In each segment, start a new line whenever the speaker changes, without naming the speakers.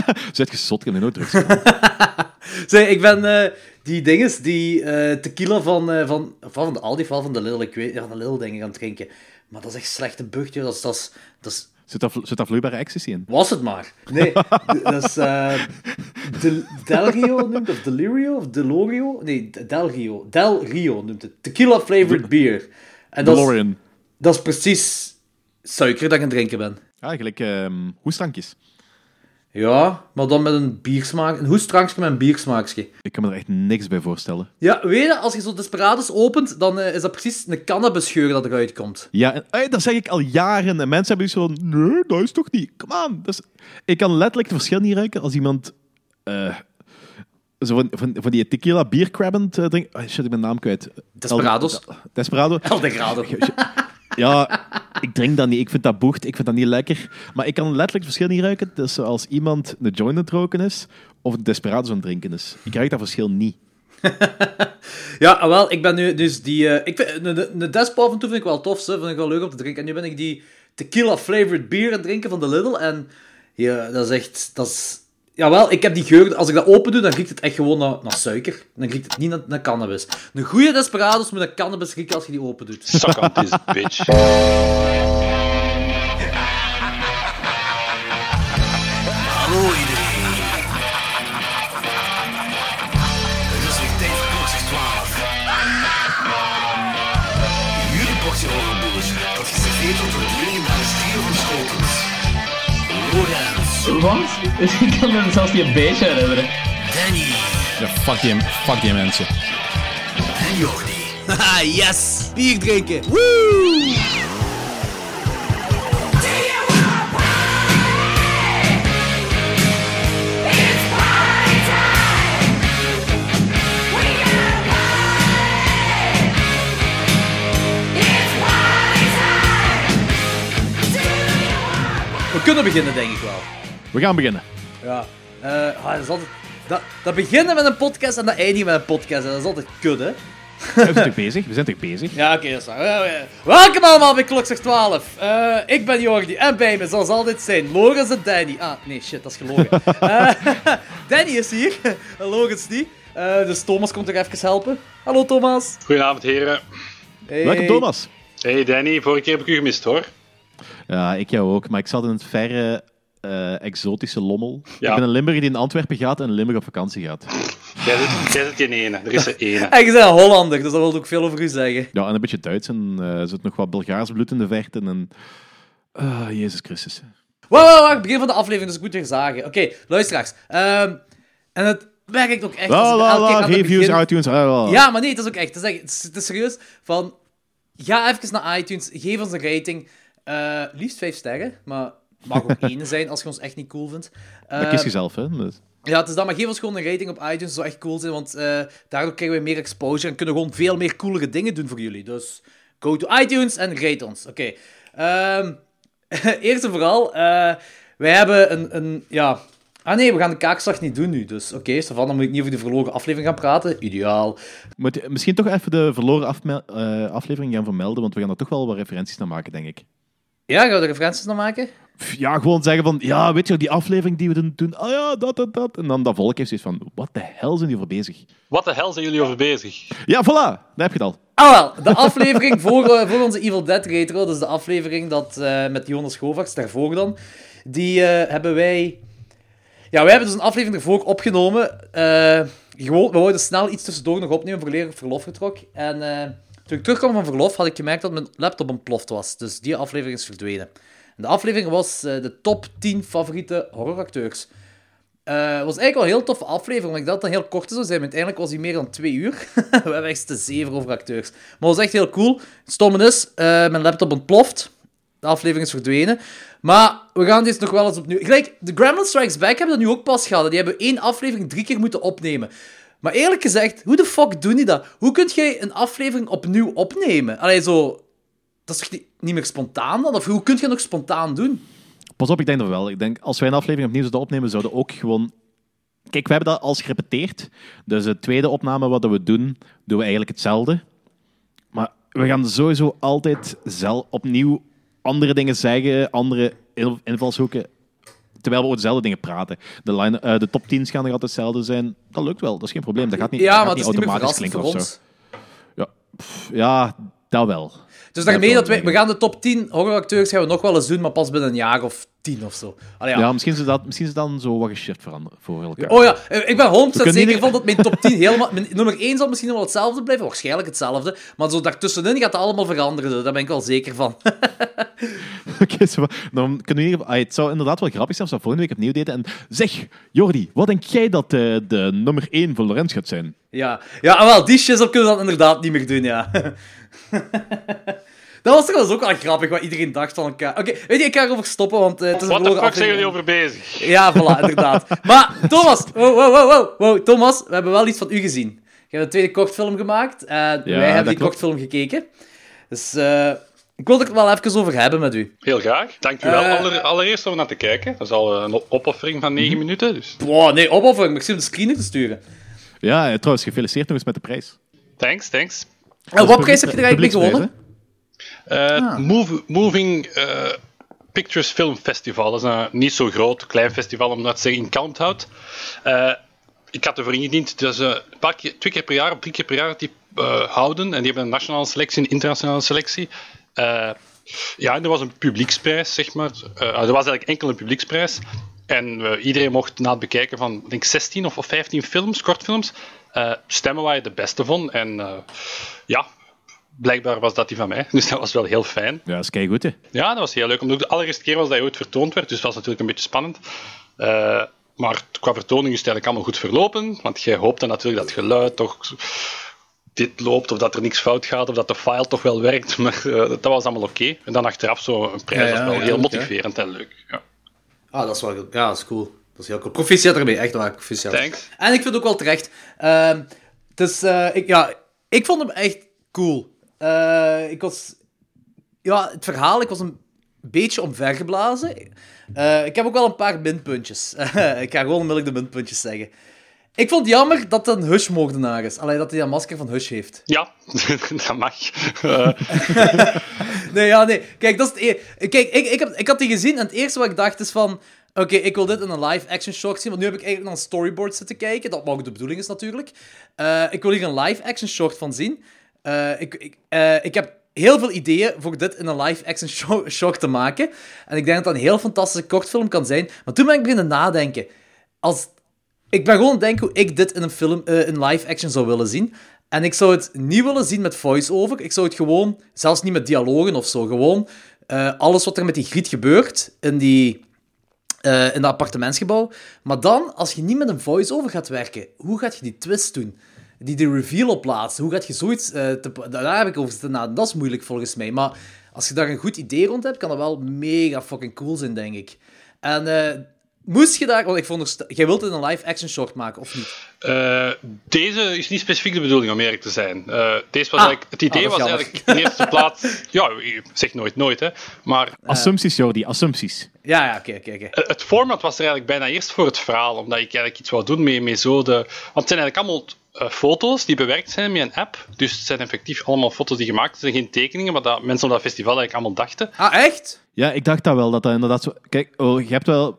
Zet je zot, heb nooit drugs.
Zeg, ik ben eh, die dinges, die eh, tequila van, eh, van, van de Aldi, van van de Lidl, ik weet, ja, van de Lidl denk ik aan het drinken. Maar dat is echt slechte bucht, joh. Dat is, dat is, dat is,
Zit daar, zit daar vloeibare ecstasy in?
was het maar. Nee, dat is eh Del, Delrio noemt het, of Delirio, of Delorio? Nee, Del Rio. Del Rio noemt het. Tequila flavored beer. En dat is, dat is precies suiker dat ik aan het drinken ben.
Ah, gelijk ehm hoestrankjes.
Ja, maar dan met een biersmaak. Een hoestrankje met een biersmaakje.
Ik kan me er echt niks bij voorstellen.
Ja, weet je, als je zo Desperados opent, dan eh, is dat precies een cannabisgeur dat eruit komt.
Ja, en, ey, dat zeg ik al jaren. En mensen hebben dus van, nee, dat is toch niet. Come on. Dat is... Ik kan letterlijk het verschil niet ruiken als iemand... eh, zo van, van, van die tequila biercrabbend uh, drinkt. Oh, shit, ik ben naam kwijt.
Desperados.
El- Desperado.
El Degrado.
Ja, ik drink dat niet. Ik vind dat boegt. Ik vind dat niet lekker. Maar ik kan letterlijk het verschil niet ruiken tussen als iemand een joint aan het roken is of een Desperados aan het drinken is. Ik ruik dat verschil niet.
Ja, ah, wel, ik ben nu dus die... eh, ik vind, een, een Despo af en toe vind ik wel tof, hè, vind ik wel leuk om te drinken. En nu ben ik die tequila flavored beer aan het drinken van de Lidl. En ja, dat is echt... Dat jawel, ik heb die geur... Als ik dat open doe, dan riekt het echt gewoon naar, suiker. Dan riekt het niet naar, naar cannabis. Een goede Desperados moet naar cannabis rieken als je die open doet.
Suck on this bitch.
Wat? Ik kan me zelfs niet een beetje herinneren.
Danny
Ja, fuck die, fuck die mensen.
en Jordi.
Haha, yes! Bier drinken! Woo! We kunnen beginnen, denk ik wel.
We gaan beginnen.
Ja. Eh, ah, dat, is altijd, dat, dat beginnen met een podcast en dat eindigen met een podcast. Dat is altijd kut, hè?
We zijn toch bezig? We zijn toch bezig?
Ja, oké, dat is waar. Ja, ja. Welkom allemaal bij Klokslag 12. Eh, ik ben Jordi en bij me, zoals altijd, zijn Lorenz en Danny. Ah, nee, shit, dat is gelogen. Eh, Danny is hier, en Lorenz niet. Eh, dus Thomas komt er even helpen. Hallo Thomas.
Goedenavond, heren.
Hey.
Welkom Thomas.
Hey Danny, vorige keer heb ik u gemist hoor.
Ja, ik jou ook. Maar ik zat in het verre, eh, exotische Lommel.
Ja.
Ik ben een Limburger die in Antwerpen gaat en in Limburg op vakantie gaat.
Jij zit, die ene. Er is er ene.
En je bent een Hollander, dus dat wil ook veel over u zeggen.
Ja, en een beetje Duits en eh, er zit nog wat Bulgaars bloed in de verte. En... Ah, Jezus Christus.
Wacht, begin van de aflevering, dus ik moet weer zagen. Oké, luisteraars. Ehm, en het werkt ook echt.
La la la, reviews,
begin-
iTunes. la, la, la.
Ja, maar nee, het is ook echt. Het is, echt, het is, het is serieus. Van, ga even naar iTunes, geef ons een rating. Eh, liefst vijf sterren, maar mag ook één zijn als je ons echt niet cool vindt.
Dat
Eh,
kies je zelf, hè. Dus-
ja, het is dat, maar geef ons gewoon een rating op iTunes. Dat zou echt cool zijn, want eh, daardoor krijgen we meer exposure en kunnen we gewoon veel meer coolere dingen doen voor jullie. Dus go to iTunes en rate ons. Oké. Ehm, eerst en vooral, eh, wij hebben een, een, ja... Ah nee, we gaan de kaakslag niet doen nu, dus oké, okay, dan moet ik niet over de verloren aflevering gaan praten. Ideaal.
Moet je misschien toch even de verloren eh, aflevering gaan vermelden, want we gaan er toch wel wat referenties naar maken, denk ik.
Ja, gaan we er referenties naar maken?
Ja, gewoon zeggen van, ja, weet je, die aflevering die we doen, doen ah ja, dat, dat, dat. En dan dat volk heeft zoiets van, wat de hel zijn die voor bezig?
Wat de hel zijn jullie over bezig?
Ja, voilà, daar heb je het al.
Ah wel, de aflevering voor, eh, voor onze Evil Dead retro, dus de aflevering dat, eh, met Jonas Govaerts, daarvoor dan, die eh, hebben wij... Ja, wij hebben dus een aflevering ervoor opgenomen. eh, gewoon, we wilden snel iets tussendoor nog opnemen voor leren verlof getrok. En eh, toen ik terugkwam van verlof, had ik gemerkt dat mijn laptop ontploft was. Dus die aflevering is verdwenen. De aflevering was eh, de top 10 favoriete horroracteurs. Eh, Het was eigenlijk wel een heel toffe aflevering, want ik dat het heel korte zou zijn. Uiteindelijk was hij meer dan twee uur. we hebben echt te zeven over acteurs. Maar het was echt heel cool. Het stomme is, eh, mijn laptop ontploft. De aflevering is verdwenen. Maar we gaan dit nog wel eens opnieuw... Gelijk, de Gremlin Strikes Back hebben dat nu ook pas gehad. Die hebben één aflevering drie keer moeten opnemen. Maar eerlijk gezegd, hoe de fuck doen die dat? Hoe kun jij een aflevering opnieuw opnemen? Allee, zo... Dat is toch niet, niet meer spontaan dan? Of hoe kun je nog spontaan doen?
Pas op, ik denk dat wel. Ik denk, als wij een aflevering opnieuw zouden opnemen, zouden we ook gewoon... Kijk, we hebben dat al gerepeteerd. Dus de tweede opname wat we doen, doen we eigenlijk hetzelfde. Maar we gaan sowieso altijd zelf opnieuw andere dingen zeggen, andere in- invalshoeken terwijl we over dezelfde dingen praten. De, line, eh, de top 10 gaan nog altijd hetzelfde zijn. Dat lukt wel, dat is geen probleem. Dat gaat niet, dat
Ja,
gaat
het is niet meer
automatisch
voor
klinken of zo. Ja, pff, ja, dat wel.
Dus daarmee
Dat
dat wij, we gaan de top 10 horroracteurs gaan we nog wel eens doen, maar pas binnen een jaar of tien of zo. Allee,
Ja,
ja.
misschien, is het dat, misschien is dan zo wat geshift veranderen voor elkaar.
Oh ja, eh, ik ben 100%
kunnen
zeker
niet-
van dat mijn top 10 helemaal... Mijn nummer 1 zal misschien wel hetzelfde blijven, waarschijnlijk hetzelfde, maar zo daartussenin gaat het allemaal veranderen, daar ben ik wel zeker van.
Oké, dan kunnen we geval- ah, het zou inderdaad wel grappig zijn als we volgende week opnieuw deden. En zeg, Jordi, wat denk jij dat eh, de nummer 1 voor Lorenz gaat zijn?
ja, ja en wel, die shizzle kunnen we dan inderdaad niet meer doen, ja. Dat was trouwens ook wel grappig, wat iedereen dacht van elkaar. Oké, weet je, ik ga erover stoppen, want eh, het is een
What the
verloren
fuck zijn jullie over bezig?
Ja, voilà, inderdaad. Maar, Thomas, wow, wow, wow, wow, wow, Thomas, we hebben wel iets van u gezien. Je hebt een tweede kortfilm gemaakt en wij hebben die
klopt.
kortfilm gekeken. Dus eh, ik wil het er wel even over hebben met u.
Heel graag. Dank u wel aller- allereerst om naar te kijken. Dat is al een opoffering van 9 minuten. Dus
Wow, nee, opoffering, ik zie om de screener te sturen.
Ja, trouwens, gefeliciteerd nog eens met de prijs.
thanks, thanks.
En wat prijs heb je er eigenlijk mee gewonnen?
Eh,
Ah.
Move- Moving eh, Pictures Film Festival. Dat is een niet zo groot, klein festival om dat te zeggen in Kalmthout. Eh ik had ervoor ingediend. Dus een paar keer, twee keer per jaar of drie keer per jaar die eh, houden. En die hebben een nationale selectie, een internationale selectie. Eh, ja, en er was een publieksprijs, zeg maar. Eh, er was eigenlijk enkel een publieksprijs. En iedereen mocht na het bekijken van, denk 16 of, of 15 films, kortfilms, eh, stemmen waar je de beste vond. En eh, ja, blijkbaar was dat die van mij. Dus dat was wel heel fijn.
Ja, dat is keigoed, hè.
Ja, dat was heel leuk. Omdat het de allereerste keer was dat hij ooit vertoond werd. Dus dat was natuurlijk een beetje spannend. Eh, maar qua vertoning is het eigenlijk allemaal goed verlopen. Want jij hoopt dan natuurlijk dat het geluid toch dit loopt, of dat er niks fout gaat, of dat de file toch wel werkt. Maar eh, dat was allemaal oké. En dan achteraf zo een prijs,
Ja, ja,
dat is wel
ja,
heel motiverend en leuk. Ja.
Ah, dat is wel goed. Ja, dat is cool. Dat is heel cool. Proficiat ermee, echt waar. Proficiat.
Thanks.
En ik vind het ook wel terecht. Ehm dus, eh, ik, ja, ik vond hem echt cool. Eh, ik was... Ja, het verhaal, ik was een beetje omvergeblazen. Eh ik heb ook wel een paar minpuntjes. ik ga gewoon onmiddellijk de minpuntjes zeggen. Ik vond het jammer dat het een Hush-moordenaar is. Alleen dat hij dat masker van Hush heeft.
Ja, dat mag.
Nee, ja, nee. Kijk, dat is het e- Kijk, ik, ik, heb, ik had die gezien en het eerste wat ik dacht is van... Oké, ik wil dit in een live-action shot zien, want nu heb ik eigenlijk naar een storyboard zitten kijken. Dat ook de bedoeling is, natuurlijk. Eh, ik wil hier een live-action shot van zien. Eh, ik, ik, eh, ik heb heel veel ideeën voor dit in een live-action sho- shot te maken. En ik denk dat dat een heel fantastische kortfilm kan zijn. Maar toen ben ik beginnen nadenken. Als ik ben gewoon aan het denken hoe ik dit in een film, in live action zou willen zien. En ik zou het niet willen zien met voice-over. Ik zou het gewoon, zelfs niet met dialogen of zo, gewoon alles wat er met die griet gebeurt in, die, eh, in dat appartementsgebouw. Maar dan, als je niet met een voice-over gaat werken, hoe gaat je die twist doen? Die de reveal opplaatsen, hoe gaat je zoiets... eh, te, daar heb ik over zitten nadenken. Dat is moeilijk volgens mij. Maar als je daar een goed idee rond hebt, kan dat wel mega fucking cool zijn, denk ik. En eh, moest je daar... Want ik vond jij wilt het een live-action short maken, of niet?
Eh, deze is niet specifiek de bedoeling om eerlijk te zijn. Eh, deze was
Ah.
eigenlijk, het idee
Ah,
was
jammer.
eigenlijk in eerste plaats. Ja, je zegt nooit nooit, hè. Maar
Assumpties, Jordi, assumpties.
Ja, ja, oké, oké, oké.
eh, het format was er eigenlijk bijna eerst voor het verhaal, omdat ik eigenlijk iets wou doen met, met zo de. Want het zijn eigenlijk allemaal eh, foto's die bewerkt zijn met een app. Dus het zijn effectief allemaal foto's die gemaakt zijn, geen tekeningen, maar dat mensen op dat festival eigenlijk allemaal dachten.
Ah, echt?
Ja, ik dacht dat wel, dat dat inderdaad zo... Kijk, oh, je hebt wel...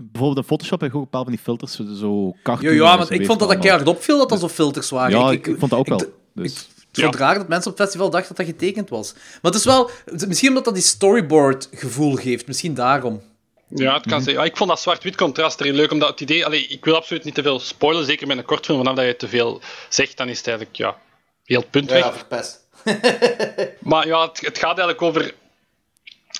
Bijvoorbeeld in Photoshop heb je ook een paar van die filters, zo- cartoon.
Ja, ja, maar ik vond dat dat keihard opviel dat dat zo filters waren.
Ja, ik, vond dat ook wel.
ik-
dus.
Ik vond het raar dat mensen op het festival dachten dat dat getekend was. Maar het is wel... Misschien omdat dat die storyboard gevoel geeft. Misschien daarom.
Ja, het kan zijn. Ja, ik vond dat zwart-wit contrast erin leuk, omdat het idee... Allee, ik wil absoluut niet te veel spoilen, zeker met een kortfilm. Vanaf dat je te veel zegt, dan is het eigenlijk ja, heel het punt weg.
verpest.
Maar ja, het, het gaat eigenlijk over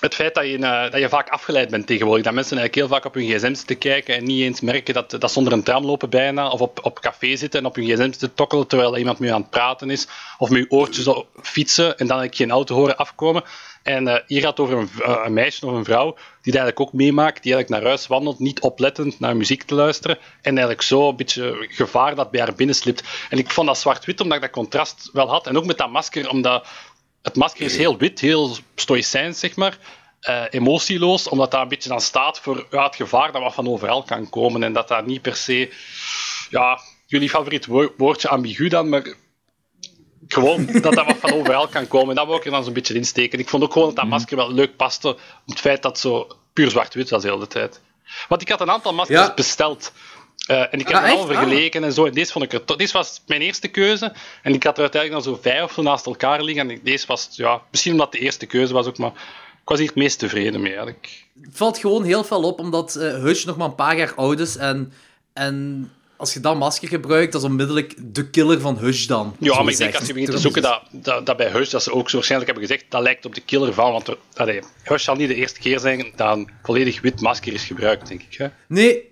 het feit dat je, dat je vaak afgeleid bent tegenwoordig. Dat mensen eigenlijk heel vaak op hun gsm zitten kijken en niet eens merken dat, dat zonder een tram lopen bijna, of op, op café zitten en op hun gsm zitten tokkelen terwijl iemand met je aan het praten is, of met je oortjes op fietsen en dan eigenlijk geen auto horen afkomen. En eh, hier gaat het over eh, een meisje of een vrouw die dat eigenlijk ook meemaakt, die eigenlijk naar huis wandelt, niet oplettend naar muziek te luisteren en eigenlijk zo een beetje gevaar dat bij haar binnenslipt. En ik vond dat zwart-wit omdat ik dat contrast wel had. En ook met dat masker, omdat het masker is heel wit, heel stoïcijns, zeg maar. eh, emotieloos, omdat dat een beetje dan staat voor ja, het gevaar dat wat van overal kan komen. En dat dat niet per se... Ja, jullie favoriet wo- woordje ambigu dan, maar gewoon dat dat wat van overal kan komen. En dat wil ik er dan zo'n beetje insteken. Ik vond ook gewoon dat dat masker wel leuk paste, om het feit dat het zo puur zwart-wit was de hele tijd. Want ik had een aantal maskers
Ja.
besteld. Eh, en ik heb
Ah,
al vergeleken en zo. En deze, vond ik er deze was mijn eerste keuze. En ik had er uiteindelijk dan zo vijf of zo naast elkaar liggen. En deze was, ja, misschien omdat het de eerste keuze was ook, maar ik was hier het meest tevreden mee. eigenlijk.
Het valt gewoon heel veel op, omdat eh Hush nog maar een paar jaar oud is. En, en als je dat masker gebruikt, dat is onmiddellijk de killer van Hush dan.
Ja, maar ik denk als je begint te zoeken, dat, dat, dat bij Hush, dat ze ook zo waarschijnlijk hebben gezegd, dat lijkt op de killer van. Want allee, Hush zal niet de eerste keer zijn dat een volledig wit masker is gebruikt, denk ik. Hè?
Nee,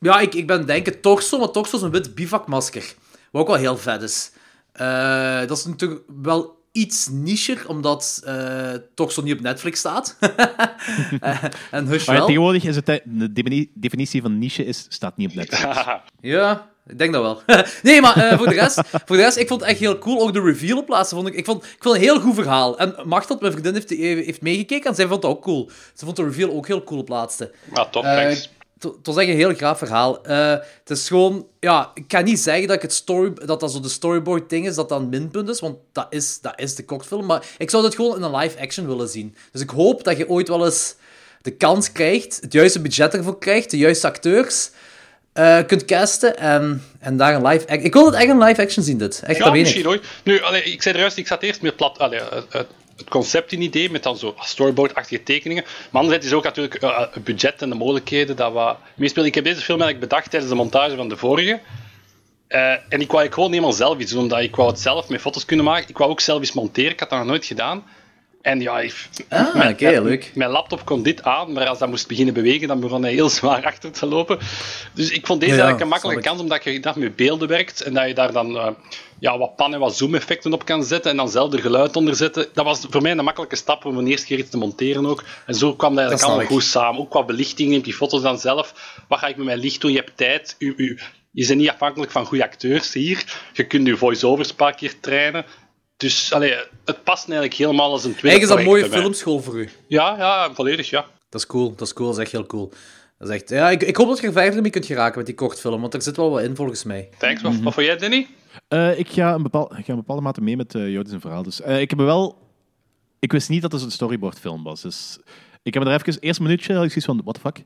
ja, ik, ik ben denken Torso, maar Torso is een wit bivakmasker. Wat ook wel heel vet is. Eh, dat is natuurlijk wel iets nicher, omdat eh Torso niet op Netflix staat. Eh, en Hush
Maar ja,
wel.
tegenwoordig is het, de defini- definitie van niche is, staat niet op Netflix.
Ja, ik denk dat wel. nee, maar eh, voor, de rest, voor de rest, ik vond het echt heel cool. Ook de reveal op plaatsen vond ik... Ik vond, ik vond het een heel goed verhaal. En Machteld, mijn vriendin, heeft, heeft meegekeken en zij vond het ook cool. Ze vond de reveal ook heel cool op plaatste.
Maar top,
Eh,
thanks.
Het het was echt een heel graaf verhaal. Eh, het is gewoon... Ja, ik kan niet zeggen dat, ik het story, dat dat zo de storyboard ding is, dat dat een minpunt is, want dat is, dat is de kortfilm. Maar ik zou dit gewoon in een live-action willen zien. Dus ik hoop dat je ooit wel eens de kans krijgt, het juiste budget ervoor krijgt, de juiste acteurs eh, kunt casten en, en daar een live action... Ik wil het echt een live-action zien, dit. Echt,
Ja,
dat weet
misschien
ik.
ooit. Nu, allee, ik zei er juist, ik zat eerst meer plat. Allee, het, het- concept in idee met dan zo storyboard-achtige tekeningen. Maar anderzijds is ook natuurlijk eh, het budget en de mogelijkheden dat wat meespelen. Ik heb deze film eigenlijk bedacht tijdens de montage van de vorige. Eh, en ik wou eigenlijk gewoon helemaal zelf iets doen, omdat ik wou het zelf met foto's kunnen maken. Ik wou ook zelf iets monteren, ik had dat nog nooit gedaan. En ja, ik,
Ah,
mijn,
leuk.
Mijn laptop kon dit aan, maar als dat moest beginnen bewegen, dan begon hij heel zwaar achter te lopen. Dus ik vond deze
Ja,
eigenlijk een makkelijke kans, omdat je dat met beelden werkt en dat je daar dan eh, ja, wat pan- en wat zoom-effecten op kan zetten en dan zelf er geluid onder zetten. Dat was voor mij een makkelijke stap om de eerste keer iets te monteren ook. En zo kwam dat eigenlijk allemaal goed samen. Ook qua belichting, neemt die foto's dan zelf. Wat ga ik met mijn licht doen? Je hebt tijd. U, u, je bent niet afhankelijk van goede acteurs hier. Je kunt je voice-overs een paar keer trainen. Dus allee, het past eigenlijk helemaal als een tweede
Eigenlijk is dat een mooie filmschool voor u.
Ja, ja, volledig, ja.
Dat is cool, dat is cool, dat is echt heel cool. Dat is echt... Ja, ik, ik hoop dat je er verder mee kunt geraken met die kortfilm, want er zit wel wat in volgens mij.
Thanks. Wat, wat vond jij, Danny?
Eh, ik, ga een bepaal, ik ga een bepaalde mate mee met uh, Joodis verhaal. Dus, eh, ik heb wel... Ik wist niet dat het een storyboardfilm was. Dus ik heb me er even... Eerst een minuutje had ik zoiets van, what the fuck?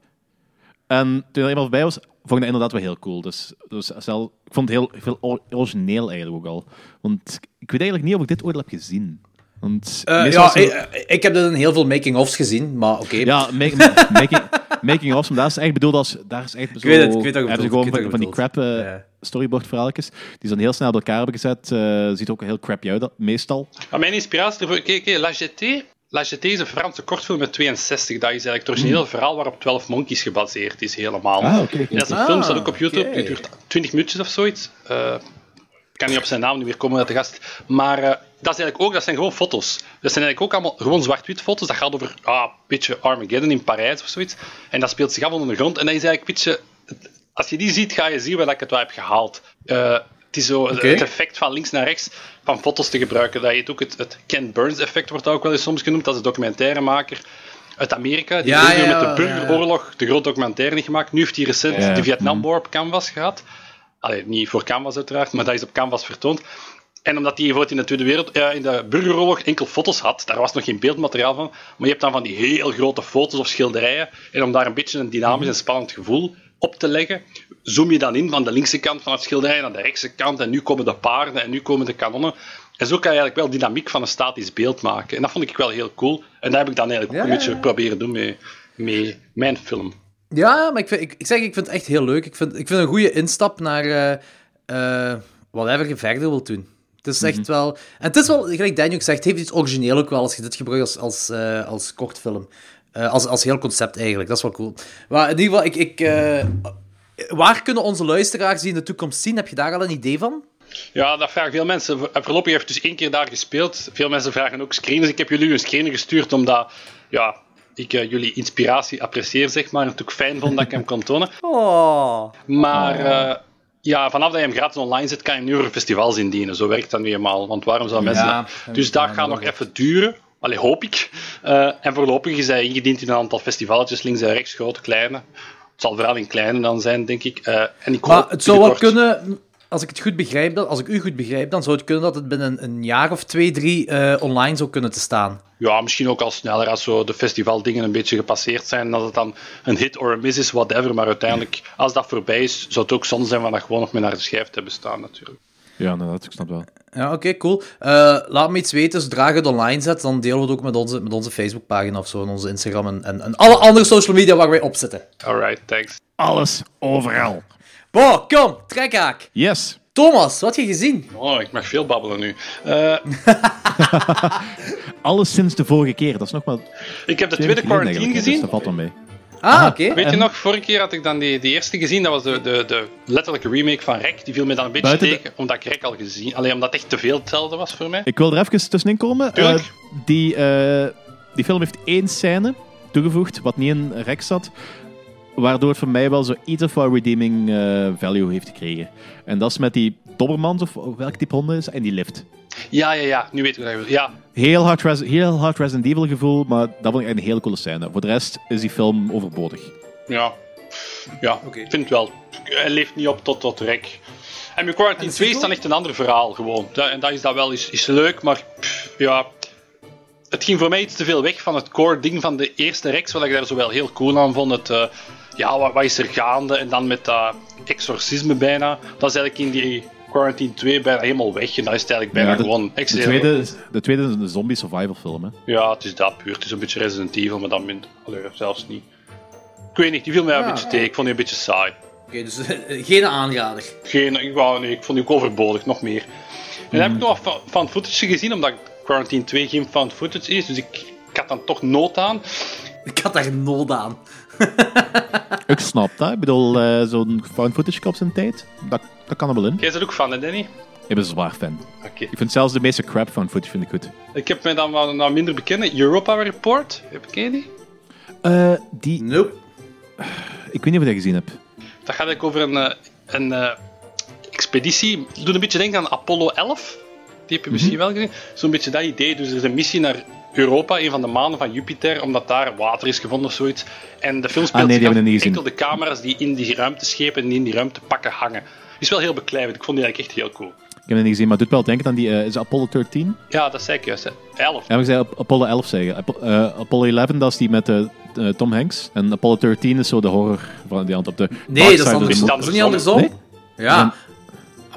En toen er eenmaal voorbij was, vond ik dat inderdaad wel heel cool. Dus, dus ik vond het heel veel or- origineel eigenlijk ook al. Want ik weet eigenlijk niet of ik dit ooit al heb gezien. Want
Eh, ja,
er-
ik, ik heb dit in heel veel making-ofs gezien, maar oké.
Ja, make- making, making of, maar dat is echt bedoeld als... Daar is echt zo,
weet het, ik weet je
hebben ze gewoon
ik weet
van, die crap eh,
Ja.
storyboard verhaaltjes, die zijn heel snel bij elkaar hebben gezet. eh, ziet ook heel crappy uit, meestal.
Maar mijn inspiratie ervoor... Kijk, kijk, La Jetée... La Jetée is een Franse kortfilm met 62. Dat is eigenlijk het originele verhaal waarop 12 Monkeys gebaseerd is, helemaal.
Hmm. Ah,
dat is een
Ah,
film, staat ook op YouTube. Die duurt 20 minuutjes of zoiets. Ik kan niet op zijn naam niet meer komen uit de gast. Maar eh, dat, is eigenlijk ook, dat zijn gewoon foto's. Dat zijn eigenlijk ook allemaal gewoon zwart-wit foto's. Dat gaat over ah, een beetje Armageddon in Parijs of zoiets. En dat speelt zich af onder de grond. En dat is eigenlijk een beetje... Als je die ziet, ga je zien waar ik het wel heb gehaald. Eh, het is zo het effect van links naar rechts van foto's te gebruiken. Dat heet ook het, het Ken Burns effect, wordt dat ook wel eens soms genoemd. Dat is een documentairemaker uit Amerika. Die
Ja, ja,
met de burgeroorlog de grote documentaire niet gemaakt. Nu heeft hij recent de Vietnam War op canvas gehad. Allee, niet voor canvas uiteraard, maar dat is op canvas vertoond. En omdat hij bijvoorbeeld in de Tweede Wereld, eh, in de burgeroorlog enkel foto's had, daar was nog geen beeldmateriaal van, maar je hebt dan van die heel grote foto's of schilderijen, en om daar een beetje een dynamisch en spannend gevoel op te leggen, zoom je dan in van de linkse kant van het schilderij naar de rechtse kant, en nu komen de paarden, en nu komen de kanonnen. En zo kan je eigenlijk wel dynamiek van een statisch beeld maken. En dat vond ik wel heel cool. En dat heb ik dan eigenlijk ook
Ja,
een beetje
ja.
proberen doen met, met mijn film.
Ja, maar ik, vind, ik, ik zeg, ik vind het echt heel leuk. Ik vind, ik vind een goede instap naar eh eh whatever je verder wilt doen. Het is echt wel... En het is wel, gelijk Daniel ook zegt, het heeft iets origineel ook wel als je dit gebruikt als, als, eh, als kortfilm. Eh, als, als heel concept eigenlijk, dat is wel cool. Maar in ieder geval, ik... ik eh, waar kunnen onze luisteraars die in de toekomst zien? Heb je daar al een idee van?
Ja, dat vragen veel mensen. Voor- Voorlopig heeft dus één keer daar gespeeld. Veel mensen vragen ook screens. Ik heb jullie een screen gestuurd omdat ja, ik eh, jullie inspiratie apprecieer, zeg maar. En het ook fijn vond dat ik hem kon tonen.
Oh.
Maar eh, ja, vanaf dat je hem gratis online zet, kan je hem nu voor festivals indienen. Zo werkt dat nu eenmaal. Want waarom zou mensen...
Ja,
dat- dus dat gaat nog even duren. Allee, hoop ik. Eh, en voorlopig is hij ingediend in een aantal festivalletjes, links en rechts, grote, kleine. Het zal vooral in kleine dan zijn, denk ik. Eh, en ik
Maar
hoop
het zou wel kunnen... als ik het goed begrijp, dan, als ik u goed begrijp, dan zou het kunnen dat het binnen een jaar of twee, drie eh, online zou kunnen te staan.
Ja, misschien ook al sneller als zo de festivaldingen een beetje gepasseerd zijn. Dat het dan een hit or a miss is, whatever. Maar uiteindelijk, als dat voorbij is, zou het ook zonde zijn van dat gewoon nog meer naar de schijf te hebben staan, natuurlijk.
Ja, inderdaad, ik snap wel.
Ja, oké, cool. Eh, laat me iets weten, zodra je het online zet, dan delen we het ook met onze, met onze Facebookpagina of zo, en onze Instagram en, en, en alle andere social media waar wij op zitten.
Alright, thanks.
Alles, overal.
Boah, kom, trekhaak.
Yes.
Thomas, wat heb je gezien?
Oh, ik mag veel babbelen nu. Eh,
Alles sinds de vorige keer. Dat is nog maar...
ik heb de
twee
tweede quarantine
eigenlijk, dus
gezien.
dat valt dan mee.
Ah, oké.
Weet je nog, vorige keer had ik dan die, die eerste gezien, dat was de, de, de letterlijke remake van Rek. Die viel me dan een beetje
Buiten de-
tegen, omdat ik Rek al gezien Alleen omdat het echt te veel hetzelfde was voor mij.
Ik wil er even tussenin komen. Eh, die, eh, die film heeft één scène toegevoegd, wat niet in rek zat, waardoor het voor mij wel zo iets of wat redeeming eh, value heeft gekregen. En dat is met die Dobermans, of welk type honden is, en die lift.
Ja, ja, ja. Nu weet ik wat je bedoelt. Ja,
Heel hard, Res- heel hard Resident Evil gevoel, maar dat vond ik echt een hele coole scène. Voor de rest is die film overbodig.
ja. Ja,
Oké.
ik vind het wel. Hij leeft niet op tot, tot Rek. En Quarantine
de
2 is dan echt een ander verhaal, gewoon. Dat, en dat is dat wel is, is leuk, maar pff, ja... Het ging voor mij iets te veel weg van het core ding van de eerste Rex, wat ik daar zo wel heel cool aan vond. Het, eh, ja, wat, wat is er gaande? En dan met dat exorcisme bijna. Dat is eigenlijk in die Quarantine 2 bijna helemaal weg. En dat is het eigenlijk bijna
Ja, de,
gewoon...
de, tweede, de tweede is een zombie survival film. Hè.
Ja, het is dat puur. Het is een beetje Resident Evil, maar dan minder. Allee, zelfs niet. Ik weet niet, die viel mij een
Ja.
beetje tegen. Ik vond die een beetje saai.
Oké, dus eh, geen aanrader.
Geen, ik, wou, nee, ik vond die ook overbodig, nog meer. En dan heb ik nog wat van footage gezien, omdat Quarantine 2 geen fan footage is. Dus ik, ik had dan toch nood aan.
Ik had daar nood aan.
Ik snap dat. Ik bedoel, eh, zo'n found footage op zijn tijd, dat, dat kan er wel in.
Jij bent er ook van, hè, Danny?
Ik ben een zwaar fan.
Oké.
Ik vind zelfs de meeste crap found footage vind ik goed.
Ik heb mij dan wat nou minder bekende Europa Report. Heb ik die?
Eh, die,
Nope.
ik weet niet of je dat gezien hebt.
Dat gaat eigenlijk over een, eh, een eh, expeditie. Het doet een beetje denken aan Apollo 11. Die heb je misschien wel gezien. Zo'n beetje dat idee. Dus er is een missie naar Europa, een van de manen van Jupiter, omdat daar water is gevonden of zoiets. En de film speelt
Ah, nee, die niet gezien.
enkel de camera's die in die ruimteschepen en in die ruimtepakken hangen. Is wel heel beklijvend. Ik vond die eigenlijk echt heel cool.
Ik heb het niet gezien, maar het doet wel denken aan die... eh, is Apollo 13?
Ja, dat zei ik juist. Hè. 11.
Ja, maar ik zei Ap- Apollo 11 zeggen. Apo- eh, Apollo 11, dat is die met eh, Tom Hanks. En Apollo 13 is zo de horror van die hand op de...
Nee, dat is, andersom. dat is niet andersom.
Nee?
Ja.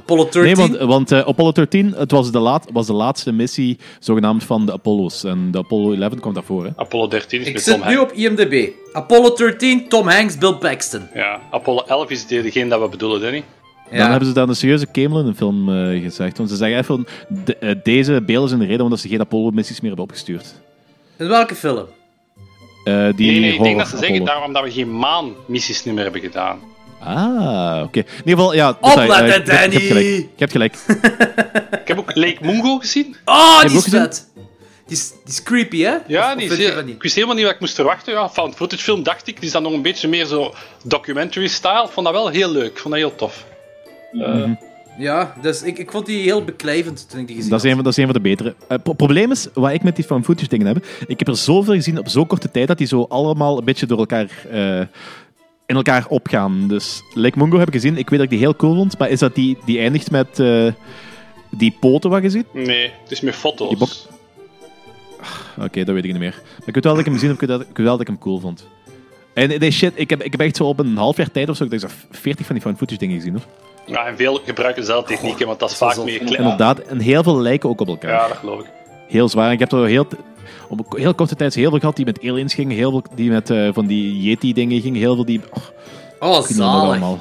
Apollo 13.
Nee, want, want eh, Apollo 13 het was, de laat, was de laatste missie zogenaamd van de Apollo's. En de Apollo 11 komt daarvoor. Hè.
Apollo 13 is
Ik
met
zit nu op IMDb. Apollo 13, Tom Hanks, Bill Paxton.
Ja, Apollo 11 is de- degene dat we bedoelen, Danny.
Ja.
Dan hebben ze dan een serieuze kemel in de film eh, gezegd. Want ze zeggen even, de, eh, deze beelden zijn de reden omdat ze geen Apollo-missies meer hebben opgestuurd.
In welke film?
Eh, die
Nee, nee, ik denk dat ze zeggen
Apollo.
daarom dat we geen maanmissies meer hebben gedaan.
Ah, oké. In ieder geval, ja... eh,
Opletten,
hebt
Danny!
gelijk. Je hebt gelijk.
Ik heb ook Lake Mungo gezien.
Oh, die is vet. Die is, die is creepy, hè?
Ja,
Of-
die
of
is heel-
van
ik wist helemaal niet wat ik moest verwachten. Ja, found footage film dacht ik. Die is dan nog een beetje meer zo documentary style. Ik vond dat wel heel leuk. Ik vond dat heel tof. Eh,
Ja, dus ik, ik vond die heel beklijvend toen ik die gezien
Dat is, een,
had.
van- dat is een van de betere. Het probleem is, wat ik met die found footage dingen heb, ik heb er zoveel gezien op zo'n korte tijd, dat die zo allemaal een beetje door elkaar, eh, in elkaar opgaan. Dus Lake Mungo heb ik gezien, ik weet dat ik die heel cool vond, maar is dat die, die eindigt met eh, die poten wat je ziet?
nee, het is met foto's.
Die bok- Oké, dat weet ik niet meer. Maar ik weet wel dat ik hem gezien heb, ik weet, dat, ik weet wel dat ik hem cool vond. En nee, shit, ik heb, ik heb echt zo op een half jaar tijd of zo, ik denk zo 40 van die found footage dingen gezien. Hoor.
Ja, en veel gebruiken dezelfde technieken, want dat is vaak meer klein.
Inderdaad, en heel veel lijken ook op elkaar.
Ja, dat geloof ik.
Heel zwaar. En ik heb er heel, op een heel korte tijd heel veel gehad die met aliens gingen, heel veel die met eh, van die Yeti-dingen gingen, heel veel die... Oh,
Oh, zalig.
allemaal.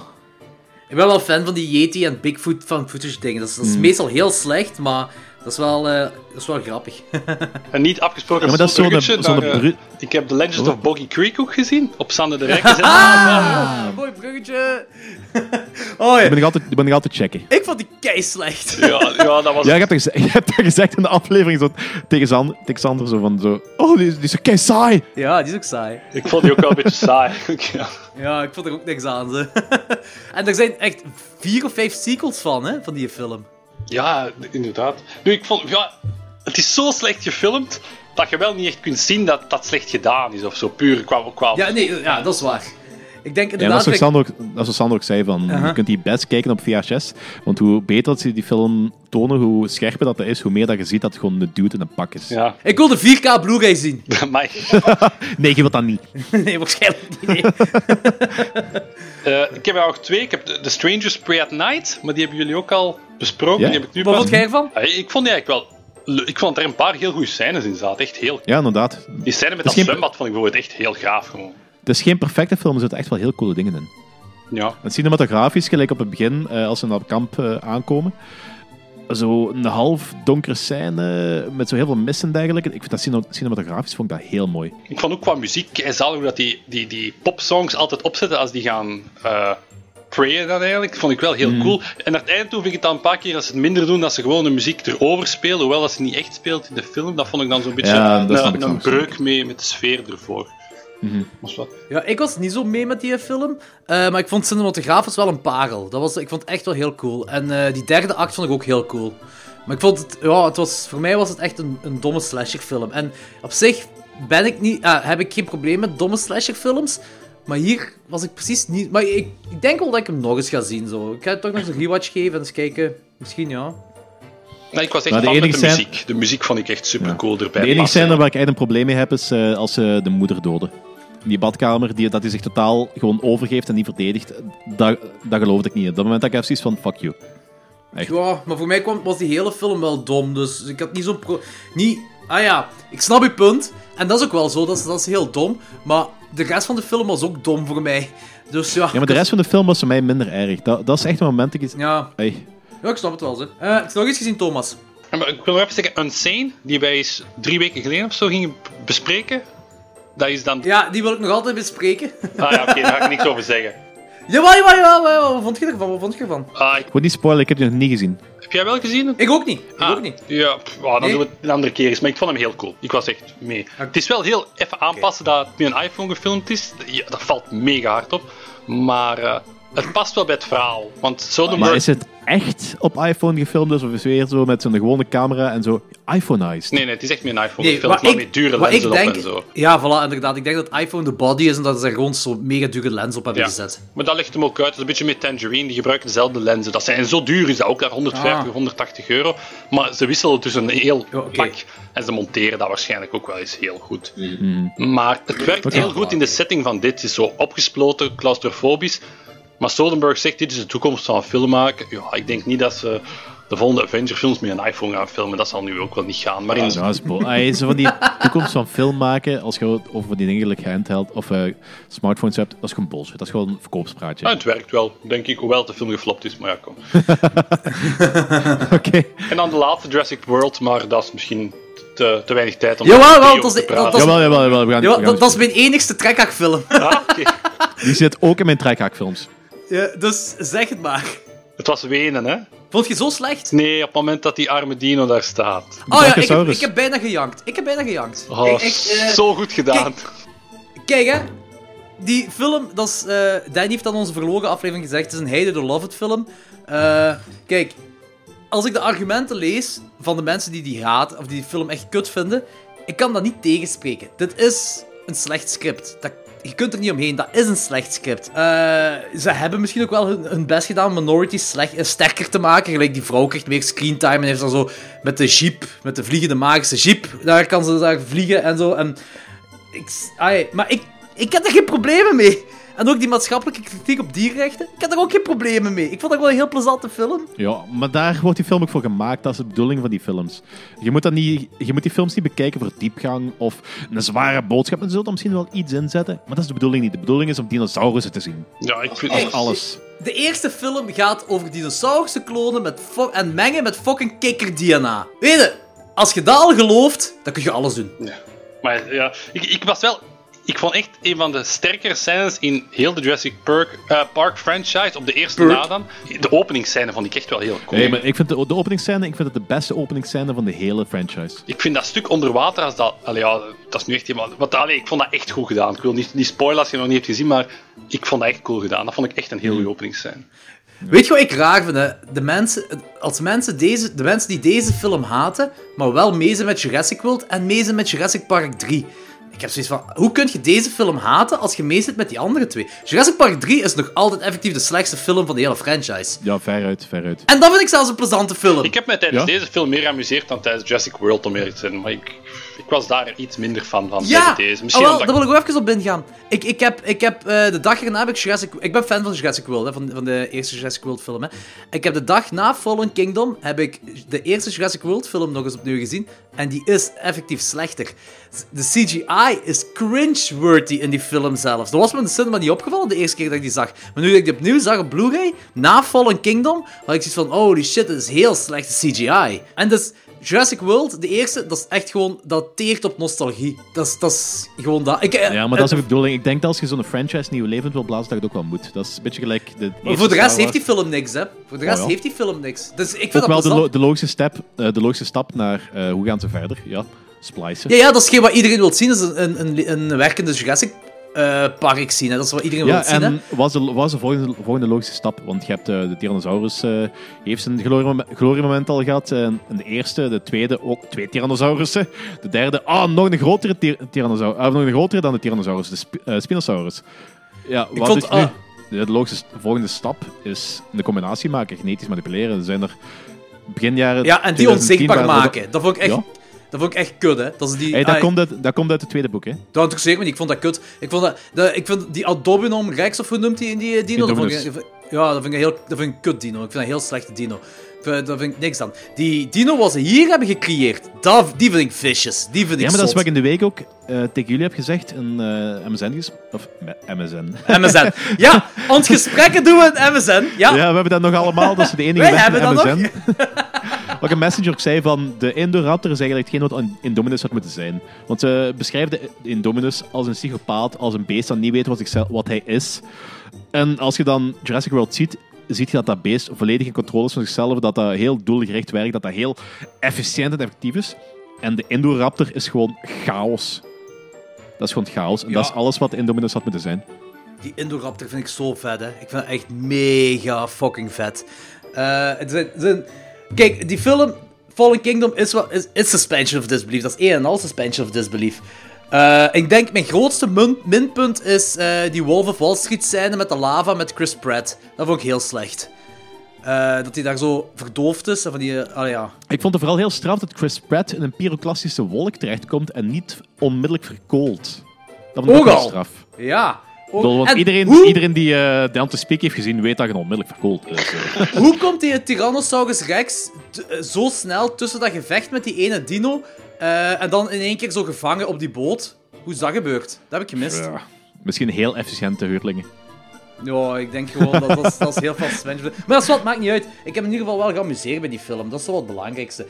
Ik ben wel fan van die Yeti en Bigfoot van footage dingen. Dat is, dat is
Mm.
meestal heel slecht, maar dat is wel, eh, dat is wel grappig.
En niet afgesproken
Ja, maar dat is zo'n
naar, eh,
bru-
Ik heb The Legend
Oh.
of Boggy Creek ook gezien. Op Sander de Rijke. gezet.
Ah, mooi bruggetje. oh
Ik
ja,
ben nog altijd, ik ben nog altijd checken.
ik vond die kei slecht.
ja, ja, dat was...
Ja, je hebt, dat gezegd, je hebt dat gezegd in de aflevering zo, tegen, Sander, tegen Sander zo van zo... Oh, die, is- die is zo kei saai.
Ja, die is ook saai.
Ik vond die ook wel een beetje saai. ja.
Ja, ik vond er ook niks aan. Ze. en er zijn echt vier of vijf sequels van, hè, van die film.
Ja, inderdaad. Nu, ik vond, ja, het is zo slecht gefilmd dat je wel niet echt kunt zien dat dat slecht gedaan is of zo. Puur qua.
Ja, nee, ja, dat is waar. Ik denk
Ja, dat
inderdaad...
is wat
ik-
Sander ook, dat is wat Sander ook zei. Van. Je kunt die best kijken op VHS. Want hoe beter dat ze die film tonen, hoe scherper dat is, hoe meer dat je ziet dat het gewoon een dude in een pak is.
Ja,
ik wil de 4K Blu-ray zien.
maar
Nee, je wilt dat niet.
nee, waarschijnlijk niet. nee.
eh, ik heb er ook twee. Ik heb The Strangers Pray at Night, maar die hebben jullie ook al besproken.
Ja?
Die heb ik nu
Wat vond jij ervan?
Ja, ik vond die eigenlijk wel... Ik vond er een paar heel goede scènes in zaten. Echt heel...
Ja, inderdaad.
Die scène met dat zwembad vond ik bijvoorbeeld echt heel gaaf gewoon.
Het is geen perfecte film, er zitten echt wel heel coole dingen in.
Ja.
Het cinematografisch, gelijk op het begin, eh, als ze naar het kamp eh, aankomen. Zo een half donkere scène met zo heel veel mist en dergelijke. Ik vind dat cine- cinematografisch vond ik dat heel mooi.
Ik vond ook qua muziek en hoe dat die, die, die popsongs altijd opzetten als die gaan eh prayen dan eigenlijk. vond ik wel heel
Mhm.
cool. En naar het einde toe vind ik het dan een paar keer als ze het minder doen, dat ze gewoon de muziek erover spelen, hoewel dat ze niet echt speelt in de film. Dat vond ik dan zo'n beetje
Ja, dat
een, een breuk mee met de sfeer ervoor.
Mhm.
Ja, ik was niet zo mee met die film, eh, maar ik vond cinematografisch wel een parel. Dat was, ik vond het echt wel heel cool. En eh, die derde act vond ik ook heel cool. Maar ik vond het, ja, het was, voor mij was het echt een, een domme slasherfilm. En op zich ben ik niet, ah, heb ik geen probleem met domme slasherfilms. Maar hier was ik precies niet. Maar ik, ik denk wel dat ik hem nog eens ga zien. Zo. Ik ga het toch nog eens een rewatch geven en eens kijken. Misschien ja.
Nee, ik was echt
de
fan met de muziek. De muziek vond ik echt super cool erbij.
De enige scène waar ik echt een probleem mee heb, is eh, als ze de moeder doden. Die badkamer, die, dat hij zich totaal gewoon overgeeft en niet verdedigt, dat, dat geloofde ik niet. Op dat moment had ik even zoiets van, fuck you. Echt.
Ja, maar voor mij kwam, was die hele film wel dom. Dus ik had niet zo'n pro... Niet... Ah ja, ik snap je punt. En dat is ook wel zo, dat is, dat is heel dom. Maar de rest van de film was ook dom voor mij. Dus ja...
Ja, maar de rest van de film was voor mij minder erg. Dat, dat is echt een moment dat ik...
Ja, ja ik snap het wel, hè. Eh, ik heb nog eens gezien, Thomas.
Ja, maar ik wil nog even zeggen, Unsane, die wij eens drie weken geleden of zo gingen bespreken, dat is dan...
Ja, die wil ik nog altijd bespreken.
Ah ja, oké, daar ga ik niks over zeggen.
jawel, jawel, jawel, jawel. Wat vond je ervan? Wat vond je ervan?
Ah, ik-
moet niet spoilen, ik heb die nog niet gezien.
heb jij wel gezien?
Ik ook niet. Ik
Ah,
ook niet.
Ja, pff, ah, dan
Nee?
doen we het een andere keer eens. Maar ik vond hem heel cool. Ik was echt mee. Het is wel heel even aanpassen dat het met een iPhone gefilmd is. Ja, dat valt mega hard op. Maar eh, het past wel bij het verhaal. Want
Maar
Soderbergh...
is het echt op iPhone gefilmd dus, of is het weer zo met zo'n gewone camera en zo iPhoneized?
Nee, nee, het is echt met een iPhone
Nee,
gefilmd,
wat
maar
ik,
met dure lenzen
ik denk,
op en zo.
Ja, voilà, inderdaad. Ik denk dat iPhone de body is en dat ze er gewoon zo mega dure lens op hebben
Ja.
gezet.
Maar dat legt hem ook uit. Dat is een beetje met Tangerine. Die gebruiken dezelfde lenzen. Dat zijn zo duur is dat ook, daar 150
Ah.
of 180 euro. Maar ze wisselen tussen een heel pak. En ze monteren dat waarschijnlijk ook wel eens heel goed.
Mhm.
Maar het werkt heel goed in de setting van dit. Het is zo opgesloten, claustrofobisch. Maar Soderbergh zegt, dit is de toekomst van film maken. Ja, ik denk niet dat ze de volgende Avenger-films met een iPhone gaan filmen. Dat zal nu ook wel niet gaan. Maar in,
Ja, dat is Ay, zo van die toekomst van film maken, als je over die dingen gelijk handheld of eh, smartphones hebt, dat is gewoon bullshit. Dat is gewoon een verkoopspraatje.
ja, het werkt wel, denk ik. Hoewel de film geflopt is, maar ja, kom.
Oké.
En dan de laatste Jurassic World, maar dat is misschien te, te weinig tijd om
Jawel, wel, dat
te
is-
praten.
dat is-
Jawel, jawel, jawel. We gaan,
Ja,
we gaan-
dat, dat is mijn enigste trekhaakfilm.
Ah, oké.
Die zit ook in mijn trekhaakfilms.
Ja, dus zeg het maar.
Het was wenen, hè?
Vond je zo slecht?
Nee, op het moment dat die arme dino daar staat.
Oh ja, ik heb, ik heb bijna gejankt. Ik heb bijna gejankt.
Oh,
Ik- ik, eh,
zo goed gedaan.
Kijk hè, die film, dat is, eh Danny heeft aan onze verlogen aflevering gezegd, het is een Heide the Love It film. Eh, kijk, als ik de argumenten lees van de mensen die die haat, of die die film echt kut vinden, ik kan dat niet tegenspreken. Dit is een slecht script. Dat, je kunt er niet omheen, dat is een slecht script. Eh, ze hebben misschien ook wel hun, best gedaan om minorities slecht, eh, sterker te maken. Gelijk die vrouw krijgt meer screentime en heeft dan zo met de jeep, met de vliegende magische jeep, daar kan ze daar vliegen en zo. En ik, ai, maar ik, ik heb er geen problemen mee. En ook die maatschappelijke kritiek op dierrechten, ik heb er ook geen problemen mee. Ik vond dat wel een heel plezante film.
Ja, maar daar wordt die film ook voor gemaakt. Dat is de bedoeling van die films. Je moet, dat niet, je moet die films niet bekijken voor diepgang of een zware boodschap. En ze zullen er misschien wel iets in zetten, maar dat is de bedoeling niet. De bedoeling is om dinosaurussen te zien.
Ja, ik vind
Dat is alles.
De eerste film gaat over dinosaurussen klonen met en mengen met fucking kikker-DNA. Weet je, als je dat al gelooft, dan kun je alles doen.
Maar ja, ik, ik was wel. Ik vond echt een van de sterkere scènes in heel de Jurassic Park, eh, Park franchise, op de eerste
Park.
na dan. De openingsscène vond ik echt wel heel cool.
Nee, maar ik vind de, de openingsscène, ik vind het de beste openingsscène van de hele franchise.
Ik vind dat stuk onder water, als dat... Allee, ja, dat is nu echt helemaal... Wat, allee, ik vond dat echt goed gedaan. Ik wil niet, niet spoilen als je het nog niet hebt gezien, maar ik vond dat echt cool gedaan. Dat vond ik echt een heel goede openingsscène.
Weet je wat ik raar vind? Hè? De, mensen, als mensen deze, de mensen die deze film haten, maar wel mee zijn met Jurassic World en mee zijn met Jurassic Park 3. Ik heb zoiets van, hoe kun je deze film haten als je meezit met die andere twee? Jurassic Park 3 is nog altijd effectief de slechtste film van de hele franchise.
Ja, veruit, veruit.
En dat vind ik zelfs een plezante film.
Ik heb mij tijdens
Ja?
deze film meer geamuseerd dan tijdens Jurassic World, om eerlijk te zijn. Maar ik, ik was daar iets minder fan van
Ja,
deze. Misschien
ah, wel, daar wil ik ook even op ingaan. Ik, ik heb, ik heb eh, de dag erna heb ik Jurassic... Ik ben fan van Jurassic World, hè, van, van de eerste Jurassic World film. Hè. Ik heb de dag na Fallen Kingdom heb ik de eerste Jurassic World film nog eens opnieuw gezien. En die is effectief slechter. De CGI is cringe-worthy in die film zelfs. Dat was me in de cinema niet opgevallen de eerste keer dat ik die zag. Maar nu dat ik die opnieuw zag op Blu-ray, na Fallen Kingdom, had ik zoiets van, holy shit, dit is heel slechte CGI. En dus... Jurassic World, de eerste, dat is echt gewoon, dat teert op nostalgie. Dat is, dat is gewoon dat. Ik, eh,
Ja, maar dat is
eh,
ook de bedoeling. Ik denk dat als je zo'n franchise nieuw levend wil blazen, dat het ook wel moet. Dat is een beetje gelijk de
Maar voor de rest heeft die film niks, hè. Voor de rest
Oh, ja.
heeft die film niks. Dus ik vind
Ook
dat
wel de,
plezant.
lo- de, logische stap, eh, de logische stap naar hoe gaan ze verder. Ja, splicen.
Ja, ja, dat is geen wat iedereen wil zien. Dat is een, een, een werkende Jurassic park zien. Hè. Dat is wat iedereen
Ja,
wil zien. Hè.
en wat is de, de volgende, volgende logische stap? Want je hebt eh, de Tyrannosaurus, eh, heeft zijn gloriemom- gloriemoment al gehad. En de eerste, de tweede, ook twee Tyrannosaurussen. De derde, ah, nog een grotere ty- Tyrannosaurus. Ah, nog een grotere dan de Tyrannosaurus, de Sp- eh, Spinosaurus. Ja, wat
vond,
is nu?
ah.
De, de logische volgende stap is een combinatie maken, genetisch manipuleren. Er zijn er begin jaren
Ja, en die
2010
onzichtbaar maken. Dat vond ik echt,
Ja.
Dat vond ik echt kut, hè. Dat is die...
Hey, dat,
ah,
komt uit, dat komt uit het tweede boek, hè?
Dat interesseert me niet. Ik vond dat kut. Ik vond dat... dat ik vind die Adobinom Rex, of hoe noemt hij in die eh, dino? Dat vond ik,
Indominus.
ja, dat vind ik, heel, dat vind ik een kut dino. Ik vind dat een heel slechte dino. Daar vind ik niks aan. Die dino wat ze hier hebben gecreëerd, dat, die vind ik vicious. Die vind ik
Ja, maar dat is wat ik in de week ook eh, tegen jullie heb gezegd in eh MSN. ges- Of MSN.
MSN. Ja, ons gesprekken doen we in MSN. Ja,
Ja, we hebben dat nog allemaal. Dat is de enige
Wij
weg
hebben
in
dat
MSN. Wat een messenger ook zei van de Indoraptor is eigenlijk hetgeen wat een Indominus had moeten zijn. Want ze beschrijft de Indominus als een psychopaat, als een beest dat niet weet wat, zichzelf, wat hij is. En als je dan Jurassic World ziet, ziet je dat dat beest volledig in controle is van zichzelf, dat dat heel doelgericht werkt, dat dat heel efficiënt en effectief is. En de Indoraptor is gewoon chaos. Dat is gewoon chaos. En
Ja.
dat is alles wat de Indominus had moeten zijn.
Die Indoraptor vind ik zo vet, hè. Ik vind het echt mega fucking vet. Eh, het zijn, het zijn- Kijk, die film Fallen Kingdom is, wel, is, is suspension of disbelief. Dat is één en al suspension of disbelief. Eh, ik denk mijn grootste min- minpunt is eh, die Wolf of Wall Street scène met de lava met Chris Pratt. Dat vond ik heel slecht. Eh, dat hij daar zo verdoofd is. En van die, ah ja.
Ik vond het vooral heel straf dat Chris Pratt in een pyroclastische wolk terechtkomt en niet onmiddellijk verkoolt. Dat vond ik
Ook al.
straf.
Ja.
Bedoel, want
En
iedereen,
hoe-
iedereen die uh, The to Speak heeft gezien, weet dat je onmiddellijk verkoolt. Dus, eh,
Hoe komt die Tyrannosaurus Rex eh, zo snel tussen dat gevecht met die ene dino eh, en dan in één keer zo gevangen op die boot? Hoe is dat gebeurd? Dat heb ik gemist. Ja,
ja, misschien heel efficiënte huurlingen.
ik denk gewoon dat dat is, dat is heel. Maar dat is wat, maakt niet uit. Ik heb in ieder geval wel geamuseerd bij die film. Dat is wel het belangrijkste.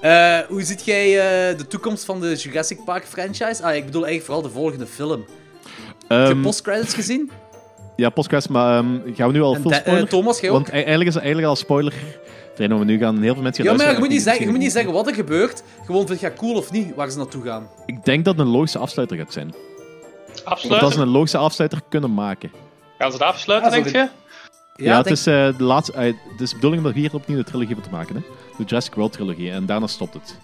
Eh, hoe ziet jij eh, de toekomst van de Jurassic Park franchise? Ah, ik bedoel eigenlijk vooral de volgende film. Heb je
Ehm,
postcredits gezien?
ja, podcast, maar ehm, gaan we nu al
En
full
de- eh,
spoiler?
Thomas, jij ook?
Want e- eigenlijk is het eigenlijk al spoiler. Trainen we nu gaan heel veel mensen
Ja,
gaan
maar je moet, niet zeggen, je moet niet zeggen wat er gebeurt. Gewoon vind je het cool of niet waar ze naartoe gaan.
Ik denk dat het een logische afsluiter gaat zijn. Of dat ze een logische afsluiter kunnen maken.
Gaan ze het afsluiten, denk
de-
je?
Ja, het,
denk-
is, eh, de laatste, eh, het is de bedoeling om hier opnieuw de trilogie van te maken. Hè? De Jurassic World trilogie. En daarna stopt het.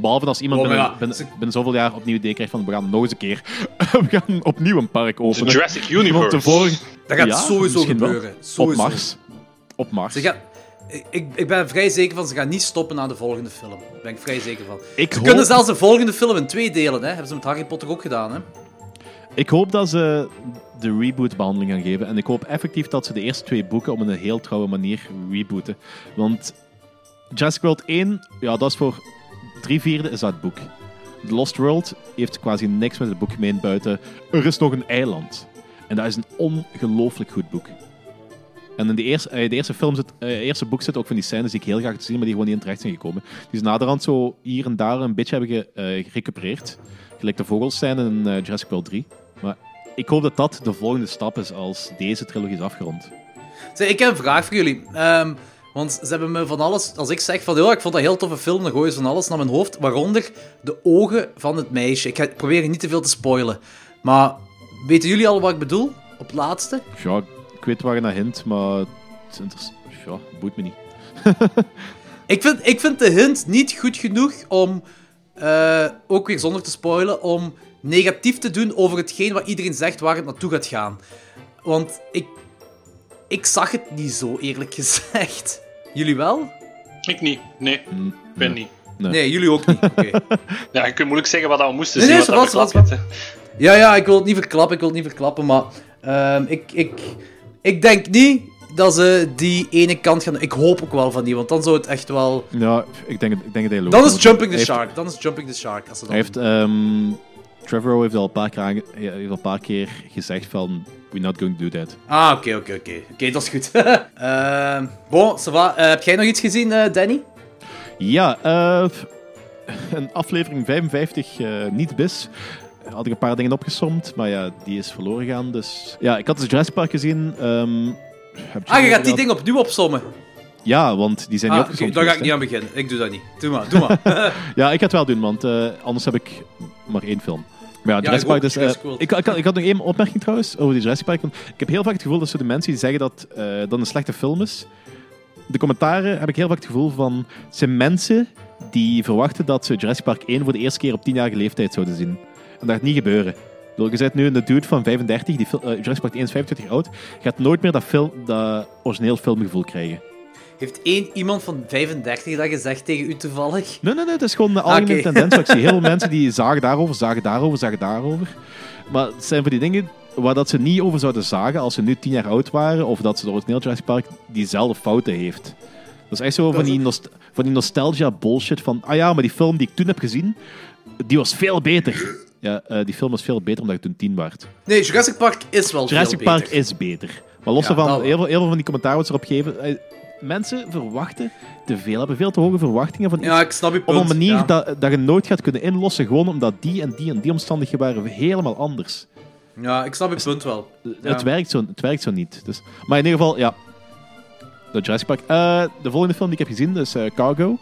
Behalve als iemand
Oh, maar
binnen,
ja,
binnen,
ze-
binnen zoveel jaar opnieuw idee krijgt van we gaan nog eens een keer. we gaan opnieuw een park
De
openen.
Jurassic
Want de
Universe.
vorige...
Dat gaat
Ja,
sowieso gebeuren. Sowieso.
Op Mars. Op Mars.
Ze gaan, ik, ik ben vrij zeker van ze gaan niet stoppen na de volgende film. Daar ben ik vrij zeker van.
ik,
Ze
hoop,
kunnen zelfs de volgende film in twee delen. Hè. Hebben ze met Harry Potter ook gedaan. Hè.
ik hoop dat ze de reboot-behandeling gaan geven. En ik hoop effectief dat ze de eerste twee boeken op een heel trouwe manier rebooten. Want Jurassic World 1, ja, dat is voor drie vierde is dat boek. The Lost World heeft quasi niks met het boek gemeen buiten. Er is nog een eiland. En dat is een ongelooflijk goed boek. En in de eerste, eh, de eerste, film zit, eh, eerste boek zit ook van die scènes die ik heel graag te zien, maar die gewoon niet in terecht zijn gekomen. Die ze naderhand zo hier en daar een beetje hebben eh, gerecupereerd. Gelijk de vogelscène in eh, Jurassic World 3. Maar ik hoop dat dat de volgende stap is als deze trilogie is afgerond.
Zeg, ik heb een vraag voor jullie. Ehm, want ze hebben me van alles... Als ik zeg van, ja, ik vond dat een heel toffe film, dan gooien ze van alles naar mijn hoofd. Waaronder de ogen van het meisje. Ik ga proberen niet te veel te spoilen. Maar weten jullie al wat ik bedoel? Op het laatste?
Ja, ik weet waar je naar hint, maar het ja, boeit me niet.
Ik vind, ik vind de hint niet goed genoeg om, eh, ook weer zonder te spoilen, om negatief te doen over hetgeen wat iedereen zegt waar het naartoe gaat gaan. Want ik, ik zag het niet zo, eerlijk gezegd. Jullie wel?
Ik niet. Nee, ik ben niet.
Nee.
Nee, jullie ook niet. Oké.
Ja, je kunt moeilijk zeggen wat we moesten
Nee,
zien.
nee,
wat.
Ja, ja, ik wil het niet verklappen, ik wil het niet verklappen, maar ehm, ik, ik, ik denk niet dat ze die ene kant gaan... Ik hoop ook wel van die, want dan zou het echt wel...
Ja, ik denk, het- ik denk hij loopt.
Dan is Jumping the Shark, dan is Jumping the Shark. Als ze dat
Hij heeft, ehm Trevorrow heeft al een paar keer, aange- hij heeft al een paar keer gezegd van, we're not going to do that.
Ah, oké, oké, oké. Oké, dat is goed. Ehm bon, ça va. Eh, heb jij nog iets gezien, eh, Danny?
Ja, eh, een aflevering 55, eh, niet bis. Had ik een paar dingen opgesomd, maar ja, die is verloren gegaan. Dus ja, ik had dus Jurassic Park gezien. ehm, heb
Ah, je gaat die dingen opnieuw opsommen.
Ja, want die zijn
Ah,
niet
oké,
opgezomd.
daar ga ik
geweest,
niet aan beginnen. Ik doe dat niet. Doe maar, doe maar.
Ja, ik ga het wel doen, want eh, anders heb ik maar één film. Maar ja, Jurassic
ik
Park, dus, eh, ik, ik, had, ik had nog één opmerking trouwens over die Jurassic Park. Want ik heb heel vaak het gevoel dat zo de mensen die zeggen dat eh, dat een slechte film is, de commentaren heb ik heel vaak het gevoel van, zijn mensen die verwachten dat ze Jurassic Park 1 voor de eerste keer op 10-jarige leeftijd zouden zien. En dat gaat niet gebeuren. Je bent nu een dude van 35, die eh, Jurassic Park 1 is 25 oud, gaat nooit meer dat, film, dat origineel filmgevoel krijgen.
Heeft één iemand van 35 dat gezegd tegen u toevallig?
Nee, nee, nee, het is gewoon een algemene tendens. Ik zie heel veel mensen die zagen daarover, zagen daarover, zagen daarover. Maar het zijn van die dingen waar dat ze niet over zouden zagen als ze nu tien jaar oud waren, of dat ze de origineel Jurassic Park diezelfde fouten heeft. Dat is echt zo van die, van die nostalgia bullshit van, ah ja, maar die film die ik toen heb gezien, die was veel beter. Ja, eh, die film was veel beter omdat je toen tien was.
Nee, Jurassic Park is wel
Jurassic
veel
Park
beter.
is beter. Maar los daarvan,
wel.
heel veel, heel veel van die commentaren wat ze erop geven, eh, mensen verwachten te veel, hebben veel te hoge verwachtingen van iets
Ja, ik snap je
op een manier
ja.
dat, dat je nooit gaat kunnen inlossen, gewoon omdat die en die en die omstandigheden waren helemaal anders.
Ja, ik snap je punt wel. Ja.
Het, werkt zo, het werkt zo niet. Dus, maar in ieder geval, ja. De Jurassic Park. Eh, de volgende film die ik heb gezien is eh, Cargo.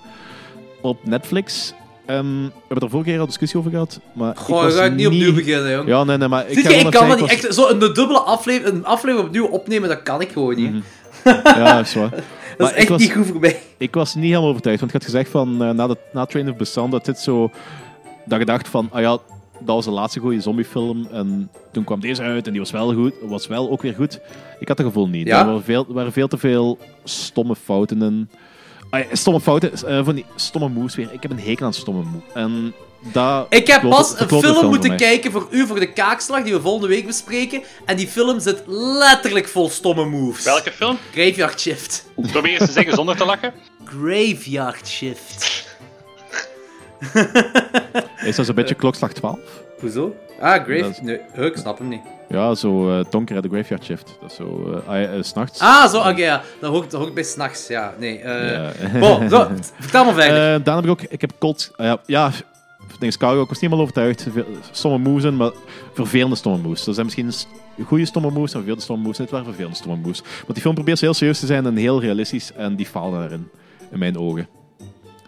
Op Netflix. Ehm, we hebben er vorige keer al discussie over gehad. Maar ik
Goh,
was
je gaat niet opnieuw beginnen, jong.
Ja, nee, nee, maar ik ga
je, ik kan dat niet echt... Zo een dubbele aflevering, een aflevering opnieuw opnemen, dat kan ik gewoon niet.
Mhm. ik was- Ja, dat is waar.
Dat
Maar
is echt
was-
niet goed voor mij.
Ik was niet helemaal overtuigd, want ik had gezegd van eh, na, de, na Train of Busan dat dit zo. Dat je dacht van, ah ja, dat was de laatste goede zombiefilm. En toen kwam deze uit en die was wel goed, was wel ook weer goed. Ik had dat gevoel niet.
Ja?
Er waren veel, er waren veel te veel stomme fouten in. Ah ja, stomme fouten, eh, van die stomme moves weer. Ik heb een hekel aan stomme moves. En dat
Ik heb pas een film moeten kijken voor u, voor de kaakslag, die we volgende week bespreken. En die film zit letterlijk vol stomme moves.
Welke film?
Graveyard Shift.
Probeer eens te zeggen zonder te lachen.
Graveyard Shift.
Is dat zo'n beetje klokslag 12?
Hoezo? Ah, Grave...
Is-
Nee, ik snap hem niet.
Ja, zo eh donker uit de Graveyard Shift. Dat is zo, eh, ah ja, eh, s'nachts.
Ah, zo, oké, ja. Dat hoort, dat hoort bij s'nachts, ja. Nee, eh...
Ja.
Bon, zo, vertel maar verder.
Eh, daarna heb ik ook, ik heb Cold, ah ja, ja, dingen Cargo, ik was niet helemaal overtuigd. Stomme moves in, maar vervelende stomme moves. Er zijn misschien goede stomme moves en vervelende stomme moves. Dit waren vervelende stomme moves. Want die film probeert heel serieus te zijn en heel realistisch en die faalde daarin, in mijn ogen.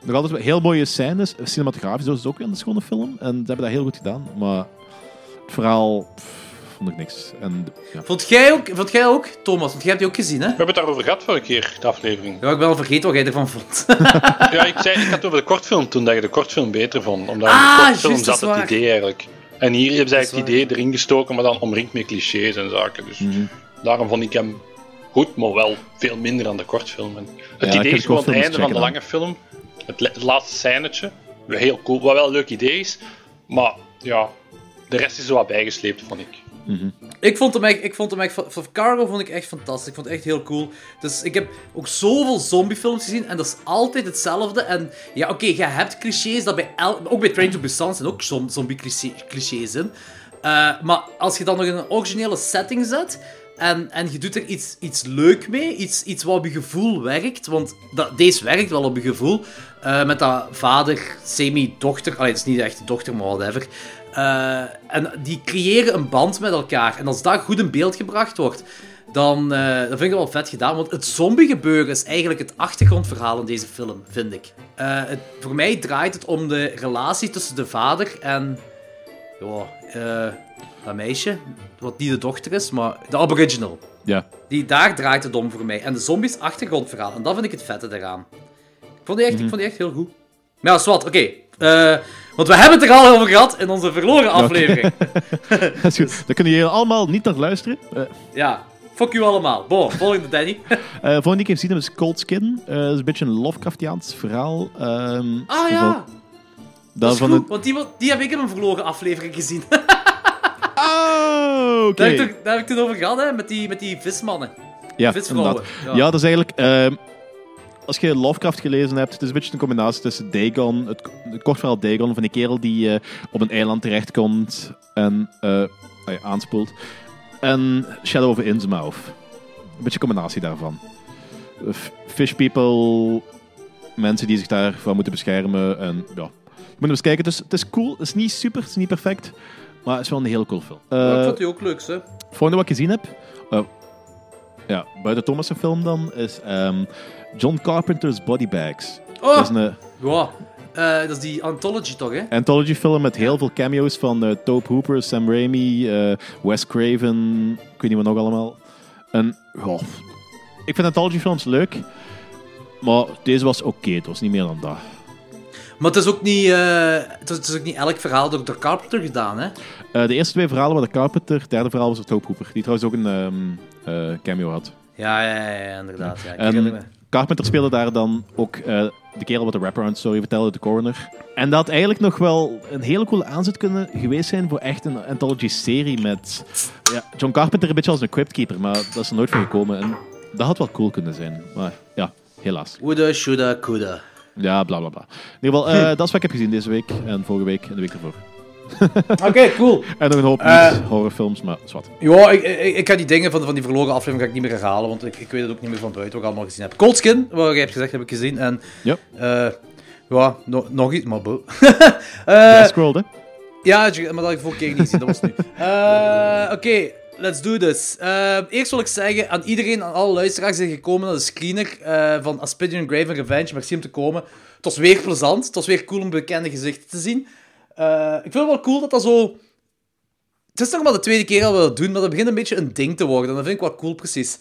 Nog altijd heel mooie scènes, cinematografisch dat is het ook weer een schone film en ze hebben dat heel goed gedaan, maar het verhaal vond ik niks. En, ja.
Vond jij ook, vond jij ook, Thomas, want jij hebt die ook gezien, hè?
We hebben het daarover gehad vorige keer, de aflevering.
Ja, ik ben al vergeten wat jij ervan vond.
Ja, ik, zei, ik had het over de kortfilm toen, dat je de kortfilm beter vond. Omdat in
Ah,
de kortfilm
juist,
zat het idee eigenlijk. En hier hebben ze eigenlijk het idee erin gestoken, maar dan omringd met clichés en zaken. Dus
Mhm.
daarom vond ik hem goed, maar wel veel minder dan de kortfilm. En het
heb
idee
de
is gewoon het einde van de lange film. Het, het laatste scènetje. Heel cool, wat wel een leuk idee is. Maar ja, de rest is er wat bijgesleept, vond ik.
Ik vond hem echt, ik vond hem echt, voor Cargo vond ik echt fantastisch. Ik vond het echt heel cool. Dus ik heb ook zoveel zombiefilms gezien en dat is altijd hetzelfde. En ja, oké, je hebt clichés, dat bij el, ook bij Train to Busan zijn ook zom- zombie-clichés in. Eh, maar als je dan nog in een originele setting zet en, en je doet er iets, iets leuk mee, iets, iets wat op je gevoel werkt, want dat, deze werkt wel op je gevoel, eh, met dat vader, semi-dochter, allee, het is niet echt een dochter, maar whatever. Eh, en die creëren een band met elkaar. En als dat goed in beeld gebracht wordt, dan, eh, vind ik dat wel vet gedaan. Want het zombiegebeuren is eigenlijk het achtergrondverhaal in deze film, vind ik. Het, voor mij draait het om de relatie tussen de vader en... Ja, dat meisje, wat niet de dochter is, maar de aboriginal.
ja.
Die, daar draait het om voor mij. En de zombies achtergrondverhaal. En dat vind ik het vette daaraan. Ik vond die echt, ik vond die echt heel goed. Maar ja, zwart, oké. Eh, Want we hebben het er al over gehad in onze verloren aflevering.
Dat is goed. Daar kunnen jullie allemaal niet naar luisteren. Eh,
Ja, fuck u allemaal. Bon, volgende Danny.
eh, volgende die ik heb gezien is Cold Skin. Dat is een beetje een Lovecraftiaans verhaal. Ehm,
Ah ja, dat is goed,
een-
want die, heb ik in een verloren aflevering gezien.
Oh, oké.
Daar, heb ik toch- daar heb ik het over gehad, hè, met die, met die vismannen.
Ja.
Ja.
Ja. dat is eigenlijk... als je Lovecraft gelezen hebt, het is een beetje een combinatie tussen Dagon, het, het kort verhaal Dagon, van die kerel die eh, op een eiland terechtkomt en ja, aanspoelt, en Shadow of Innsmouth. Een beetje een combinatie daarvan. Fish people, mensen die zich daarvan moeten beschermen, en ja... Je moet hem eens kijken, het is, het is cool, het is niet super, het is niet perfect, maar het is wel een heel cool film.
Ja, ik
Eh,
vond die ook leuk, hè.
Volgende wat ik gezien heb, ja, buiten Thomas' film dan, is ehm, John Carpenter's Body Bags.
Oh,
Dat is een
ja. Eh, dat is die anthology toch, hè?
anthology film met heel veel cameo's van eh Tobe Hooper, Sam Raimi, eh, Wes Craven, ik weet niet wat nog allemaal. En, ik vind anthology films leuk, maar deze was oké, het was niet meer dan dat.
Maar het is ook niet, eh, het is, het is ook niet elk verhaal door, door Carpenter gedaan, hè?
Eh, de eerste twee verhalen waren de Carpenter, het derde verhaal was door Tobe Hooper, die trouwens ook een ehm, eh, cameo had.
Ja, ja, ja, ja, inderdaad. Ja.
En Carpenter speelde daar dan ook de kerel wat de wraparound story vertelde, de coroner. En dat had eigenlijk nog wel een hele coole aanzet kunnen geweest zijn voor echt een anthology-serie met ja, John Carpenter een beetje als een cryptkeeper, maar dat is er nooit van gekomen. En dat had wel cool kunnen zijn. Maar ja, helaas.
Woulda, shoulda, coulda.
Ja, bla bla bla. In ieder geval, eh, dat is wat ik heb gezien deze week en vorige week en de week ervoor.
Oké, cool.
En nog een hoop
Eh.
niet-horrorfilms, maar zwart.
Ja, ik, ik, ik ga die dingen van, van die verloren aflevering ga ik niet meer herhalen, want ik, ik weet het ook niet meer van buiten wat ik allemaal gezien heb. Cold Skin, wat jij hebt gezegd, heb ik gezien. En
Ja.
eh, ja, no- nog iets, maar bo. Eh,
Ja, scroll, hè.
Ja, maar dat had ik vorige keer niet gezien, dat was nu. Eh, Oké, let's do this. Eh, eerst wil ik zeggen aan iedereen, aan alle luisteraars die zijn gekomen naar de screener eh, van Aspidian Grave and Revenge. Merci om te komen. Het was weer plezant. Het was weer cool om bekende gezichten te zien. Eh, ik vind het wel cool dat dat zo... Het is nog maar de tweede keer dat we dat doen, maar dat begint een beetje een ding te worden. En dat vind ik wel cool, precies.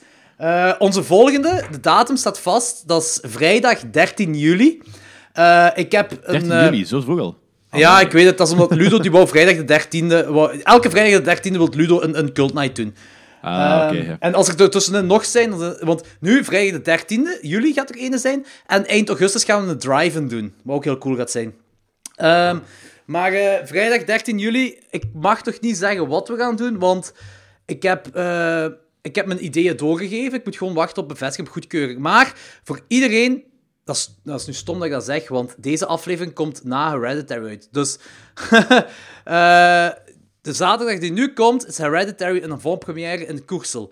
Onze volgende, de datum staat vast. Dat is vrijdag 13 juli. Ik heb een...
13
eh,
juli, zo vroeg al.
Ja, ik weet het. Dat is omdat Ludo die wou vrijdag de 13e... wou- elke vrijdag de 13e wil Ludo een, een cult night doen.
Ah, oké. Ja.
En als er er tussenin nog zijn... Want nu, vrijdag de 13e, juli gaat er ene zijn. En eind augustus gaan we een drive-in doen. Wat ook heel cool gaat zijn. Ehm, maar eh, vrijdag 13 juli, ik mag toch niet zeggen wat we gaan doen, want ik heb, eh, ik heb mijn ideeën doorgegeven. Ik moet gewoon wachten op bevestiging, goedkeuring. Maar voor iedereen, dat is, dat is nu stom dat ik dat zeg, want deze aflevering komt na Hereditary uit. Dus eh, de zaterdag die nu komt, is Hereditary een avant-première in Koersel.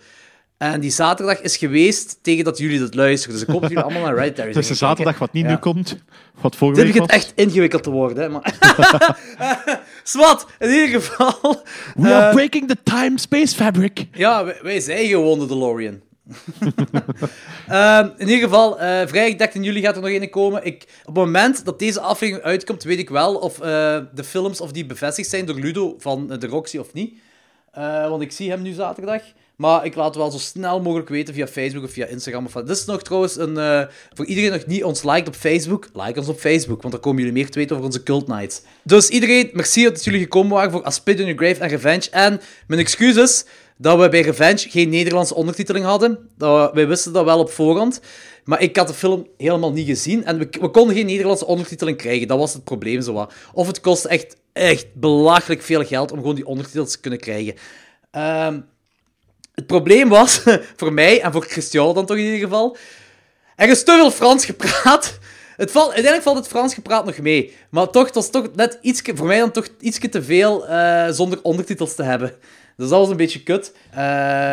En die zaterdag is geweest tegen dat jullie dat luisteren. Dus ik hoop dat jullie allemaal naar Hereditary
Dus de
zijn gaan kijken.
zaterdag wat niet
Ja.
nu komt, wat vorige
Dit
week
begint echt ingewikkeld te worden, hè. Maar... Zwat, in ieder geval...
We
eh,
are breaking the time-space fabric.
ja, wij, wij zijn gewoon de DeLorean. Ehm, in ieder geval, vrijdag 13 juli gaat er nog een komen. Ik, op het moment dat deze aflevering uitkomt, weet ik wel of eh, de films of die bevestigd zijn door Ludo van eh, de Roxy of niet. Want ik zie hem nu zaterdag. Maar ik laat het wel zo snel mogelijk weten via Facebook of via Instagram. Of. Dit is nog trouwens een... eh, voor iedereen nog niet ons liked op Facebook, like ons op Facebook. Want dan komen jullie meer te weten over onze Cult Nights. Dus iedereen, merci dat jullie gekomen waren voor Aspid in Your Grave en Revenge. En mijn excuses dat we bij Revenge geen Nederlandse ondertiteling hadden. Dat, wij wisten dat wel op voorhand. Maar ik had de film helemaal niet gezien. En we, we konden geen Nederlandse ondertiteling krijgen. Dat was het probleem zo wat. Of het kostte echt, echt belachelijk veel geld om gewoon die ondertitels te kunnen krijgen. Ehm, het probleem was, voor mij en voor Christian dan toch in ieder geval, er is te veel Frans gepraat. Het valt, uiteindelijk valt het Frans gepraat nog mee. Maar toch, het was toch net iets, voor mij dan toch iets te veel eh, zonder ondertitels te hebben. Dus dat was een beetje kut. Eh,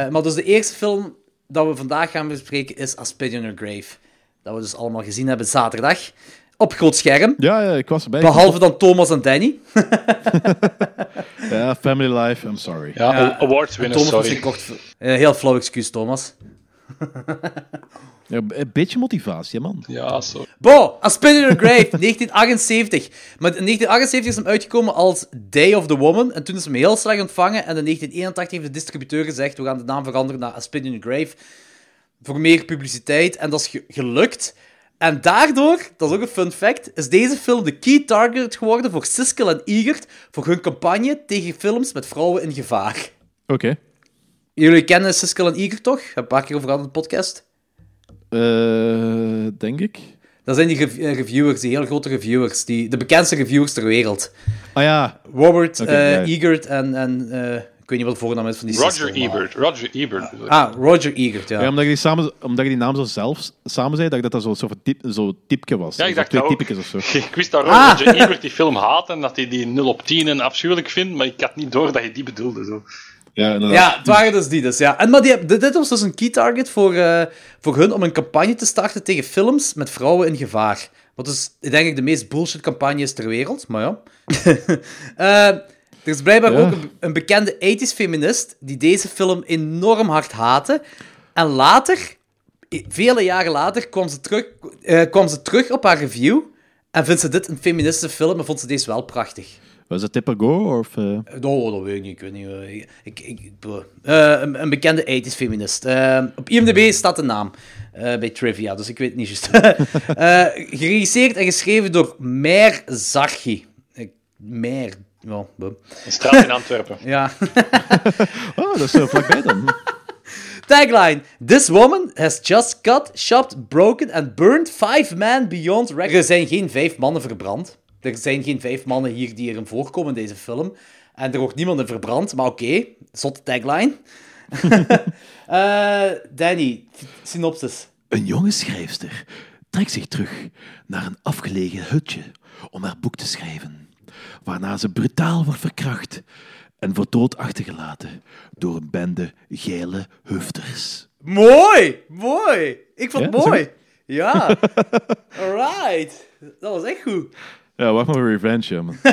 maar dus de eerste film dat we vandaag gaan bespreken is in Your Grave. Dat we dus allemaal gezien hebben zaterdag. Op groot scherm.
Ja, ja, ik was erbij.
Behalve dan Thomas en Danny.
Ja, family life, I'm sorry.
Ja,
Ja.
awards winnen,
Thomas
sorry.
kort... Eh, heel flauw excuus, Thomas.
Ja, een beetje motivatie, man.
Ja, sorry.
Bo, A Spin in Your Grave, 1978. Maar in 1978 is hem uitgekomen als Day of the Woman. En toen is hem heel slecht ontvangen. En in 1981 heeft de distributeur gezegd, we gaan de naam veranderen naar A Spin in Your Grave. Voor meer publiciteit. En dat is ge- gelukt. En daardoor, dat is ook een fun fact, is deze film de key target geworden voor Siskel en Egert voor hun campagne tegen films met vrouwen in gevaar.
Oké.
Jullie kennen Siskel en Egert toch? Heb een paar keer over gehad in de podcast.
Eh, denk ik.
Dat zijn die rev- eh, reviewers, die heel grote reviewers, die, de bekendste reviewers ter wereld.
Ah ja,
Robert
Oké,
eh,
ja, ja.
Egert en, en ik weet niet wat de voornaam is van die
Roger
maar-
Ebert. Roger Ebert.
Ah, Roger Egert, ja.
ja. omdat, je die samen, omdat je die naam zo zelf samen zei, dat ik dat dat zo'n typ, zo typje was.
Ja, ik
Zo
dacht
twee
dat ook.
typetjes of zo.
Ik wist dat
Ah.
Roger Ebert die film haat en dat hij die 0 op 10 en afschuwelijk vindt, maar ik had niet door dat je die bedoelde. Zo.
Ja, inderdaad.
Ja, het waren dus die dus, ja. En, maar die, dit dit was dus een key target voor, eh, voor hun om een campagne te starten tegen films met vrouwen in gevaar. Wat dus, denk ik, de meest bullshit campagne is ter wereld, maar ja. Eh, er is blijkbaar
Ja.
ook een, een bekende 80s feminist die deze film enorm hard haatte. En later, vele jaren later, kwam ze terug, eh, kwam ze terug op haar review en vindt ze dit een feministische film en vond ze deze wel prachtig.
Was het Go? Of, eh,
Oh, dat weet ik niet. Ik weet niet. eh, Ik, ik, eh, een, een bekende 80s feminist. Eh, op IMDb staat de naam eh, bij trivia, dus ik weet het niet juist. Eh, geregisseerd en geschreven door Mer Zargi. Ik- Mer. Boom.
Een straat in Antwerpen.
ja.
Oh, dat is zo vlakbij dan.
Tagline: This woman has just cut, chopped, broken and burned five men beyond record. Er zijn geen vijf mannen verbrand. Er zijn geen vijf mannen hier die erin voorkomen in deze film. En er wordt niemand in verbrand, maar oké. Zotte tagline. Eh, Danny, synopsis.
Een jonge schrijfster trekt zich terug naar een afgelegen hutje om haar boek te schrijven, waarna ze brutaal wordt verkracht en voor dood achtergelaten door een bende geile hufters.
Mooi! Mooi! Ik vond het
Ja,
mooi. Ja. Alright. Dat was echt goed.
Ja, wacht maar voor Revenge, ja, man.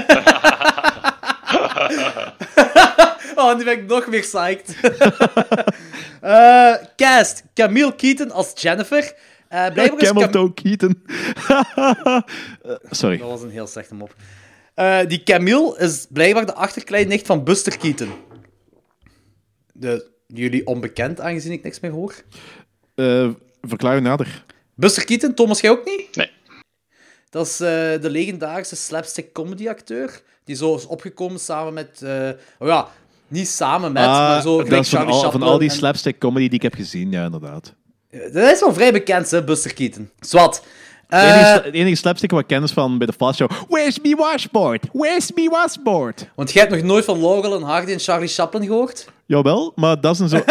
Oh, nu ben ik nog meer psyched. Eh, cast. Camille Keaton als Jennifer. Eh blijkbaar is
Camel Keaton. Eh, sorry.
Dat was een heel slechte mop. Eh, die Camille is blijkbaar de achterkleinnicht van Buster Keaton. De, jullie onbekend, aangezien ik niks meer hoor.
Eh, verklaar je nader.
Buster Keaton, Thomas, jij ook niet?
Nee.
Dat is eh, de legendarische slapstick comedy-acteur. Die zo is opgekomen samen met... eh, oh ja, niet samen met, maar zo
Ah, dat
gelijk
is van al, van
Chaplin
al die
en-
slapstick comedy die ik heb gezien, ja, inderdaad.
Dat is wel vrij bekend, hè, Buster Keaton. Zwat.
De
Eh,
enige, de enige slapstick wat ik ken is van bij de Fast Show. Where's me washboard? Where's me washboard?
want jij hebt nog nooit van Laurel en Hardy en Charlie Chaplin gehoord?
Jawel, maar dat is een zo... ik,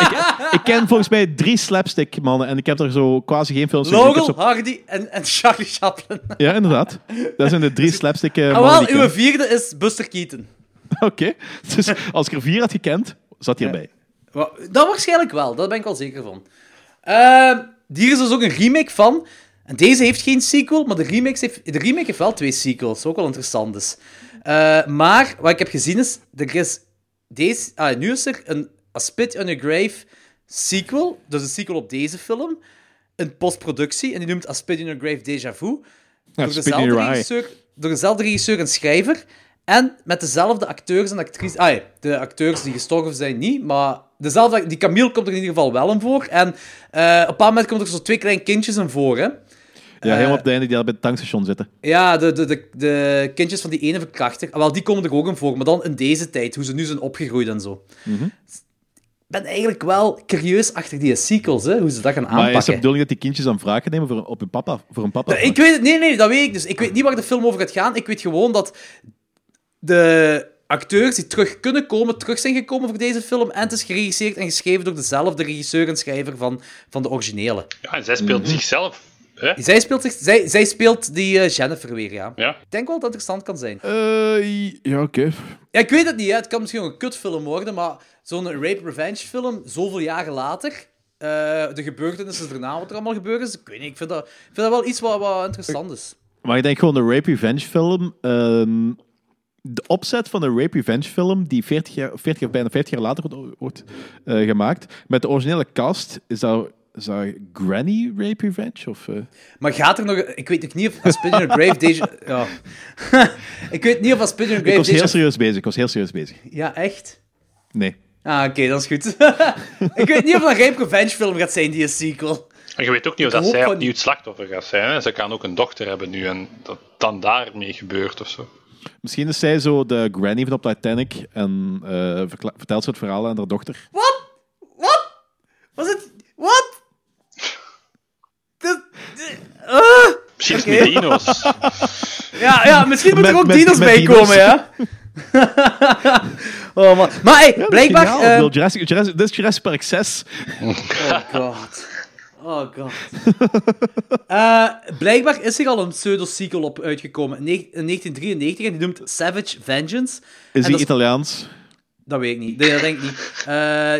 ik, ik ken volgens mij drie slapstick mannen en ik heb er zo quasi geen films
Laurel,
zo-
Hardy en, en Charlie Chaplin.
Ja, inderdaad. Dat zijn de drie slapstick eh,
Ah, wel, uw
ken.
vierde is Buster Keaton.
Oké. Dus als ik er vier had gekend, zat hij erbij.
Dat waarschijnlijk wel, daar ben ik wel zeker van. Ehm hier is dus ook een remake van. En deze heeft geen sequel, maar de remake heeft, de remake heeft wel twee sequels. Ook wel interessant is. Eh, maar wat ik heb gezien is, er is deze, ah, nu is er een A Spit on Your Grave sequel. Dus een sequel op deze film. In postproductie. En die noemt A Spit in Your Grave Deja Vu.
Ja,
door, dezelfde regisseur, door dezelfde regisseur en schrijver. En met dezelfde acteurs en actrices. Ah, ja, de acteurs die gestorven zijn niet, maar dezelfde, die Camille komt er in ieder geval wel in voor. En eh, op een bepaald moment komt er zo twee kleine kindjes in voor. Hè?
Ja, helemaal op het einde die al bij het tankstation zitten.
Ja, de, de, de, de kindjes van die ene verkrachter. Ah, Wel, die komen er ook in voor, maar dan in deze tijd, hoe ze nu zijn opgegroeid en zo.
Mhm.
Ik ben eigenlijk wel curieus achter die sequels, hè, hoe ze dat gaan
Maar is de
aanpakken.
bedoeling dat die kindjes dan wraak gaan nemen voor, op hun papa? Voor hun papa?
Ik weet het, nee, nee, dat weet ik dus. Ik weet niet waar de film over gaat gaan. Ik weet gewoon dat de acteurs die terug kunnen komen, terug zijn gekomen voor deze film. En het is geregisseerd en geschreven door dezelfde regisseur en schrijver van, van de originele.
Ja, en zij speelt zichzelf. Hè?
Zij speelt, zich, zij, zij speelt die eh, Jennifer weer, ja.
Ja.
Ik denk wel dat het interessant kan zijn.
Eh, ja, oké.
Ja, ik weet het niet, hè. het kan misschien ook een kutfilm worden, maar zo'n rape-revenge film, zoveel jaren later, eh, de gebeurtenissen daarna, wat er allemaal gebeurd is, ik weet niet, ik vind dat, ik vind dat wel iets wat, wat interessant is.
Maar ik denk gewoon de Rape Revenge film. ehm, de opzet van de Rape Revenge film, die 40 jaar, 40 of bijna 50 jaar later wordt, wordt eh, gemaakt, met de originele cast, is dat, is dat Granny Rape Revenge? Of, eh?
Maar gaat er nog... Ik weet nog niet of A Spin in a Grave Deja... Ja. ik weet niet of A Spin in a
Ik
Grave
was heel serieus bezig. Ik was heel serieus bezig.
Ja, echt?
Nee.
Ah, oké, dat is goed. ik weet niet of het een Rape Revenge film gaat zijn, die is sequel.
En je weet ook niet of dat zij opnieuw het slachtoffer gaat zijn. Hè? Ze kan ook een dochter hebben nu en dat dan daarmee gebeurt of zo.
Misschien is zij zo de granny van op Titanic en eh, verkla- vertelt ze het verhaal aan haar dochter.
Wat? Wat? Was het... Wat? Ah!
Misschien is
Oké.
het met dino's.
Ja, ja, misschien moeten er ook
met-
dino's
met
bij
dino's.
komen, ja. oh man. Maar hey,
Ja,
blijkbaar... eh,
bedoel, Jurassic, Jurassic, dit is Jurassic Park 6.
Oh god. Oh god. Eh, blijkbaar is er al een pseudo-sequel op uitgekomen in ne- in 1993 en die noemt Savage Vengeance.
Is die Italiaans?
Dat weet ik niet. Nee, dat denk ik niet. Eh,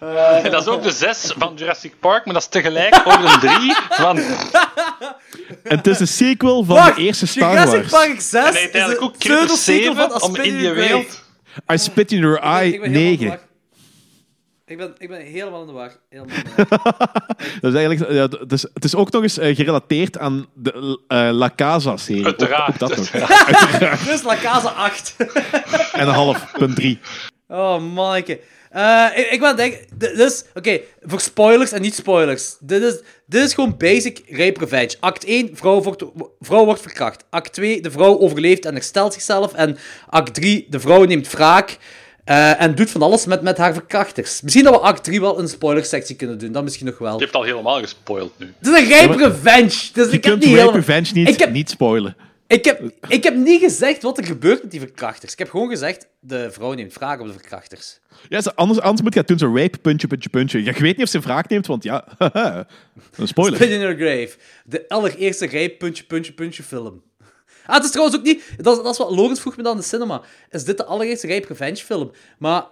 En dat is ook de 6 van Jurassic Park, maar dat is tegelijk ook een 3 van.
En het is een sequel van
wacht,
de eerste Star
Jurassic
Wars.
Park 6
En
is
ook
pseudo-sequel
7
van A
om in die
Grave.
wereld.
I spit in your
Ik ben-
eye,
ik ben helemaal in de
9.
war. Ik ben, ik ben helemaal in de war. Helemaal in de war.
Dat is eigenlijk, ja, het, is, het is ook nog eens eh, gerelateerd aan de eh, La Casa-serie. Ook,
Uiteraard.
ook dat nog.
Dus La Casa 8.
En een half, punt 3.
Oh, manneke. Eh, ik, ik ben denk... dit is... Oké, voor spoilers en niet spoilers. Dit is, dit is gewoon basic rape revenge. Act 1, vrouw wordt, vrouw wordt verkracht. Act 2, de vrouw overleeft en herstelt zichzelf. En act 3, de vrouw neemt wraak. eh, en doet van alles met, met haar verkrachters. Misschien dat we act 3 wel een spoilersectie kunnen doen. Dat misschien nog wel.
Je hebt al helemaal gespoild nu.
Het is een rape revenge. Dus
Je
ik heb
kunt
niet
Rape
helemaal...
Revenge niet,
Ik heb-
niet spoilen.
Ik heb, ik heb niet gezegd wat er gebeurt met die verkrachters. Ik heb gewoon gezegd, de vrouw neemt wraak op de verkrachters.
Ja, zo- anders, anders moet je het doen, zo rape, puntje, puntje, puntje. Ja, je weet niet of ze wraak neemt, want ja, haha, een spoiler.
Spin in Your Grave. De allereerste rape puntje, puntje, puntje film. Ah, het is trouwens ook niet... Dat, is- dat is wat Logans vroeg me dan in de cinema. Is dit de allereerste rape revenge film? Maar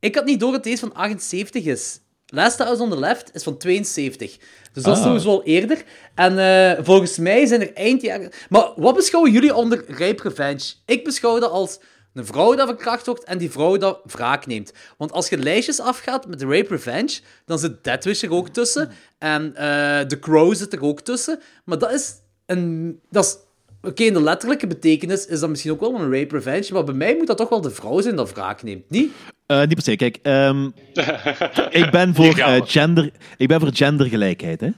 ik had niet door dat deze van 78 is. Last House on the Left is van 72. Dus dat is
Ah.
sowieso al eerder. En eh, volgens mij zijn er eind jaren... Maar wat beschouwen jullie onder rape revenge? Ik beschouw dat als een vrouw dat verkracht wordt en die vrouw dat wraak neemt. Want als je lijstjes afgaat met rape revenge, dan zit Death Wish er ook tussen. En eh The Crow zit er ook tussen. Maar dat is een... Dat is... Oké, in de letterlijke betekenis is dat misschien ook wel een rape revenge, maar bij mij moet dat toch wel de vrouw zijn dat wraak neemt, niet?
Eh, niet per se. Kijk, ehm, ik, ben voor, eh, gender, ik ben voor gendergelijkheid. Hè?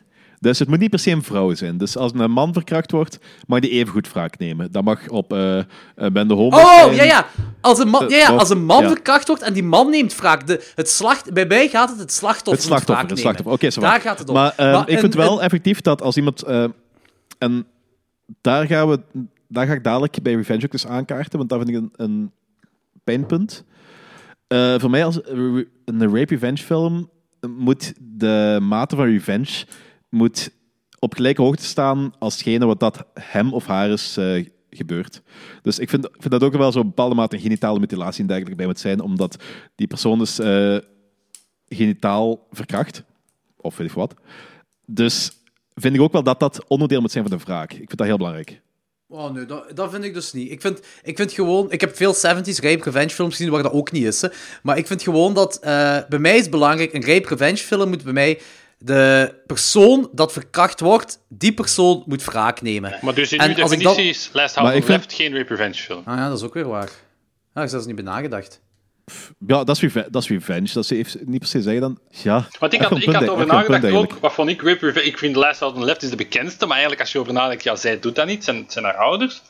Dus het moet niet per se een vrouw zijn. Dus als een man verkracht wordt, mag die even goed wraak nemen. Dat mag op eh eh, ben de homo
Oh,
zijn.
ja, ja. Als een man, ja, als een man
ja.
verkracht wordt en die man neemt wraak. De, het slacht, bij mij gaat het het slachtoffer
Het slachtoffer, het slachtoffer. Oké,
Daar gaat het om.
Maar, ehm, ik
een-
vind wel
een-
effectief dat als iemand... eh, en daar, gaan we, daar ga ik dadelijk bij Revenge ook eens aankaarten, want dat vind ik een, een pijnpunt. Eh, voor mij als een rape revenge film moet de mate van revenge moet op gelijke hoogte staan als hetgene wat dat hem of haar is eh, gebeurd. Dus ik vind, vind dat ook wel zo'n bepaalde mate genitale mutilatie en dergelijke bij moet zijn, omdat die persoon is eh, genitaal verkracht. Of weet ik wat. Dus vind ik ook wel dat dat onderdeel moet zijn van de wraak. Ik vind dat heel belangrijk.
Oh nee, dat, dat vind ik dus niet. Ik vind, ik vind gewoon... Ik heb veel 70s rape revenge films gezien waar dat ook niet is. Hè. Maar ik vind gewoon dat... eh, bij mij is het belangrijk, een rape revenge film moet bij mij... De persoon dat verkracht wordt, die persoon moet wraak nemen.
Maar dus in uw definitie
dat-
is Last House on Left geen rape revenge film.
Ah ja, dat is ook weer waar. Ah, ik heb er zelfs niet bij nagedacht.
Ja, dat is, reve- dat is revenge. Dat is niet per se zeggen dan. Ja,
Want ik had, ik had over nagedacht ook, wat vond ik rape revenge? Ik vind Last on the Left is de bekendste, maar eigenlijk als je over nadenkt, ja, zij doet dat niet, zijn, het zijn haar ouders.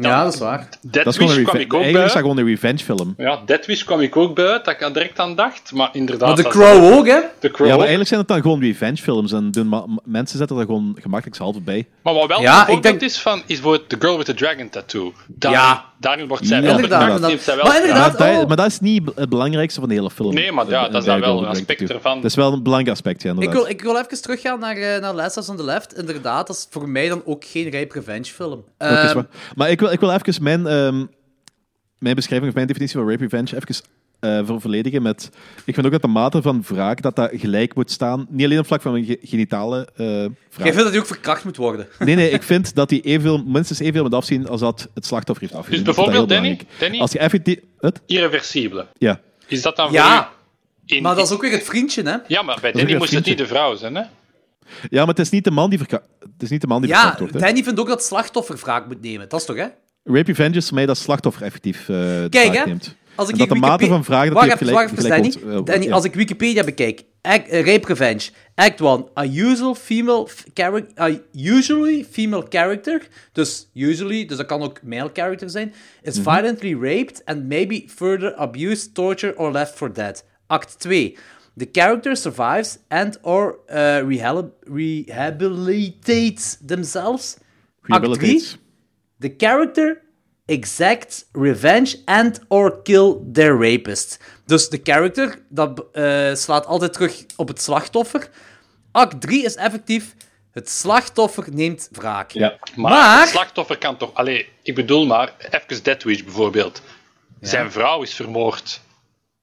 Ja, dat is waar.
Dead
Dat is gewoon
Wish kwam ik ook
Eigenlijk is
bij.
dat gewoon een revenge film.
Ja, Dead Wish kwam ik ook bij, dat ik aan direct aan dacht, maar inderdaad...
Maar The
dat-
Crow ook, hè?
The Crow
Ja, maar eigenlijk zijn het dan gewoon revenge films. En doen mensen zetten er gewoon gemakkelijk halve bij.
Maar wat wel
Ja, ik denk-
is van, is voor The Girl with the Dragon Tattoo.
Ja.
Daarin wordt zij wel
inderdaad, inderdaad.
zij wel
Maar inderdaad,
Maar dat,
oh.
maar dat is niet het belangrijkste van de hele film.
Nee, maar ja, dat is dan wel een aspect ervan.
Dat is wel een belangrijk aspect, ja,
Ik
inderdaad.
wil, ik wil even teruggaan naar, eh naar Last House on the Left. Inderdaad, dat is voor mij dan ook geen rape revenge film. Ehm.
Maar ik wil, ik wil even mijn, ehm, mijn beschrijving of mijn definitie van rape revenge even eh, ver- volledigen met... Ik vind ook dat de mate van wraak dat dat gelijk moet staan. Niet alleen op vlak van een ge- genitale eh
Jij
wraak.
vindt dat hij ook verkracht moet worden.
Nee, nee, ik vind dat hij evenveel, minstens evenveel moet afzien als dat het slachtoffer heeft afgezien.
Dus
dat heel
bijvoorbeeld, Danny. Danny
Als je effectief... Het?
irreversibele.
Ja.
Is dat dan
Ja.
In,
Maar dat is ook weer het vriendje, hè?
Ja, maar bij Danny moest het niet de vrouw zijn, hè?
ja, maar het is niet de man die, verka- het is niet de man die
Ja,
verkracht wordt. hè.
Danny vindt ook dat slachtoffer wraak moet nemen. Dat is toch, hè?
Rape voor mij dat slachtoffer effectief eh de
Kijk, hè.
neemt.
Als ik
de mate
Wikipedia-
van dat gelijk-
wacht even, Danny.
wordt, eh,
Danny,
ja.
Als ik Wikipedia bekijk, act, eh, Rape Revenge, Act 1, a usual female character, usually female character, dus usually, dus dat kan ook male character zijn, is
Mhm.
violently raped and maybe further abused, tortured or left for dead. Act 2. The character survives and or uh, rehab- rehabilitates themselves. Act 3.
Rehabilitates.
The character exacts revenge and or kill their rapist. Dus de character dat, eh, slaat altijd terug op het slachtoffer. Act 3 is effectief het slachtoffer neemt wraak.
Ja.
Maar,
Maar-
het slachtoffer kan toch... Allee, ik bedoel maar, even Deathwish bijvoorbeeld. Zijn vrouw is vermoord.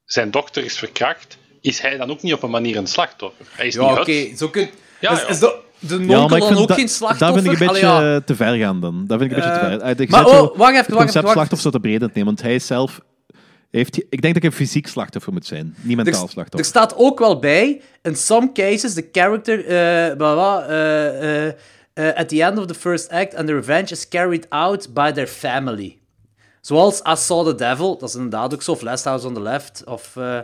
Zijn dochter is verkracht. Is hij dan ook niet op een manier een slachtoffer? Hij is
Ja,
niet
oké, zo kun
Ja,
is,
ja.
is de, de
Ja,
nonkel
maar ik
dan ook
dat,
geen
dat
slachtoffer?
vind ik een
Allee,
beetje
ja.
eh, te ver gaan dan. Dat vind ik een beetje te ver. Eh, ik
maar
zet zo
oh, wacht even,
het concept
wacht
slachtoffer zo te breed nemen, want hij is zelf... Heeft, ik denk dat ik een fysiek slachtoffer moet zijn, niet mentaal
Er, er
slachtoffer.
staat ook wel bij, in some cases, the character, eh blah, blah, eh, eh, eh, at the end of the first act, and the revenge is carried out by their family. Zoals I Saw the Devil, dat is inderdaad ook zo, of Last House on the Left. Of, eh,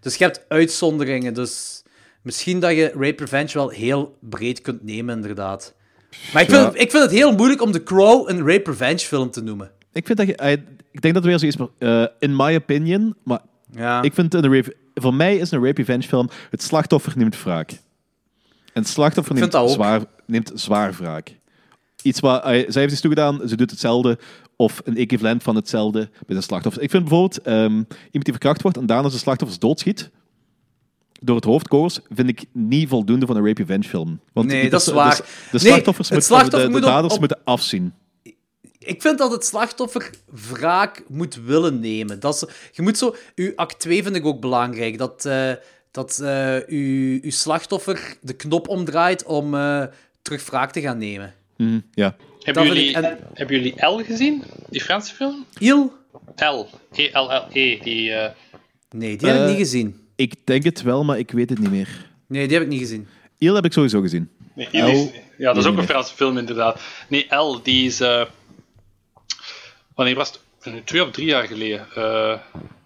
dus je hebt uitzonderingen, dus misschien dat je Rape Revenge wel heel breed kunt nemen, inderdaad. Maar ik vind,
Ja.
het, ik vind het heel moeilijk om The Crow een Rape Revenge film te noemen.
Ik vind dat je... ik denk dat het weer zoiets... is, eh, in my opinion, maar
Ja.
ik vind een rape, voor mij is een rape revenge film het slachtoffer neemt wraak. En het slachtoffer neemt zwaar, neemt zwaar wraak. Iets wat... zij heeft iets toegedaan, ze doet hetzelfde of een equivalent van hetzelfde bij een slachtoffer. Ik vind bijvoorbeeld ehm, iemand die verkracht wordt en daarna zijn slachtoffers doodschiet door het hoofdkogels, vind ik niet voldoende van een rape revenge film. Want
Nee,
die-
dat is waar.
De, de slachtoffers, moeten-
slachtoffer
de, daders
op-
moeten afzien.
Ik vind dat het slachtoffer wraak moet willen nemen. Dat is, je moet zo... Uw act 2 vind ik ook belangrijk. Dat, eh, dat eh, uw, uw slachtoffer de knop omdraait om eh, terug wraak te gaan nemen.
Mhm, ja.
Hebben
Dat
jullie,
ik- en-
hebben jullie L gezien? Die Franse film?
Il?
L. E-L-L-E. Die... eh,
Nee, die heb ik niet gezien.
Ik denk het wel, maar ik weet het niet meer.
Nee, die heb ik niet gezien.
Il heb ik sowieso gezien.
Nee, L is-
L,
ja, dat is
weet
ook een Franse film, inderdaad. Nee, L, die is... eh, wanneer was het? Eh, Twee of drie jaar geleden. eh,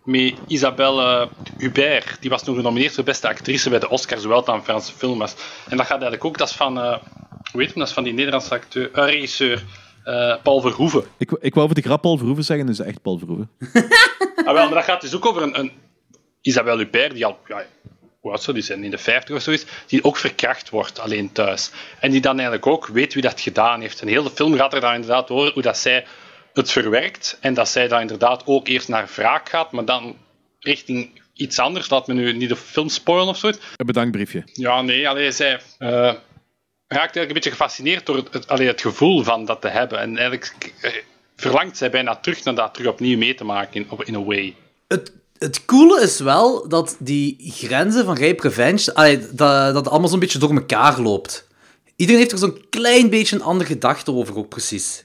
met Isabelle Hubert. Die was toen genomineerd voor beste actrice bij de Oscars, zowel een Franse film was. En dat gaat eigenlijk ook... Dat is van... eh hoe heet hem? Dat is van die Nederlandse acteur, eh, regisseur eh, Paul Verhoeven.
Ik, ik wou voor de grap Paul Verhoeven zeggen, dus echt Paul Verhoeven.
Ah, wel, maar dat gaat dus ook over een, een Isabelle Huppert, die al, ja, hoe oud die zijn, in de 50 of zoiets, die ook verkracht wordt alleen thuis. En die dan eigenlijk ook weet wie dat gedaan heeft. En heel de film gaat er dan inderdaad over hoe dat zij het verwerkt en dat zij dan inderdaad ook eerst naar wraak gaat, maar dan richting iets anders. Laat me nu niet de film spoilen of zoiets.
Een bedankbriefje.
Ja, nee, alleen zij eh, raakt eigenlijk een beetje gefascineerd door het, het, allee, het gevoel van dat te hebben. En eigenlijk eh, verlangt zij bijna terug naar dat terug opnieuw mee te maken, in, op- in a way.
Het, het coole is wel dat die grenzen van Rape Revenge, dat, dat allemaal zo'n beetje door elkaar loopt. Iedereen heeft er zo'n klein beetje een andere gedachte over, ook precies.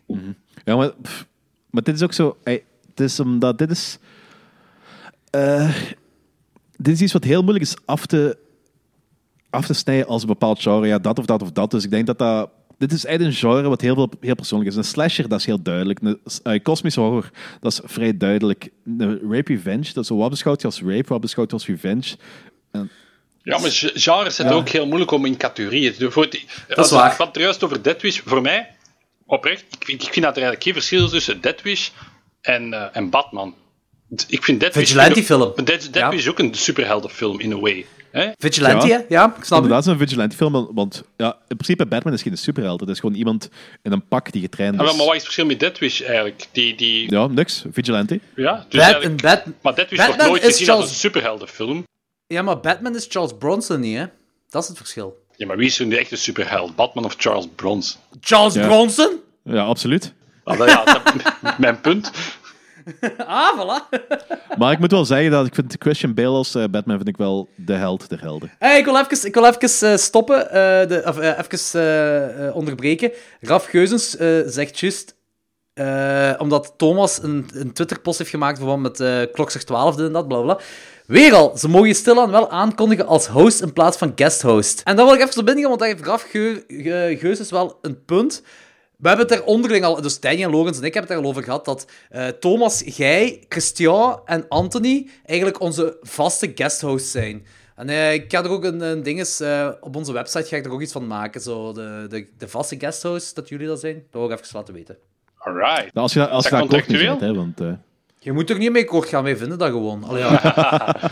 Ja, maar, maar dit is ook zo... het is omdat dit is... eh, dit is iets wat heel moeilijk is af te, af te snijden als een bepaald genre. Ja, dat of dat of dat. Dus ik denk dat dat... Dit is eigenlijk een genre wat heel, veel, heel persoonlijk is. Een slasher, dat is heel duidelijk. Een uh, kosmische horror, dat is vrij duidelijk. Een rape revenge, dat is zo wat beschouwt je als rape, wat beschouwt je als revenge.
Ja, maar ge- genres zijn
Ja.
ook heel moeilijk om in categorieën te doen. Voor die-
is waar.
Ik had het er juist over Deadwish. Voor mij, oprecht, ik, vind- ik vind dat er eigenlijk geen verschil is tussen Deadwish en, eh, en Batman. Ik vind Deadwish...
Vigilante-film.
Dead, Deadwish is ook een superheldenfilm, in a way. Hè?
Vigilante,
Ja.
ja, ik snap
Inderdaad,
het.
het is een vigilante film, want ja, in principe Batman is geen superheld. Het is gewoon iemand in een pak die getraind
Ah, wel,
is.
maar wat is het verschil met Deadwish eigenlijk? Die, die,
Ja, niks. Vigilante.
ja, dus
Bat, Bat,
maar Deadwish
Batman
wordt nooit
is
gezien als
Charles-
een superheldenfilm.
ja, maar Batman is Charles Bronson niet, hè? Dat is het verschil.
Ja, maar wie is nu echt een superheld? Batman of Charles Bronson?
Charles
Ja.
Bronson?
Ja, absoluut.
Ah, ja, dat- mijn punt.
Ah, voilà.
Maar ik moet wel zeggen dat ik vind Christian Bale als eh, Batman vind ik wel de held der helden.
Hey, ik wil even, ik wil even eh, stoppen, eh, de, of even onderbreken. Raf Geuzens zegt juist, omdat Thomas een, een Twitter-post heeft gemaakt van met eh klok zegt 12 en dat, bla bla. Weer al, ze mogen je stilaan wel aankondigen als host in plaats van guest host. En dan wil ik even zo binnen want daar heeft Raf Geu- Ge- Geuzens wel een punt. We hebben het er onderling al, dus Danny en Logans en ik hebben het er al over gehad, dat eh, Thomas, jij, Christian en Anthony eigenlijk onze vaste guesthosts zijn. En eh, ik ga er ook een, een ding eens, eh, op onze website ga ik er ook iets van maken, zo de, de, de vaste guesthosts, dat jullie dat zijn. Dat wil ik even laten weten.
Alright.
Nou, als je, als je
dat
daar kort bent, hè, want... eh,
Je moet er niet mee kort gaan, wij vinden dat gewoon. Allee, ja.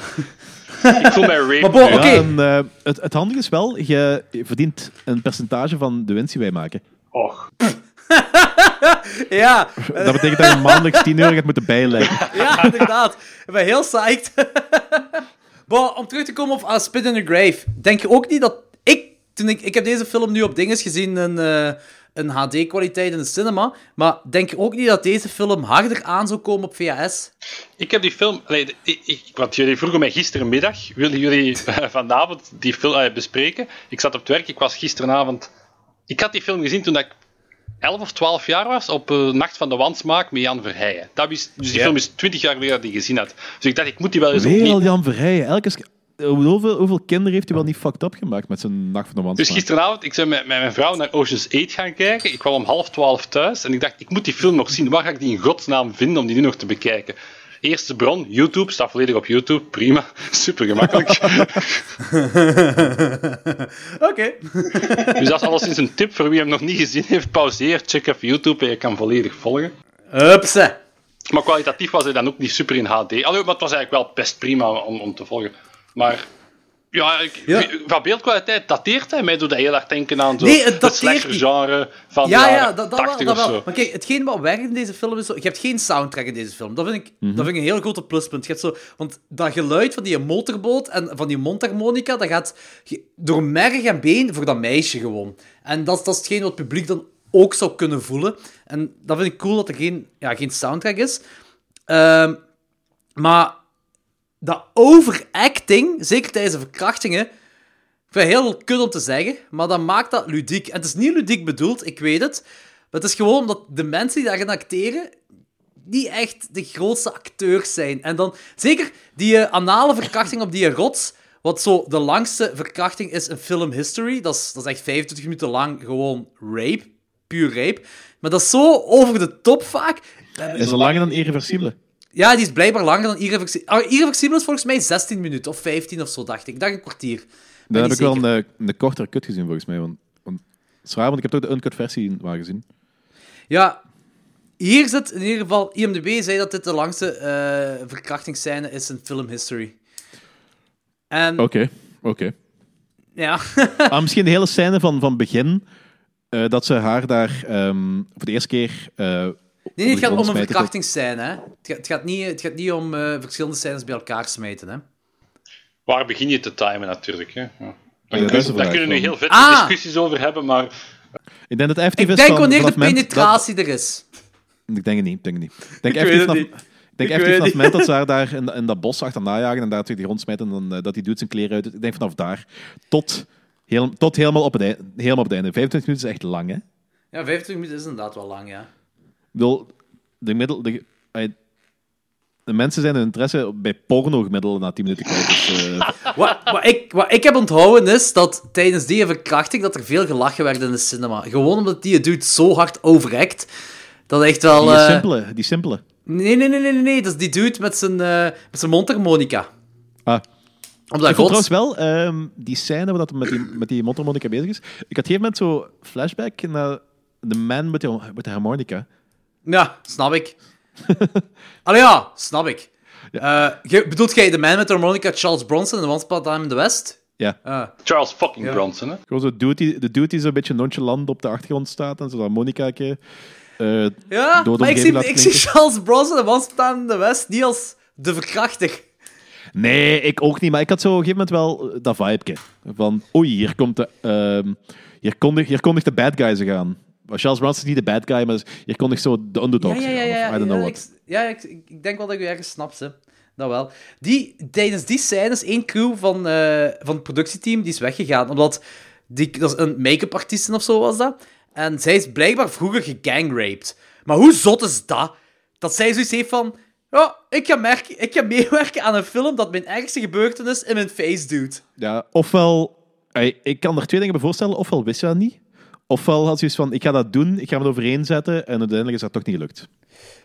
Ik voel mij rape.
Maar bon,
nu.
oké.
Ja, en, het, het handige is wel, je verdient een percentage van de winst die wij maken.
Och.
ja,
Dat betekent dat je maandelijks 10 euro gaat moeten bijleggen.
Ja, inderdaad. Ik ben heel psyched. maar om terug te komen op uh, Spit in the Grave. Denk je ook niet dat ik... Toen ik, ik heb deze film nu op dinges gezien, een, eh, een HD-kwaliteit in de cinema. Maar denk je ook niet dat deze film harder aan zou komen op VHS?
Ik heb die film... Allee, ik, ik- want jullie vroegen mij gistermiddag, willen jullie eh, vanavond die film eh, bespreken? Ik zat op het werk, ik was gisteravond... Ik had die film gezien toen ik 11 of 12 jaar was, op eh, Nacht van de Wansmaak met Jan Verheijen. Dat is, dus die
Ja.
film is 20 jaar geleden dat ik die gezien had. Dus ik dacht, ik moet die wel eens
Weer al
opnieuw...
Jan Verheijen. Elke hoeveel, hoeveel kinderen heeft hij wel niet fucked up gemaakt met zijn nacht van de wand?
Dus gisteravond, ik ben met, met mijn vrouw naar Ocean's 8 gaan kijken. Ik kwam om half twaalf thuis en ik dacht, ik moet die film nog zien. Waar ga ik die in godsnaam vinden om die nu nog te bekijken? Eerste bron, YouTube, staat volledig op YouTube, prima, super gemakkelijk.
Oké.
dus dat is alleszins een tip voor wie hem nog niet gezien heeft. Pauzeer, check even YouTube en je kan volledig volgen.
Hupse.
Maar kwalitatief was hij dan ook niet super in HD. Allee, maar het was eigenlijk wel best prima om, om te volgen. Maar ja, ik,
Ja.
van beeldkwaliteit dateert hij. Mij doet dat heel erg denken aan zo
Nee, het
genre van
Ja,
de
ja, dat, dat wel.
80
Dat
of
wel.
zo.
Maar kijk, hetgeen wat werkt in deze film is zo... Je hebt geen soundtrack in deze film. Dat vind ik,
Mhm.
dat vind ik een heel grote pluspunt. Je hebt zo, want dat geluid van die motorboot en van die mondharmonica, dat gaat door merg en been voor dat meisje gewoon. En dat, is- dat is hetgeen wat het publiek dan ook zou kunnen voelen. En dat vind ik cool dat er geen, ja, geen soundtrack is. Ehm, maar dat overacting, zeker tijdens de verkrachtingen, ik vind het heel kut om te zeggen, maar dat maakt dat ludiek. Het is niet ludiek bedoeld, ik weet het. Maar het is gewoon omdat de mensen die daarin acteren niet echt de grootste acteurs zijn. En dan, zeker die eh, anale verkrachting op die rots, wat zo de langste verkrachting is in film history. Dat is, dat is echt 25 minuten lang gewoon rape, puur rape. Maar dat is zo over de top vaak.
Is er langer dan irreversibele?
Ja, die is blijkbaar langer dan Irreversibel. Ah, Irreversibel is volgens mij 16 minuten of 15 of zo, dacht ik. Ik dacht een kwartier.
Dan heb ik wel een, een kortere cut gezien, volgens mij. Want, want, het is raar, want ik heb toch de uncut versie maar gezien.
Ja, hier zit in ieder geval... IMDb zei dat dit de langste eh verkrachtingsscène is in film history.
Oké, oké.
ja...
Ah, misschien de hele scène van, van begin, eh, dat ze haar daar ehm, voor de eerste keer... eh,
Nee, het gaat om een verkrachtingsscène, hè. Het gaat, het gaat, niet, het gaat niet om eh, verschillende scènes bij elkaar smijten, hè.
Waar begin je te timen natuurlijk? Hè? Ja. Daar, kun- kunnen we heel vette
Ah!
discussies over hebben, maar
Ik denk dat effectief
Ik denk wanneer de penetratie er is.
Ik denk het niet, ik denk het niet. Ik denk
Ik
effectief
weet het
vanaf-
niet.
Ik denk
Ik
echt vanaf
het
moment dat ze haar daar in, in dat bos achterna jagen en daar tegen die grond smijten en dan, eh, dat die doet zijn kleren uit. Ik denk vanaf daar tot, heel, tot helemaal, op het einde, helemaal op het einde. 25 minuten is echt lang, hè?
Ja, 25 minuten is inderdaad wel lang, ja.
Bedoel, de, middel, de, de mensen zijn hun interesse bij porno gemiddeld na 10 minuten kwijt. Dus, eh,
Wat, wat, ik, wat ik heb onthouden is dat tijdens die verkrachting dat er veel gelachen werd in de cinema. Gewoon omdat die dude zo hard overacт. Dat echt wel...
die
eh,
simpele, die simpele.
Nee, nee, nee, nee, nee. Dat is die dude met zijn, eh, met zijn mondharmonica.
Ah.
Op dat
Ik vond trouwens wel, ehm, die scène waar dat met die, met die mondharmonica bezig is. Ik had op een gegeven moment zo flashback naar de man met de, met de harmonica.
Ja, snap ik. Allee, ja, snap ik. Eh, je- bedoelt jij de man met de harmonica Charles Bronson in de Once Upon a Time in the West?
Ja.
Ah.
Charles fucking
Ja.
Bronson. Hè?
Gewoon zo die, de dude die zo'n beetje nonchalant op de achtergrond staat en zo dat harmonicaatje eh
Ja,
door de
maar ik
omgeving
zie, ik zie
klinken.
Charles Bronson in Once Upon a Time in the West niet als de verkrachter.
Nee, ik ook niet. Maar ik had zo op een gegeven moment wel eh, dat vibe. Van, oei, hier komt de... ehm, hier, kondigt, hier kondigt de bad guy zich aan. Charles Bronson is niet de bad guy, maar hier kondigt zo de underdog
Ja,
I don't know
ja,
what.
ik, ja ik, ik- denk wel dat ik u ergens snap, ze. Dat wel. Die, tijdens die scènes, één crew van, eh, van het productieteam, die is weggegaan. Omdat, die, dat is een make-up artiesten of zo was dat. En zij is blijkbaar vroeger gegangraped. Maar hoe zot is dat? Dat zij zoiets heeft van... Ja, ik ga, merken, ik ga meewerken aan een film dat mijn ergste gebeurtenis in mijn face doet.
Ja, ofwel... ik kan er twee dingen bij voorstellen. Ofwel wist je dat niet. Ofwel had zoiets van, ik ga dat doen, ik ga me overeen zetten, en uiteindelijk is dat toch niet gelukt.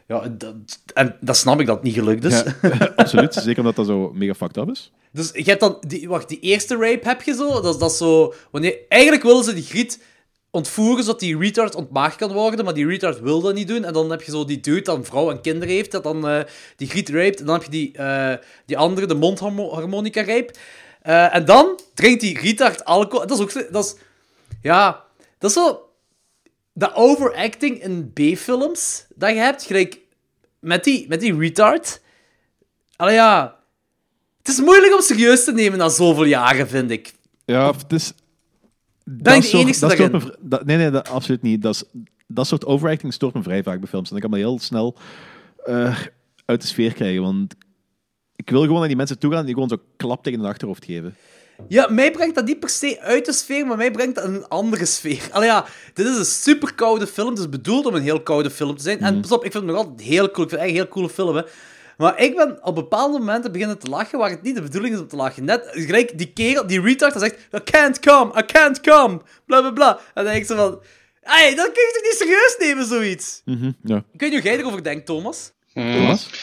Ja, dat, en dat snap ik dat het niet gelukt is.
Ja, absoluut. Zeker omdat dat zo mega fucked up is.
Dus je hebt dan... Die, wacht, die eerste rape heb je zo. Dat is dat zo... Wanneer, eigenlijk willen ze die griet ontvoeren, zodat die retard ontmaagd kan worden, maar die retard wil dat niet doen. En dan heb je zo die dude dat een vrouw en kinderen heeft, dat dan eh, die griet raped. En dan heb je die, eh, die andere, de mondharmonica rape. Eh, en dan drinkt die retard alcohol. Dat is ook... Dat is... Ja... Dat is zo... De overacting in B-films dat je hebt, gelijk met die, met die retard. Allee, ja... Het is moeilijk om serieus te nemen na zoveel jaren, vind ik.
Ja, het is...
Ben ik de enigste
dat vri- dat- nee, nee, dat, absoluut niet. Dat, is, dat soort overacting stoort me vrij vaak bij films. En ik kan me heel snel eh, uit de sfeer krijgen. Want ik wil gewoon naar die mensen toe gaan en die gewoon zo klap tegen hun achterhoofd geven.
Ja, mij brengt dat niet per se uit de sfeer, maar mij brengt dat in een andere sfeer. Allee, ja, dit is een super koude film. Het is bedoeld om een heel koude film te zijn. En pas op, ik vind het nog altijd heel cool. Ik vind het echt een heel coole film, hè. Maar ik ben op bepaalde momenten beginnen te lachen waar het niet de bedoeling is om te lachen. Net gelijk die kerel, die retard, dat zegt I can't come, I can't come, bla bla bla. En dan denk ik zo van... Hey, dat kun je toch niet serieus nemen, zoiets?
Mhm, ja.
Ik weet niet hoe jij erover denkt, Thomas.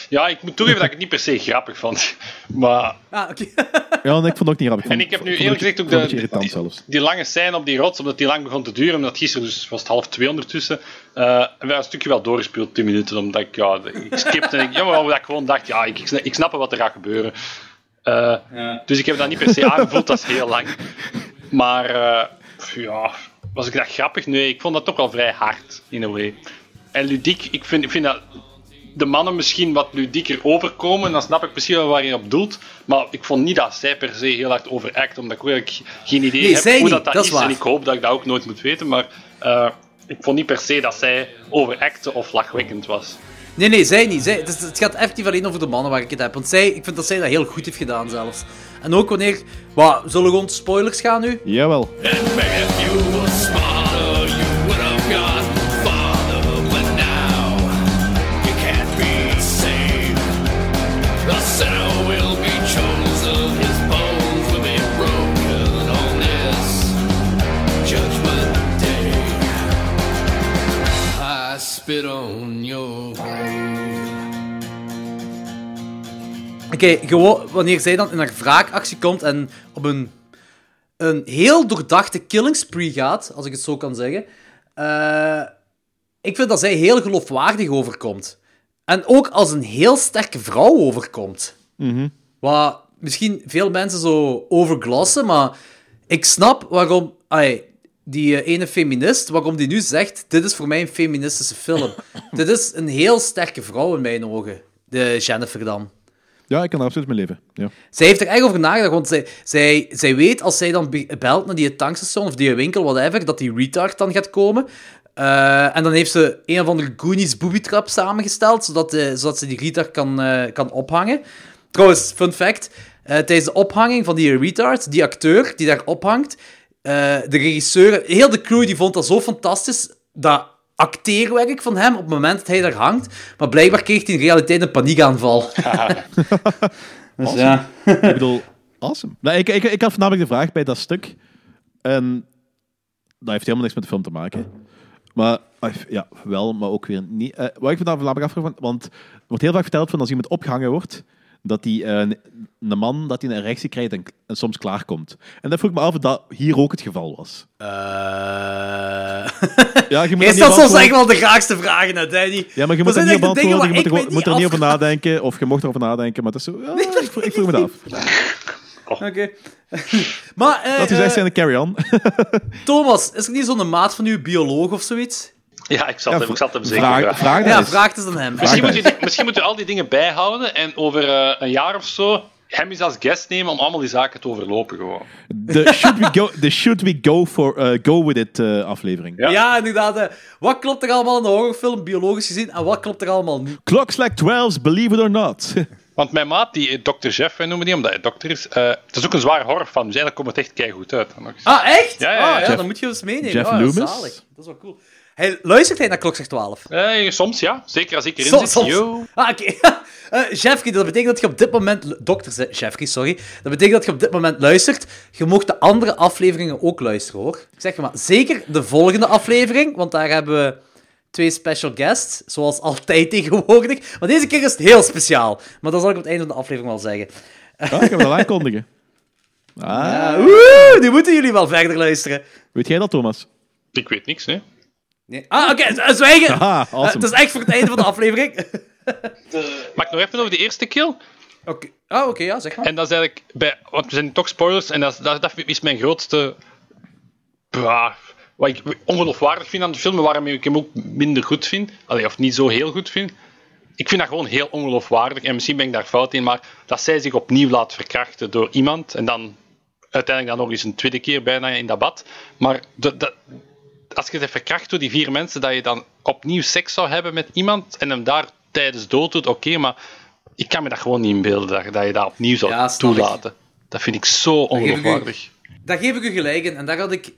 Ja, ik moet toegeven dat ik het niet per se grappig vond. Maar,
Ah, oké.
Ja, ik vond het ook niet grappig.
en ik heb nu eerlijk gezegd ook de, die, die lange scène op die rots, omdat die lang begon te duren, omdat gisteren dus was het half twee ondertussen, eh en we hebben een stukje wel doorgespeeld, 10 minuten, omdat ik, ja, ik skipte en ik, ja, maar omdat ik gewoon dacht, ja, ik, ik snap wat er gaat gebeuren. Eh, Dus ik heb dat niet per se aangevoeld, dat is heel lang. Maar, eh, ja, was ik dat grappig? Nee, ik vond dat toch wel vrij hard, in a way. En ludiek, ik vind, ik vind dat de mannen misschien wat ludieker overkomen, dan snap ik misschien wel waar je op doelt. Maar ik vond niet dat zij per se heel hard overact, omdat ik werkelijk geen idee
Nee,
heb
zij
hoe
niet,
dat, dat,
dat is.
En ik hoop dat ik dat ook nooit moet weten, maar eh, ik vond niet per se dat zij overacte of lachwekkend was.
Nee, nee, zij niet. Zij, het, is- het gaat effectief alleen over de mannen waar ik het heb. Want zij, ik vind dat zij dat heel goed heeft gedaan zelfs. En ook wanneer... Wat, zullen we gewoon spoilers gaan nu?
Jawel.
On your.
Oké, gewoon wanneer zij dan in haar wraakactie komt en op een, een heel doordachte killing spree gaat, als ik het zo kan zeggen. eh, ik vind dat zij heel geloofwaardig overkomt. En ook als een heel sterke vrouw overkomt. Wat misschien veel mensen zo overglossen, maar ik snap waarom ai, die eh, ene feminist, waarom die nu zegt, dit is voor mij een feministische film. dit is een heel sterke vrouw in mijn ogen, de Jennifer dan.
Ja, ik kan er absoluut mee leven. Ja.
Zij heeft er echt over nagedacht, want zij, zij, zij weet als zij dan be- belt naar die tankstation of die winkel, whatever, dat die retard dan gaat komen. Eh, en dan heeft ze een of andere Goonies booby-trap samengesteld, zodat, eh, zodat ze die retard kan, kan ophangen. Trouwens, fun fact, tijdens de ophanging van die retard, die acteur die daar ophangt, de regisseur, heel de crew, die vond dat zo fantastisch, dat acteerwerk van hem op het moment dat hij daar hangt. Maar blijkbaar kreeg hij in realiteit een paniekaanval. dus ja.
Ik bedoel, awesome. Nou, ik, ik, ik had voornamelijk de vraag bij dat stuk. En dat heeft helemaal niks met de film te maken. Maar ah, ja, wel, maar ook weer niet. Eh, wat ik me daar voornamelijk afvraag, want er wordt heel vaak verteld van als iemand opgehangen wordt, dat die, eh, een man dat hij een erectie krijgt en, en soms klaarkomt. En dat vroeg ik me af of dat hier ook het geval was.
Eh
Ja, je moet
stelt
op
soms echt wel de graagste vragen uit, Danny.
Ja, maar je
Dat
moet er niet op
dingen
antwoorden, je moet er, moet er niet over nadenken, of je mocht erover nadenken, maar het is zo... Ja, ik, vroeg- ik vroeg me dat af.
Oké. maar, eh,
Dat is echt zijn carry-on.
Thomas, is er niet zo'n maat van u, bioloog of zoiets?
Ja, ik zat,
Ja,
hem, ik zat hem zeker.
vraag,
vragen.
vraag
Ja, vraag het eens aan hem.
Misschien moet, je, misschien moet je al die dingen bijhouden en over eh, een jaar of zo hem eens als guest nemen om allemaal die zaken te overlopen gewoon.
De should we go, de should we go, for, eh, go with it eh, aflevering.
Ja.
Ja, inderdaad. wat klopt er allemaal in de horrorfilm, biologisch gezien, en wat klopt er allemaal niet?
Clocks like 12's, believe it or not.
Want mijn maat, die Dr. Jeff, wij noemen die omdat hij dokter is, het is ook een zware horrorfan, dus eigenlijk komt het echt keigoed uit.
Ah, echt?
Ja, ja, ja.
Ah, dan moet je eens meenemen.
Jeff
Ah,
Loomis?
Zalig. Dat is wel cool. Hij, luistert hij naar Klokslag 12?
Eh, soms ja, zeker als ik erin
Soms-
zit.
soms. Ah, oké. Eh, Jeffrey, dat betekent dat je op dit moment... Dokter Jeffrey, sorry. Dat betekent dat je op dit moment luistert. Je mocht de andere afleveringen ook luisteren, hoor. Ik zeg je maar, zeker de volgende aflevering, want daar hebben we twee special guests, zoals altijd tegenwoordig. Maar deze keer is het heel speciaal. Maar dat zal ik op het einde van de aflevering wel zeggen.
Ah, ik heb het al aankondigen. Ah,
Eh, woe, nu moeten jullie wel verder luisteren.
weet jij dat, Thomas?
Ik weet niks, hè.
Nee. Ah, oké, z- zwijgen!
Ah,
Eh, het is echt voor het einde van de aflevering.
Mag ik nog even over die eerste kill?
Oké, ah, oké, ja, zeg maar.
En dat is eigenlijk bij, want we zijn toch spoilers en dat, is- dat, dat is mijn grootste. Bah, wat ik ongeloofwaardig vind aan de film, maar waarmee ik hem ook minder goed vind, Allee, of niet zo heel goed vind. Ik vind dat gewoon heel ongeloofwaardig en misschien ben ik daar fout in, maar dat zij zich opnieuw laat verkrachten door iemand en dan uiteindelijk dan nog eens een tweede keer bijna in dat bad. Maar de, de- als je het verkracht door die vier mensen, dat je dan opnieuw seks zou hebben met iemand en hem daar tijdens dood doet, oké, maar ik kan me dat gewoon niet inbeelden, dat, je- dat je dat opnieuw zou
Ja, snap ik.
toelaten. Dat vind ik zo ongeloofwaardig.
Daar geef ik u gelijk in. En daar had ik...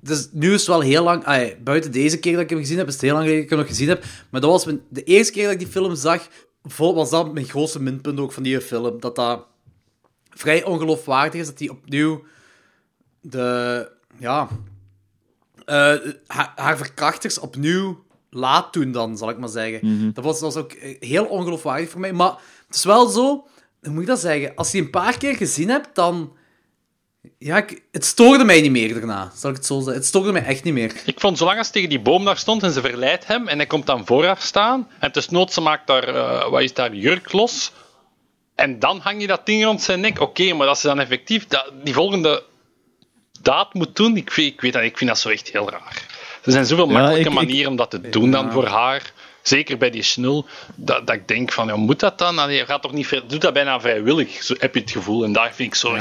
Dus nu is het wel heel lang... buiten deze keer dat ik hem gezien heb, is het heel lang geleden dat ik hem nog gezien heb. Maar dat was mijn, de eerste keer dat ik die film zag, vol- was dat mijn grootste minpunt ook van die film. Dat dat vrij ongeloofwaardig is, dat hij opnieuw de... Ja... eh, haar, haar verkrachters opnieuw laat doen dan, zal ik maar zeggen. dat, was, dat was ook eh, heel ongeloofwaardig voor mij. Maar het is wel zo... Hoe moet ik dat zeggen? Als je een paar keer gezien hebt, dan... Ja, ik- het stoorde mij niet meer daarna, zal ik het zo zeggen. Het stoorde mij echt niet meer.
Ik vond, zolang als ze tegen die boom daar stond en ze verleidt hem en hij komt dan voor haar staan en desnoods ze maakt daar, eh, wat is daar, jurk los en dan hang je dat ding rond zijn nek. Oké, maar dat ze dan effectief dat, die volgende daad moet doen, ik, vind- ik, weet dat, ik vind dat zo echt heel raar. Er zijn zoveel
Ja,
makkelijke
ik- ik-
manieren om dat te doen dan voor haar. Zeker bij die snul, dat, dat ik denk van, ja, moet dat dan? Allee, je gaat toch niet ver, doe dat bijna vrijwillig, zo heb je het gevoel. En daar vind ik zo...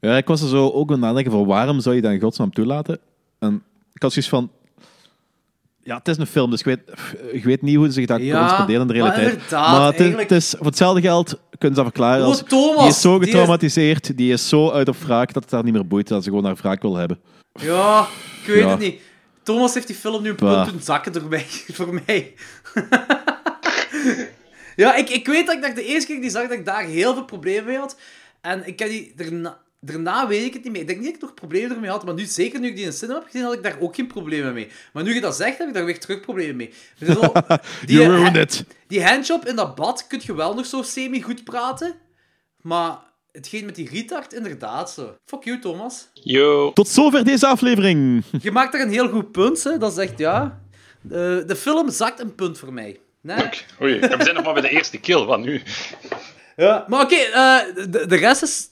Ja, ik was er zo ook aan het nadenken van waarom zou je dat in godsnaam toelaten? En ik had zoiets van... Ja, het is een film, dus ik weet, ik weet niet hoe zich dat
Ja,
correspondeert in de
maar
realiteit.
inderdaad,
maar het,
eigenlijk-
het is, voor hetzelfde geld kunnen ze dat verklaren
Oh,
als...
Thomas,
die is zo
die is-
getraumatiseerd, die is zo uit op wraak dat het haar niet meer boeit, dat ze gewoon haar wraak wil hebben.
Ja, ik weet
Ja.
het niet. Thomas heeft die film nu een
Bah.
punt doen zakken door mij, voor mij. ja, ik, ik weet dat ik de eerste keer die zag, dat ik daar heel veel problemen mee had. En ik heb die daarna, daarna weet ik het niet meer. Ik denk niet dat ik nog problemen ermee had, maar nu, zeker nu ik die in de cinema heb gezien, had ik daar ook geen problemen mee. Maar nu je dat zegt, heb ik daar weer terug problemen mee. Ik bedoel, die,
You ruined
ha-
it.
die handjob in dat bad kun je wel nog zo semi-goed praten, maar hetgeen met die retard, inderdaad zo. Fuck you, Thomas.
Yo.
Tot zover deze aflevering.
Je maakt er een heel goed punt, hè. Dat echt, ja... De, de film zakt een punt voor mij. Nee?
Oei, we zijn nog maar bij de eerste kill, wat nu?
Ja. Maar oké, eh, de, de rest is...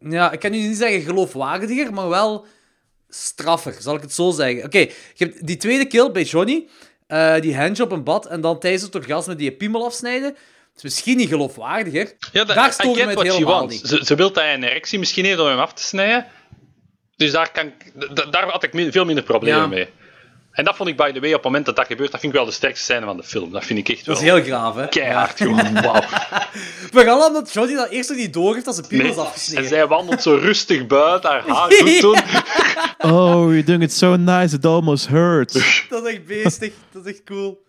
Ja, ik kan nu niet zeggen geloofwaardiger, maar wel straffer, zal ik het zo zeggen. Oké, je hebt die tweede kill bij Johnny, eh, die handjob in bad, en dan tijdens het orgasme die je piemel afsnijden. Is misschien niet geloofwaardiger.
Ja, dat,
Daar
I
stoort
get
me het helemaal niet.
Ze, ze wil dat hij een erectie misschien heeft om hem af te snijden. Dus daar, kan, ik- daar had ik veel minder problemen
Ja.
mee. En dat vond ik, by the way, op het moment dat dat gebeurt, dat vind ik wel de sterkste scène van de film. Dat vind ik echt
Dat is
wel
heel graaf, hè.
keihard gewoon. Wauw.
Vooral omdat Johnny dat eerst nog niet door heeft als zijn piemel
Nee.
is
En zij wandelt zo rustig buiten, haar haar goed doen.
Oh, you're doing it so nice, it almost hurts.
Dat is echt beestig. Dat is echt cool.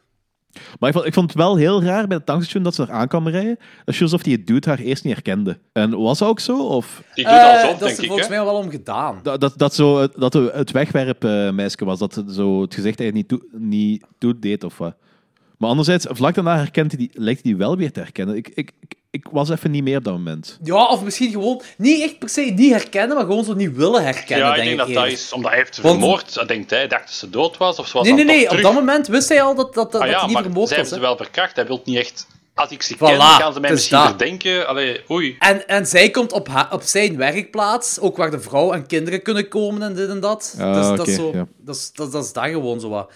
Maar ik vond, ik vond het wel heel raar bij het tankstation dat ze er aan kwam rijden. Dat is alsof die dude haar eerst niet herkende. En was dat ook zo? Of
Die doet al
Eh, dat is er volgens
Hè?
mij wel om gedaan.
dat, dat, dat, zo, het- dat het wegwerpmeisje was, dat het zo het gezicht eigenlijk niet, toe, niet toedeed of wat. Maar anderzijds, vlak daarna herkent hij die, lijkt hij die wel weer te herkennen. Ik, ik, ik, ik was even niet meer op dat moment.
Ja, of misschien gewoon niet echt per se niet herkennen, maar gewoon zo niet willen herkennen,
Ja, ik
denk
denk dat dat is omdat hij heeft ze
Want-
vermoord. Dat denkt hij, dacht dat ze dood was. Of ze was
Nee, nee, nee.
toch
Op
terug.
dat moment wist hij al dat, dat, dat
Ah
hij niet
maar
vermoord
zij
was.
hebben
hè.
ze wel verkracht. Hij wil niet echt... Als ik ze
Voilà,
ken, gaan ze mij misschien
dat.
verdenken. Allee, oei.
En, en zij komt op, op zijn werkplaats, ook waar de vrouw en kinderen kunnen komen en dit en dat.
Ah,
dus dat, is zo,
ja.
dat, is, dat, dat is dat gewoon zo wat.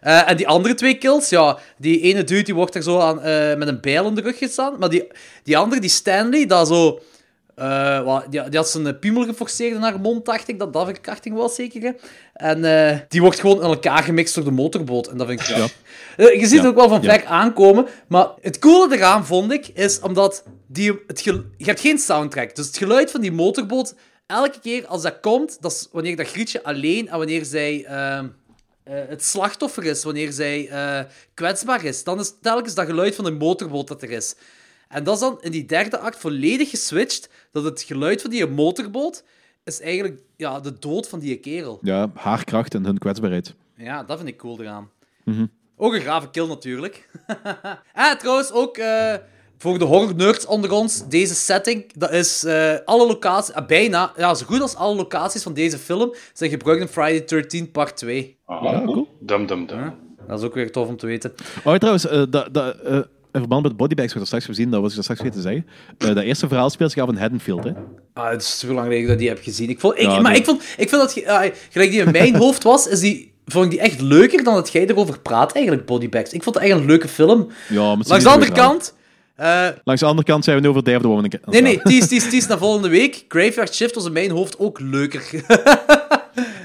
Eh, en die andere twee kills, ja, die ene dude die wordt er zo aan, eh, met een bijl in de rug gestaan. Maar die, die andere, die Stanley, dat zo... wat, die, die had zijn piemel geforceerd in haar mond, dacht ik, dat dat verkrachting was, zeker. Hè? En die wordt gewoon in elkaar gemixt door de motorboot. En dat vind ik...
Ja.
Je ziet het ook wel van
Ja.
ver aankomen. Maar het coole eraan, vond ik, is omdat die, het je hebt geen soundtrack. Dus het geluid van die motorboot, elke keer als dat komt, dat is wanneer dat Grietje alleen en wanneer zij... eh, het slachtoffer is, wanneer zij eh, kwetsbaar is, dan is telkens dat geluid van een motorboot dat er is. En dat is dan in die derde act volledig geswitcht, dat het geluid van die motorboot is eigenlijk ja, de dood van die kerel.
Ja, haar kracht en hun kwetsbaarheid.
Ja, dat vind ik cool eraan. Ook een grave kill natuurlijk. ah, trouwens, ook voor de horror nerds onder ons, deze setting, dat is eh, alle locaties, ah, bijna, ja, zo goed als alle locaties van deze film zijn gebruikt in Friday 13 part 2.
Ah, Dum, dum, dum.
Dat is ook weer tof om te weten.
Oh, trouwens, eh, dat, dat, eh, in verband met bodybags, wat we straks gezien, dat was ik dat straks vergeten te zeggen. Eh, dat eerste verhaal speelt zich af in Haddonfield, hè?
Ah, het is zo lang geleden dat ik die heb gezien. Ik vond, ik,
Ja,
maar
nee.
ik vond, ik vind dat, ah, gelijk die in mijn hoofd was, is die, vond ik die echt leuker dan dat jij erover praat, eigenlijk, Bodybags. Ik vond het echt een leuke film.
Ja, maar
Langs de andere kant... eh,
Langs de andere kant zijn we nu over Day of the Woman.
Nee, nee, tease, tease naar volgende week. Graveyard Shift was in mijn hoofd ook leuker.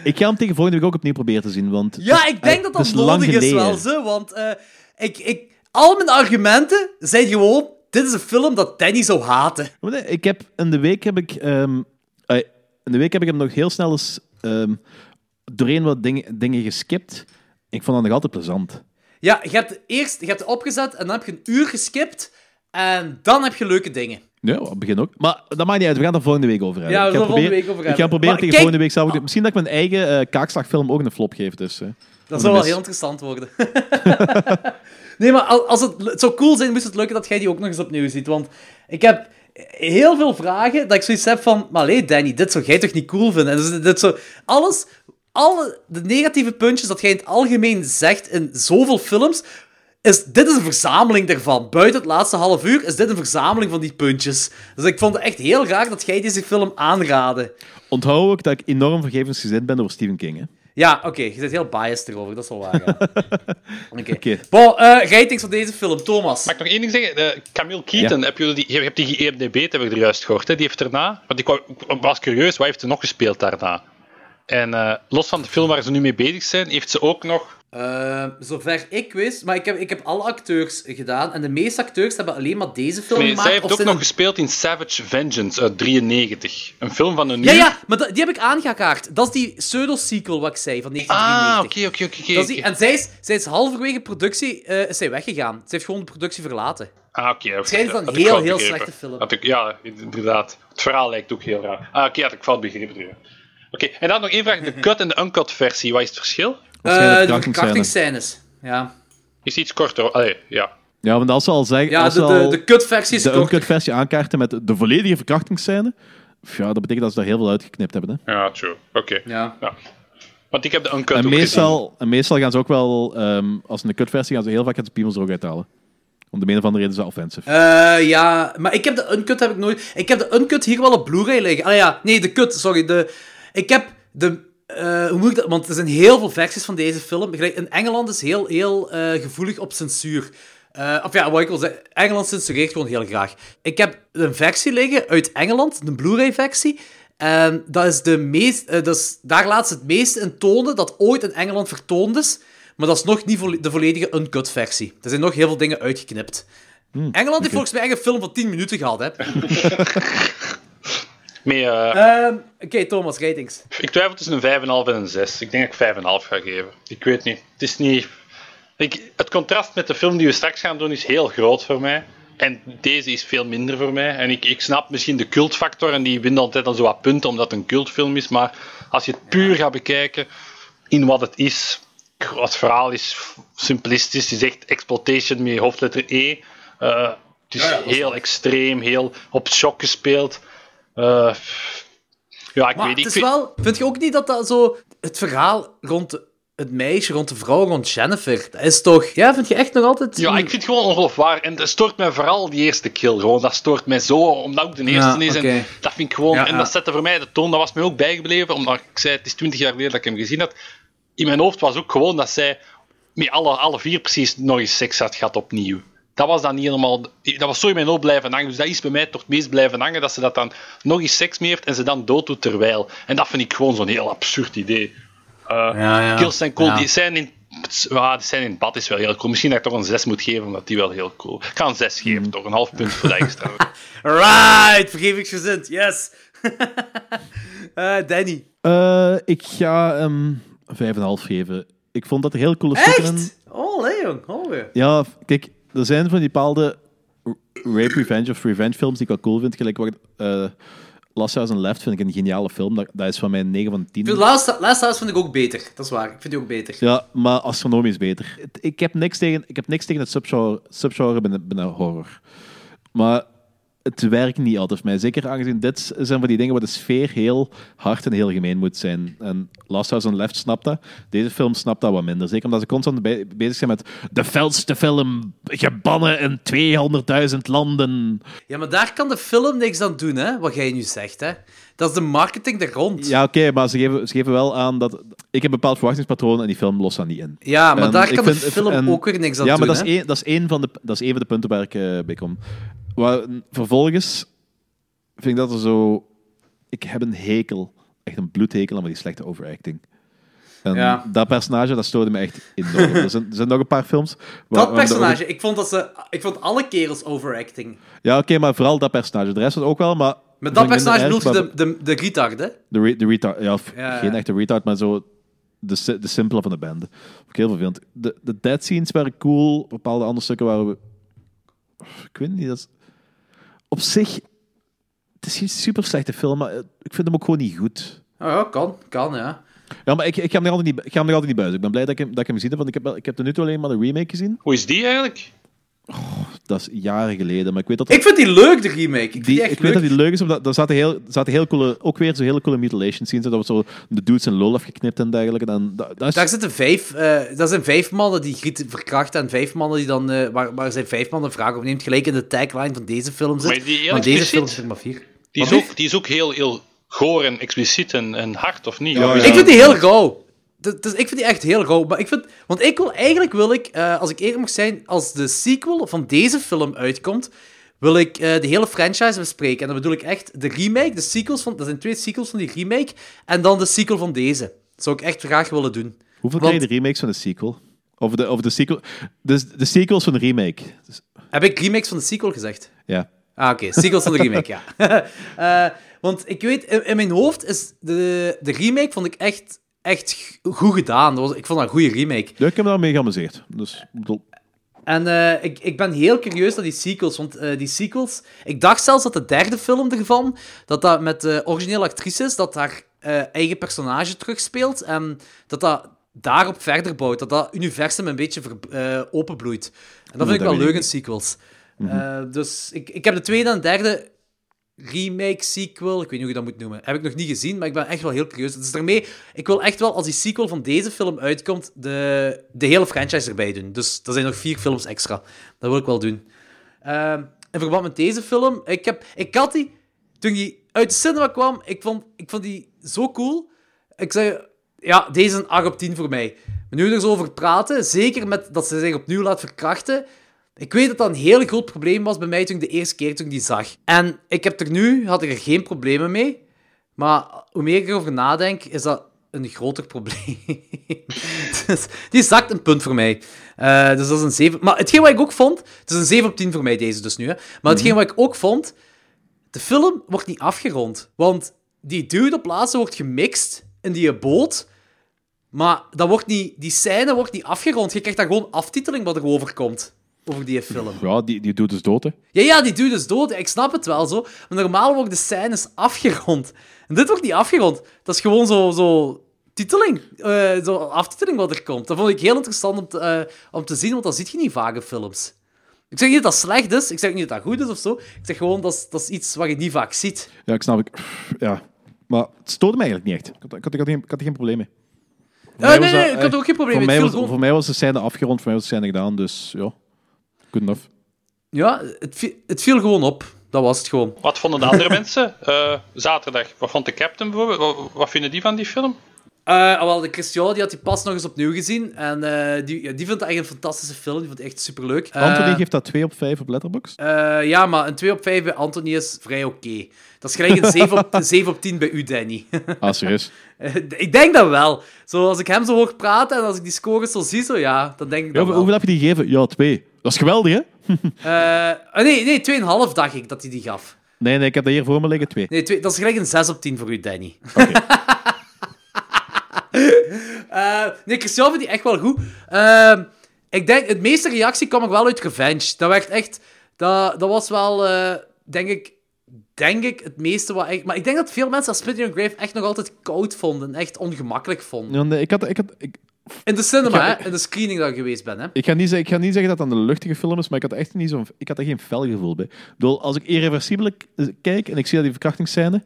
Ik ga hem tegen volgende week ook opnieuw proberen te zien, want...
ja, ik denk dat dat
is
nodig is wel, zo, want eh, ik, ik, al mijn argumenten zijn gewoon... Dit is een film dat Danny zou haten.
Ik heb, in de week heb ik... ehm, eh, in de week heb ik hem nog heel snel eens ehm, doorheen wat dingen, dingen geskipt. Ik vond dat nog altijd plezant.
Ja, je hebt eerst je hebt opgezet en dan heb je een uur geskipt. En dan heb je leuke dingen.
Ja, op het begin ook. Maar dat maakt niet uit. We gaan er volgende week over hebben.
Ja, we
ik ga
gaan er volgende
proberen-
week over
Ik ga
hebben.
proberen
Maar
tegen
kijk-
volgende week zelf... Misschien dat ik mijn eigen eh, kaakslagfilm ook een flop geef. Dus.
Dat zou wel heel interessant worden. nee, maar al- als het, het zou cool zijn, moest het lukken dat jij die ook nog eens opnieuw ziet. Want ik heb heel veel vragen dat ik zoiets heb van... Maar allee, Danny, dit zou jij toch niet cool vinden? En dus, dit zo, alles, alle de negatieve puntjes dat jij in het algemeen zegt in zoveel films... Is, dit is een verzameling daarvan. Buiten het laatste half uur is dit een verzameling van die puntjes. Dus ik vond het echt heel graag dat jij deze film aanraadde.
Onthoud ook dat ik enorm vergevensgezind ben over Stephen King. Hè.
Ja, oké, je bent heel biased erover, dat is wel waar. Ja. Oké. Bon, eh, ratings van deze film, Thomas.
Mag ik nog één ding zeggen? Camille Keaton, heb je, die, je hebt die IMDb, heb ik er juist gehoord. Hè? Die heeft daarna... Want ik, was curieus, wat heeft ze nog gespeeld daarna? En eh, los van de film waar ze nu mee bezig zijn, heeft ze ook nog...
Eh, zover ik wist, maar ik heb, ik heb alle acteurs gedaan en de meeste acteurs hebben alleen maar deze film
Nee,
gemaakt.
zij heeft ook nog
een-
gespeeld in Savage Vengeance uit 93. Een film van een
Ja,
uur.
ja, maar dat- die heb ik aangekaart. Dat is die pseudo-sequel wat ik zei, van
Ah,
1993.
oké, oké, oké.
Is
oké.
En zij is, zij is halverwege productie eh, is zij weggegaan. Ze heeft gewoon de productie verlaten.
Ah, oké. oké.
Schijnt van
Had
heel, heel
begrepen.
slechte film.
Had ik, ja, inderdaad. Het verhaal lijkt ook heel raar. Ah, oké, had ik fout begrepen. ja. Oké, en dan nog één vraag. De cut en de uncut versie, wat is het verschil?
Eh, de
verkrachtingsscène.
verkrachtingsscènes. Ja,
Is iets korter. Allee, ja.
Ja, want als ze al zeggen...
ja
als
de,
ze
de, de cut-versie is
de
korter.
uncut versie aankaarten met de volledige verkrachtingsscène, ja, dat betekent dat ze daar heel veel uitgeknipt hebben. Hè.
Ja, true. Oké.
Ja.
Ja. Want ik heb de uncut
En
ook gezien.
meestal, en meestal gaan ze ook wel, ehm, als ze een kutversie gaan ze heel vaak het piemels er ook uithalen. Om de een of andere reden is dat offensive.
Eh, ja, maar ik heb de uncut heb ik nooit. Ik heb de uncut hier wel op Blu-ray liggen. Ah ja, nee, de cut, sorry. De, ik heb de. eh, hoe moet ik dat? Want er zijn heel veel versies van deze film. In Engeland is heel, heel eh, gevoelig op censuur. Eh, of ja, wat ik wil zeggen, Engeland censureert gewoon heel graag. Ik heb een versie liggen uit Engeland, een Blu-ray-versie. En dat is de meest, dat is, daar laat ze het meeste in tonen dat ooit in Engeland vertoond is. Maar dat is nog niet de volledige uncut-versie. Er zijn nog heel veel dingen uitgeknipt. Engeland heeft volgens mij echt een film van 10 minuten gehad, hè.
Eh,
Ehm, Oké, Thomas, ratings.
Ik twijfel tussen een 5,5 en een 6. Ik denk dat ik 5,5 ga geven. Ik weet niet. Het is niet... Ik, het contrast met de film die we straks gaan doen is heel groot voor mij. En deze is veel minder voor mij. En ik, ik snap misschien de cultfactor en die wint altijd al zo wat punten omdat het een cultfilm is. Maar als je het puur gaat bekijken in wat het is. Het verhaal is simplistisch. Het is echt exploitation met hoofdletter E. Eh, het is heel extreem, heel op shock gespeeld. Eh, ja, ik
Maar
weet
het
niet.
is wel... Vind je ook niet dat dat zo... Het verhaal rond de- het meisje, rond de vrouw, rond Jennifer, dat is toch... Ja, vind je echt nog altijd...
Ja, ik vind het gewoon ongeloofwaardig. En dat stoort mij vooral die eerste kill. Gewoon. Dat stoort mij zo, omdat ook de eerste
Ja,
is. En dat vind ik gewoon...
Ja,
en dat zette voor mij de toon. Dat was mij ook bijgebleven. Omdat ik zei, het is twintig jaar geleden dat ik hem gezien had. In mijn hoofd was ook gewoon dat zij met alle, alle vier precies nog eens seks had gehad opnieuw. Dat was dan niet helemaal... Dat was zo in mijn hoofd blijven hangen. Dus dat is bij mij toch het meest blijven hangen. Dat ze dat dan nog eens seks mee heeft en ze dan dood doet terwijl. En dat vind ik gewoon zo'n heel absurd idee. Eh,
Ja, ja.
Kills zijn cool.
Ja.
Die zijn in... Ja, die zijn in het bad is wel heel cool. Misschien dat ik toch een 6 moet geven, omdat die wel heel cool. Ik ga een 6
Mm.
geven, toch? Een half punt voor de extra.
Right, vergevingsgezind, yes. Eh, Danny.
Eh, ik ga hem 5,5 geven. Ik vond dat er heel coole stukken.
Echt? Oh, nee, jong. Oh, ja.
Ja, kijk, er zijn van die bepaalde rape revenge of revenge films die ik wel cool vind. Gelijk wat eh Last House on Left vind ik een geniale film. Dat, dat is van mij een 9 van 10.
Ik vind Last, Last House vind ik ook beter. Dat is waar. Ik vind die ook beter.
Ja, maar astronomisch beter. Ik heb niks tegen, ik heb niks tegen het subgenre, subgenre binnen, binnen horror. Maar het werkt niet altijd voor mij. Zeker aangezien dit zijn van die dingen waar de sfeer heel hard en heel gemeen moet zijn. En Last House on Left snapt dat. Deze film snapt dat wat minder. Zeker omdat ze constant be- bezig zijn met de felste film gebannen in 200.000 landen.
Ja, maar daar kan de film niks aan doen, hè? Wat jij nu zegt, hè? Dat is de marketing er rond.
Ja, oké, maar ze geven, ze geven wel aan dat... Ik heb een bepaald verwachtingspatroon en die film lost dat niet in.
Ja, maar
En
daar kan de film
en-
ook weer niks aan
ja,
doen,
maar dat is, één, dat, is één van de, dat is één van de punten waar ik eh, bij kom. Waar, vervolgens vind ik dat er zo... Ik heb een hekel, echt een bloedhekel aan die slechte overacting. En
Ja.
dat personage, dat stoorde me echt enorm. er, zijn, er zijn nog een paar films... waar-
Dat personage, ik vond, dat ze, ik vond alle kerels overacting.
over- Ja, oké, maar vooral dat personage. De rest was ook wel, maar...
Met dat personage bedoel je de, de, de retard, hè?
De, re- de retard, ja, of
Ja,
geen
ja.
echte retard, maar zo de, de simpele van de band. Ik heel vervelend. De, de dead scenes waren cool, bepaalde andere stukken waren we... Ik weet niet, dat is... Op zich, het is geen super slechte film, maar eh, ik vind hem ook gewoon niet goed.
Oh, ja, kan, kan, ja.
Ja, maar ik, ik, ga hem nog altijd niet, ik ga hem nog altijd niet buizen. Ik ben blij dat ik, hem- dat ik hem gezien heb, want ik heb, wel- ik heb tot nu toe alleen maar de remake gezien.
Hoe is die eigenlijk?
Dat is jaren geleden, maar ik weet dat...
Ik vind die leuk, de remake. Ik vind die,
die,
echt
ik weet
leuk.
dat die leuk is, omdat er zaten heel, er zaten heel coole, ook weer zo hele coole mutilation scenes. Dat was zo de dudes in lol afgeknipt en dergelijke. En dat, dat is,
Daar zitten vijf, eh dat zijn vijf mannen die Griet verkrachten en vijf mannen die dan, eh, waar, waar zijn vijf mannen vragen opneemt, gelijk in de tagline van deze film zit.
Maar die
deze film is er maar vier.
Die is, ook, die is ook heel, heel goor en expliciet en, en hard, of niet?
Ja, ja.
Ik vind die heel rauw. Dus ik vind die echt heel rauw. Maar ik vind, want ik wil, eigenlijk wil ik, eh, als ik eerlijk mag zijn, als de sequel van deze film uitkomt, wil ik eh, de hele franchise bespreken. En dan bedoel ik echt de remake, de sequels van... Dat zijn twee sequels van die remake. En dan de sequel van deze. Dat zou ik echt graag willen doen.
Hoeveel
Want-
de remakes van de sequel? Of de, of de sequel... De, de sequels van de remake. Dus-
Heb ik remakes van de sequel gezegd?
ja.
Ah, oké. Sequels van de remake, ja. Eh, want ik weet, in, in mijn hoofd is de, de remake vond ik echt, echt goed gedaan. Dat was, ik vond dat een goede remake.
ja, ik heb me daar mee geamuseerd. Dus, bedoel,
En eh, ik, ik ben heel curieus naar die sequels, want eh, die sequels... Ik dacht zelfs dat de derde film ervan, dat dat met de originele actrices, dat haar eh, eigen personage terugspeelt en dat dat daarop verder bouwt, dat dat universum een beetje ver, openbloeit. En dat vind ik
dat
wel leuk in sequels. Eh, dus ik, ik heb de tweede en derde remake, sequel, ik weet niet hoe je dat moet noemen, heb ik nog niet gezien, maar ik ben echt wel heel curieus. Dus daarmee, ik wil echt wel, als die sequel van deze film uitkomt, de, de hele franchise erbij doen. Dus er zijn nog vier films extra. Dat wil ik wel doen. Ehm, in verband met deze film, ik, heb, ik had die, toen die uit de cinema kwam, ik vond, ik vond die zo cool. Ik zei, ja, deze is een 8 op 10 voor mij. Maar nu er zo over praten, zeker met dat ze zich opnieuw laat verkrachten, ik weet dat dat een heel groot probleem was bij mij toen ik de eerste keer toen ik die zag. En ik heb er nu, had ik er geen problemen mee. Maar hoe meer ik erover nadenk, is dat een groter probleem. dus die zakt een punt voor mij. Eh, dus dat is een 7. Maar hetgeen wat ik ook vond, het is een 7 op 10 voor mij deze dus nu. Hè. Maar hetgeen wat ik ook vond, de film wordt niet afgerond. Want die dude op laatste wordt gemixt in die boot. Maar dat wordt niet, die scène wordt niet afgerond. Je krijgt daar gewoon aftiteling wat er overkomt. Over die film.
ja, die, die doet dus dood, hè.
Ja, ja, die dude is dood. Ik snap het wel zo. Maar normaal worden de scènes afgerond. En dit wordt niet afgerond. Dat is gewoon zo, zo titeling. eh, zo aftiteling wat er komt. Dat vond ik heel interessant om te, eh, om te zien, want dat zie je niet vaak in films. Ik zeg niet dat dat slecht is. Ik zeg niet dat dat goed is of zo. Ik zeg gewoon dat is, dat is iets wat je niet vaak ziet.
Ja, ik snap. Ik, ja. Maar het stoorde me eigenlijk niet echt. Ik had, ik had, geen, ik had er geen probleem mee.
Eh, nee, nee, ik had ook geen probleem
Voor
mee.
mij, was, voor mij was de scène afgerond, voor mij was de scène gedaan, dus ja.
Ja, het, viel- het viel gewoon op. Dat was het gewoon.
Wat vonden de andere mensen? Eh, zaterdag, wat vond de captain bijvoorbeeld? Wat, wat vinden die van die film?
Eh, wel, de Christian die had die pas nog eens opnieuw gezien. En eh, die, ja, die vindt het echt een fantastische film. Die vond het echt superleuk. Eh,
Anthony geeft dat 2 op 5 op Letterboxd.
Ja, maar een 2 op 5 bij Anthony is vrij oké. Dat is gelijk een 7 op, een 7 op 10 bij u, Danny.
Ah, serieus.
Eh, ik denk dat wel. Zo, als ik hem zo hoor praten en als ik die scores zo zie, zo, ja, dan denk ik
Ja,
dat
hoeveel,
wel.
hoeveel heb je die gegeven? Ja, 2. Dat is geweldig, hè?
Nee, nee, 2,5 dacht ik dat hij die gaf.
Nee, nee, ik heb dat hier voor me liggen, 2.
Nee, twee, dat is gelijk een 6 op 10 voor u, Danny. Eh, nee, Christian vindt die echt wel goed. Ehm, ik denk, het meeste reactie kwam ook wel uit Revenge. Dat werd echt... Dat, dat was wel, eh, denk ik... Denk ik het meeste wat ik... Maar ik denk dat veel mensen dat Spit in Grave echt nog altijd koud vonden. Echt ongemakkelijk vonden.
Ja, nee, ik, had, ik, had, ik,
In de cinema,
Ik ga-
hè? In de screening dat ik geweest ben, hè?
ik, ga niet, zeggen- ik ga niet zeggen dat het een luchtige film is, maar ik had, echt niet zo'n, ik had er geen fel gevoel bij. Ik bedoel, als ik irreversibel kijk en ik zie dat die verkrachtingsscène...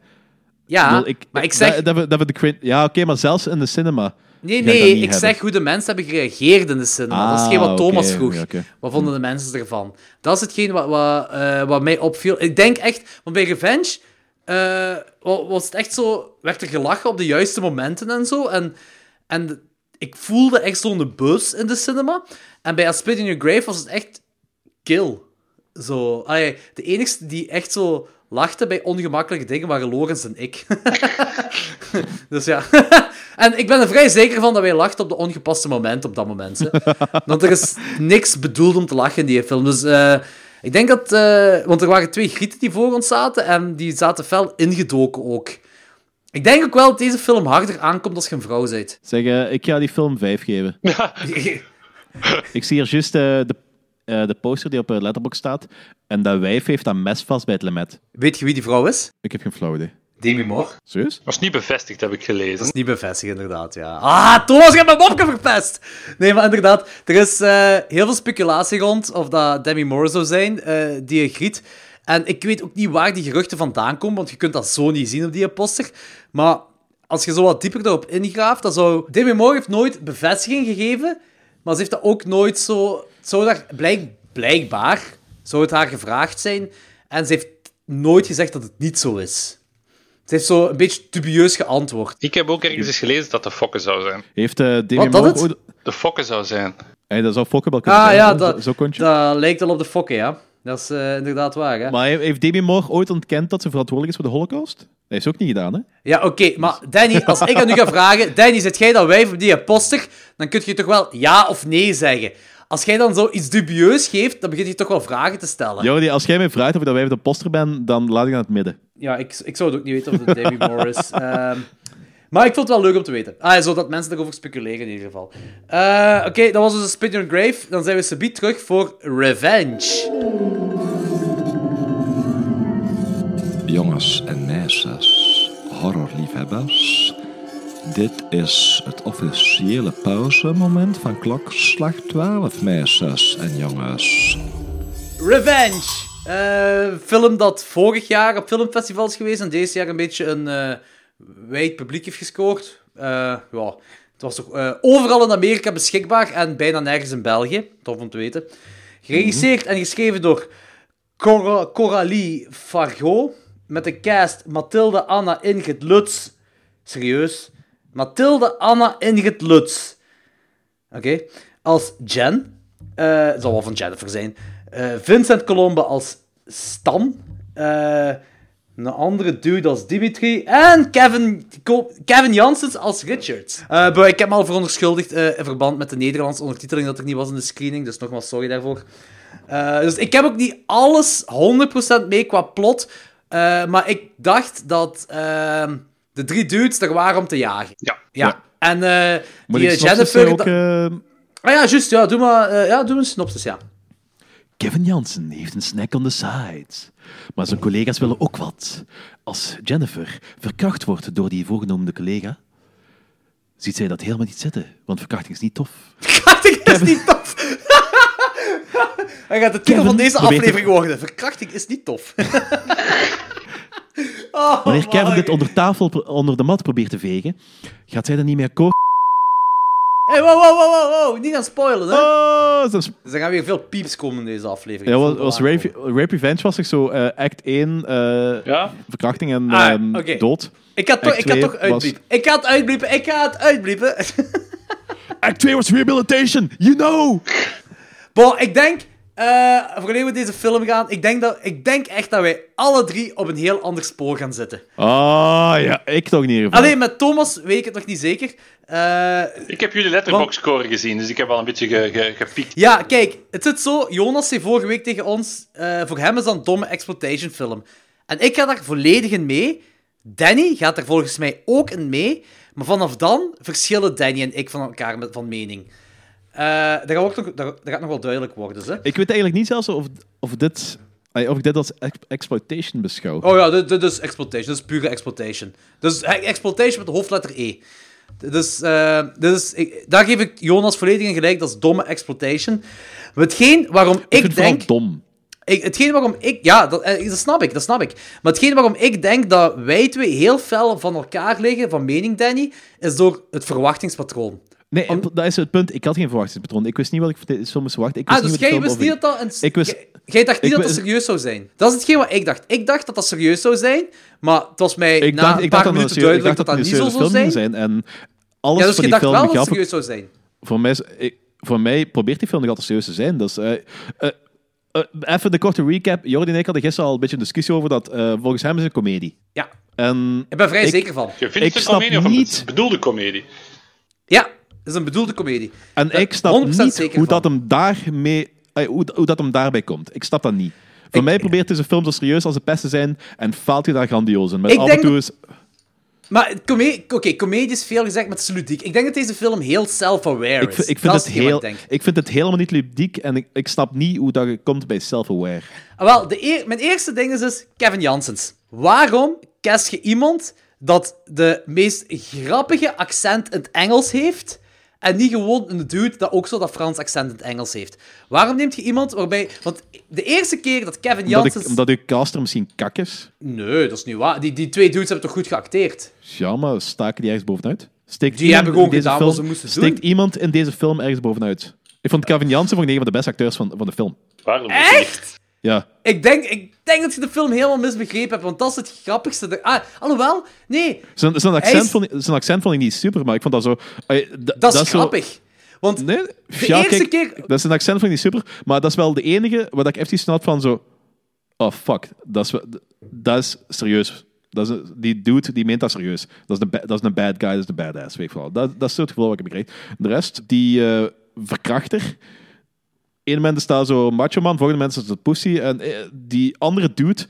Ja,
ik,
maar ik zeg...
Dat, dat, we- dat we de ja, oké, maar zelfs in de cinema...
Nee,
ik
nee, ik zeg hoe de mensen hebben gereageerd in de cinema. dat is geen wat
Ah,
Thomas
oké,
vroeg. Wat vonden de mensen ervan? Dat is hetgeen wat, wat, eh, wat mij opviel. Ik denk echt, want bij Revenge eh, wa- was het echt zo, werd er gelachen op de juiste momenten en zo. En, en ik voelde echt zo'n buzz in de cinema. En bij A Spit in Your Grave was het echt kill. Zo, allee, de enigste die echt zo lachte bij ongemakkelijke dingen waren Lorenz en ik. dus ja. en ik ben er vrij zeker van dat wij lachten op de ongepaste momenten op dat moment. Hè. Want er is niks bedoeld om te lachen in die film. Dus eh, ik denk dat... eh, want er waren twee grieten die voor ons zaten en die zaten fel ingedoken ook. Ik denk ook wel dat deze film harder aankomt als je een vrouw bent.
Zeg, eh, ik ga die film 5 geven. Ik zie hier juist eh, de, eh, de poster die op eh, Letterboxd staat. En dat wijf heeft dat mes vast bij het lemet.
Weet je wie die vrouw is?
Ik heb geen flauw idee.
Demi Moore.
Serieus?
was niet bevestigd, heb ik gelezen.
Dat is niet bevestigd, inderdaad, ja. Ah, Thomas, je hebt mijn mopje verpest! Nee, maar inderdaad, er is eh, heel veel speculatie rond of dat Demi Moore zou zijn, eh, die griet. En ik weet ook niet waar die geruchten vandaan komen, want je kunt dat zo niet zien op die poster. Maar als je zo wat dieper erop ingraaft, dan zou... Demi Moore heeft nooit bevestiging gegeven, maar ze heeft dat ook nooit zo... het Zou daar blijk, blijkbaar, zou het haar gevraagd zijn, en ze heeft nooit gezegd dat het niet zo is. Ze heeft zo een beetje dubieus geantwoord.
Ik heb ook ergens eens gelezen dat de fokken zou zijn.
Heeft eh Demi
Wat, dat
Moore
het?
ooit...
De fokken zou zijn.
Hey, dat zou Fokker wel kunnen
Ah
zijn.
ja, dat,
zo
dat lijkt wel op de fokken, ja. Dat is eh, inderdaad waar, hè.
Maar heeft- Demi Moore ooit ontkend dat ze verantwoordelijk is voor de Holocaust? Dat heeft ze ook niet gedaan, hè?
Ja, oké, maar Danny, als ik aan u ga vragen... Danny, zit jij dat wijf op die poster? Dan kun je toch wel ja of nee zeggen. Als jij dan zoiets dubieus geeft, dan begin je toch wel vragen te stellen.
Jordi, als jij mij vraagt of ik dat wij de poster ben, dan laat ik aan het midden.
Ja, ik, ik zou het ook niet weten of het Demi Moore is. Ehm, maar ik vond het wel leuk om te weten. Ah, zodat mensen erover speculeren in ieder geval. Eh, oké, dat was dus een Spit Your Grave. Dan zijn we subiet terug voor Revenge.
Jongens en meisjes, horrorliefhebbers. Dit is het officiële pauzemoment van klokslag 12, meisjes en jongens.
Revenge. Eh, film dat vorig jaar op filmfestivals geweest en deze jaar een beetje een eh wijd publiek heeft gescoord. Eh, ja, het was toch overal in Amerika beschikbaar en bijna nergens in België. Tof om te weten. Geregisseerd en geschreven door Cor Coralie Fargo. Met de cast Mathilde Anna Ingrid Lutz. Serieus? Mathilde Anna Ingrid Lutz. Oké. Als Jen. eh, het zal wel van Jennifer zijn. Eh, Vincent Colombe als Stan. Eh, een andere dude als Dimitri. En Kevin, Kevin Janssens als Richard. Ik heb me al verontschuldigd eh, in verband met de Nederlandse ondertiteling dat er niet was in de screening. Dus nogmaals, sorry daarvoor. Dus ik heb ook niet alles 100% mee qua plot. maar ik dacht dat ehm, de drie dudes er waren om te jagen.
Ja.
Ja. En eh,
Moet
die Jennifer...
ook... eh,
Ah ja, juist. Ja, doe maar, eh, ja, doe een synopsis, ja.
Kevin Jansen heeft een snack on the side. Maar zijn collega's willen ook wat. Als Jennifer verkracht wordt door die voorgenoemde collega, ziet zij dat helemaal niet zitten, want verkrachting is niet tof.
Verkrachting is niet tof. Hij gaat de titel
Kevin
van deze
probeert
aflevering worden. Verkrachting is niet tof. oh,
Wanneer Kevin
man.
dit onder tafel, onder de mat probeert te vegen, gaat zij dan niet meer koken.
Hey, wow, wow, wow, wow, wow. Niet gaan spoilen, hè.
Oh,
Dus er gaan weer veel pieps komen in deze aflevering.
ja, was, was Rape, Revenge was toch zo eh, act 1, eh,
Ja?
verkrachting en
Ah,
ehm, dood.
Ik ga, toch, ik ga
twee
toch
was-
uitbliepen. Ik ga het uitbliepen. Ik ga het uitbliepen.
Act 2 was rehabilitation, you know!
Bon, ik denk, eh voordat we deze film gaan, ik denk, dat, ik denk echt dat wij alle drie op een heel ander spoor gaan zitten.
Ah, ja, ik toch niet.
Alleen met Thomas weet ik het nog niet zeker. Eh,
Ik heb jullie letterbox score gezien, dus ik heb al een beetje ge, ge, gepiekt.
ja, kijk, het zit zo. Jonas zei vorige week tegen ons, eh, voor hem is dat een domme exploitation film. En ik ga daar volledig in mee. Danny gaat er volgens mij ook in mee. Maar vanaf dan verschillen Danny en ik van elkaar met, van mening. Eh, dat, gaat ook nog, dat, gaat nog wel duidelijk worden. Hè?
Ik weet eigenlijk niet zelfs of, of, dit, eh, of ik dit als ex- exploitation beschouw.
Oh ja, dit, dit is exploitation. Dit is pure exploitation. Dus eh, exploitation met de hoofdletter E. Dus, dit is, ik, daar geef ik Jonas volledig in gelijk. Dat is domme exploitation. Maar hetgeen waarom
ik
ik,
vind het
denk...
dom.
Ik, hetgeen waarom ik... Ja, dat, dat snap ik, dat snap ik. Maar hetgeen waarom ik denk dat wij twee heel fel van elkaar liggen, van mening, Danny, is door het verwachtingspatroon.
Nee,
Om-
dat is het punt. Ik had geen verwachtingspatroon. Ik wist niet wat ik voor deze film moest verwachten. Ik wist
Ah, dus
niet wat
jij wist niet dat dat een...
Ik wist-
jij- dacht niet
ik
dat dat serieus zou zijn. Dat is hetgeen wat ik dacht. Ik dacht dat dat serieus zou zijn, maar het was mij
Ik
na
dacht,
een
ik
paar
dacht
minuten
ik
duidelijk
dacht
dat
dat
niet zo zou zijn.
En alles
Ja, dus
van
je
die
dacht
film
wel dat het serieus zou zijn.
Voor mij, is- ik- voor mij probeert die film nog altijd serieus te zijn. Dus, eh, eh, eh, even de korte recap. Jordi en ik hadden gisteren al een beetje een discussie over dat eh, volgens hem is het een komedie.
Ja,
En
ik ben vrij
Ik-
zeker van.
Je
Ik
vindt het een
snap
comedie of een
niet-
bedoelde comedie?
Ja, is een bedoelde komedie.
En ik snap
100%
niet hoe dat, hem daarmee, eh, hoe, hoe dat hem daarbij komt. Ik snap dat niet. Voor
Ik-
mij probeert deze film zo serieus als de best te zijn en faalt hij daar grandioos in. Met
Ik
af
denk
en toe is...
Maar oké, comedie is veel gezegd, maar het is ludiek. Ik denk dat deze film heel self-aware
Ik,
is.
vind- ik, vind
dat
het heel,
ik
ik vind het helemaal niet ludiek en ik, ik snap niet hoe dat komt bij self-aware.
Ah, wel, de eer- mijn eerste ding is dus Kevin Janssens. Waarom cast je iemand dat de meest grappige accent in het Engels heeft en niet gewoon een dude dat ook zo dat Frans accent in het Engels heeft? Waarom neemt je iemand waarbij... Want de eerste keer dat Kevin
Omdat,
Janssens...
ik, omdat uw caster misschien kak is.
Nee, dat is niet waar. Die, die twee dudes hebben toch goed geacteerd?
Ja, maar staken die ergens bovenuit? Steekt
Die
iemand
hebben gewoon
in deze
gedaan
film,
wat ze moesten doen.
Steekt iemand in deze film ergens bovenuit? Ik vond Kevin Jansen vond ik een van de beste acteurs van, van de film.
Waarom?
Echt?
Ja.
Ik denk, ik denk dat je de film helemaal misbegrepen hebt, want dat is het grappigste. er- Ah, alhoewel, nee,
Zijn, zijn, accent
is-
vond, ik- zijn accent vond ik niet super, maar ik vond dat zo...
dat is
zo-
grappig. Want
Nee,
de
ja,
eerste
kijk,
keer...
dat is een accent vond ik niet super, maar dat is wel de enige waar ik even snap van zo... Oh, fuck. Dat is, dat is serieus. Dat is een- die dude, die meent dat serieus. Dat is, een, dat is een bad guy, dat is een badass, weet ik wel. Dat, dat is het gevoel wat ik heb gekregen. De rest, die eh, verkrachter... Eén moment staat zo macho man, volgende moment is het pussy. En eh, die andere dude...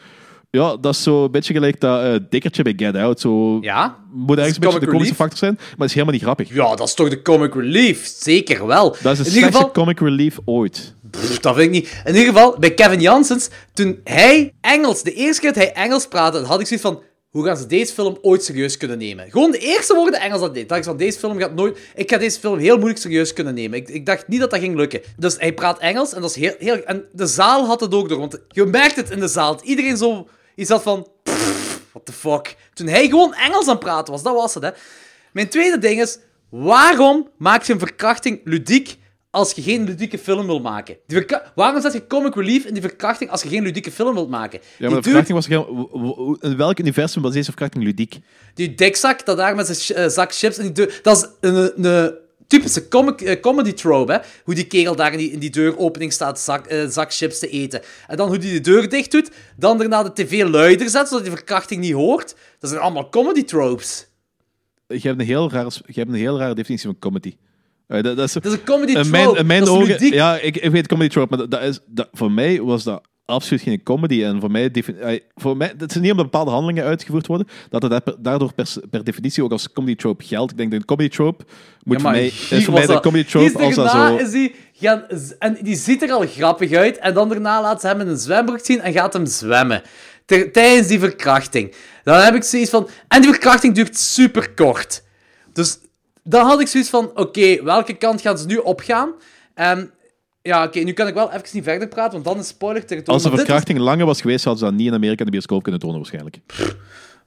Ja, dat is zo een beetje gelijk dat eh, dikkertje bij Get Out. Zo,
Ja?
Moet ergens een beetje de komische factor zijn, maar het is helemaal niet grappig.
Ja, dat is toch de comic relief? Zeker wel.
Dat is de slechtste
geval,
comic relief ooit.
Pff, dat vind ik niet. In ieder geval, bij Kevin Janssens, toen hij Engels, de eerste keer dat hij Engels praatte, had ik zoiets van, hoe gaan ze deze film ooit serieus kunnen nemen? Gewoon de eerste woorden Engels dat deed. dacht ik van, deze film gaat nooit... Ik ga deze film heel moeilijk serieus kunnen nemen. Ik, ik dacht niet dat dat ging lukken. Dus hij praat Engels en dat is heel... heel en de zaal had het ook door, want je merkt het in de zaal. Iedereen zo... Is dat van... What the fuck? Toen hij gewoon Engels aan het praten was, dat was het, hè. Mijn tweede ding is, waarom maak je een verkrachting ludiek als je geen ludieke film wil maken? Die waarom zet je comic relief in die verkrachting als je geen ludieke film wilt maken?
Ja,
die,
maar de
dude,
verkrachting was In welk universum was deze verkrachting ludiek?
die dikzak, dat daar met zijn eh, zak chips en die deur... Dat is een, een typische comic, eh, comedy trope, hè. Hoe die kerel daar in die, in die deuropening staat zak, eh, zak chips te eten. En dan hoe die de deur dicht doet, dan daarna de tv luider zet, zodat die verkrachting niet hoort. Dat zijn allemaal comedy tropes.
Je hebt een heel rare, je hebt een heel rare definitie van comedy. Eh, dat, dat is,
Dat is een comedy trope.
mijn, in mijn
dat
ogen... Ja, ik, ik weet comedy trope, maar dat, dat is, dat, voor mij was dat absoluut geen comedy. En voor mij... eh, voor mij het is niet omdat bepaalde handelingen uitgevoerd worden, dat het daardoor per, per definitie ook als comedy trope geldt. Ik denk dat een comedy trope moet
Ja,
voor mij... Is voor mij de comedy trope als dat zo...
is die, gaan, en die ziet er al grappig uit. En dan daarna laat ze hem in een zwembroek zien en gaat hem zwemmen. Ter- tijdens die verkrachting. Dan heb ik zoiets van... En die verkrachting duurt super kort. Dus dan had ik zoiets van... Oké, welke kant gaan ze nu opgaan? En ja, oké, nu kan ik wel even niet verder praten, want dan is spoiler territorium.
Als de
is-
verkrachting langer was geweest, hadden ze dat niet in Amerika in de bioscoop kunnen tonen waarschijnlijk.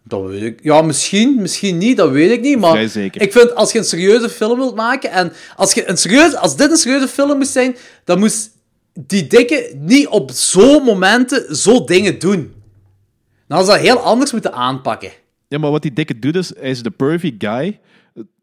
Dat weet ik. Ja, misschien, misschien niet, dat weet ik niet. Maar
Vrij zeker.
ik vind als je een serieuze film wilt maken en als, je een serieuze, als dit een serieuze film moest zijn, dan moest die dikke niet op zo'n momenten zo dingen doen. Dan hadden ze dat heel anders moeten aanpakken.
Ja, maar wat die dikke doet is, hij is de pervy guy.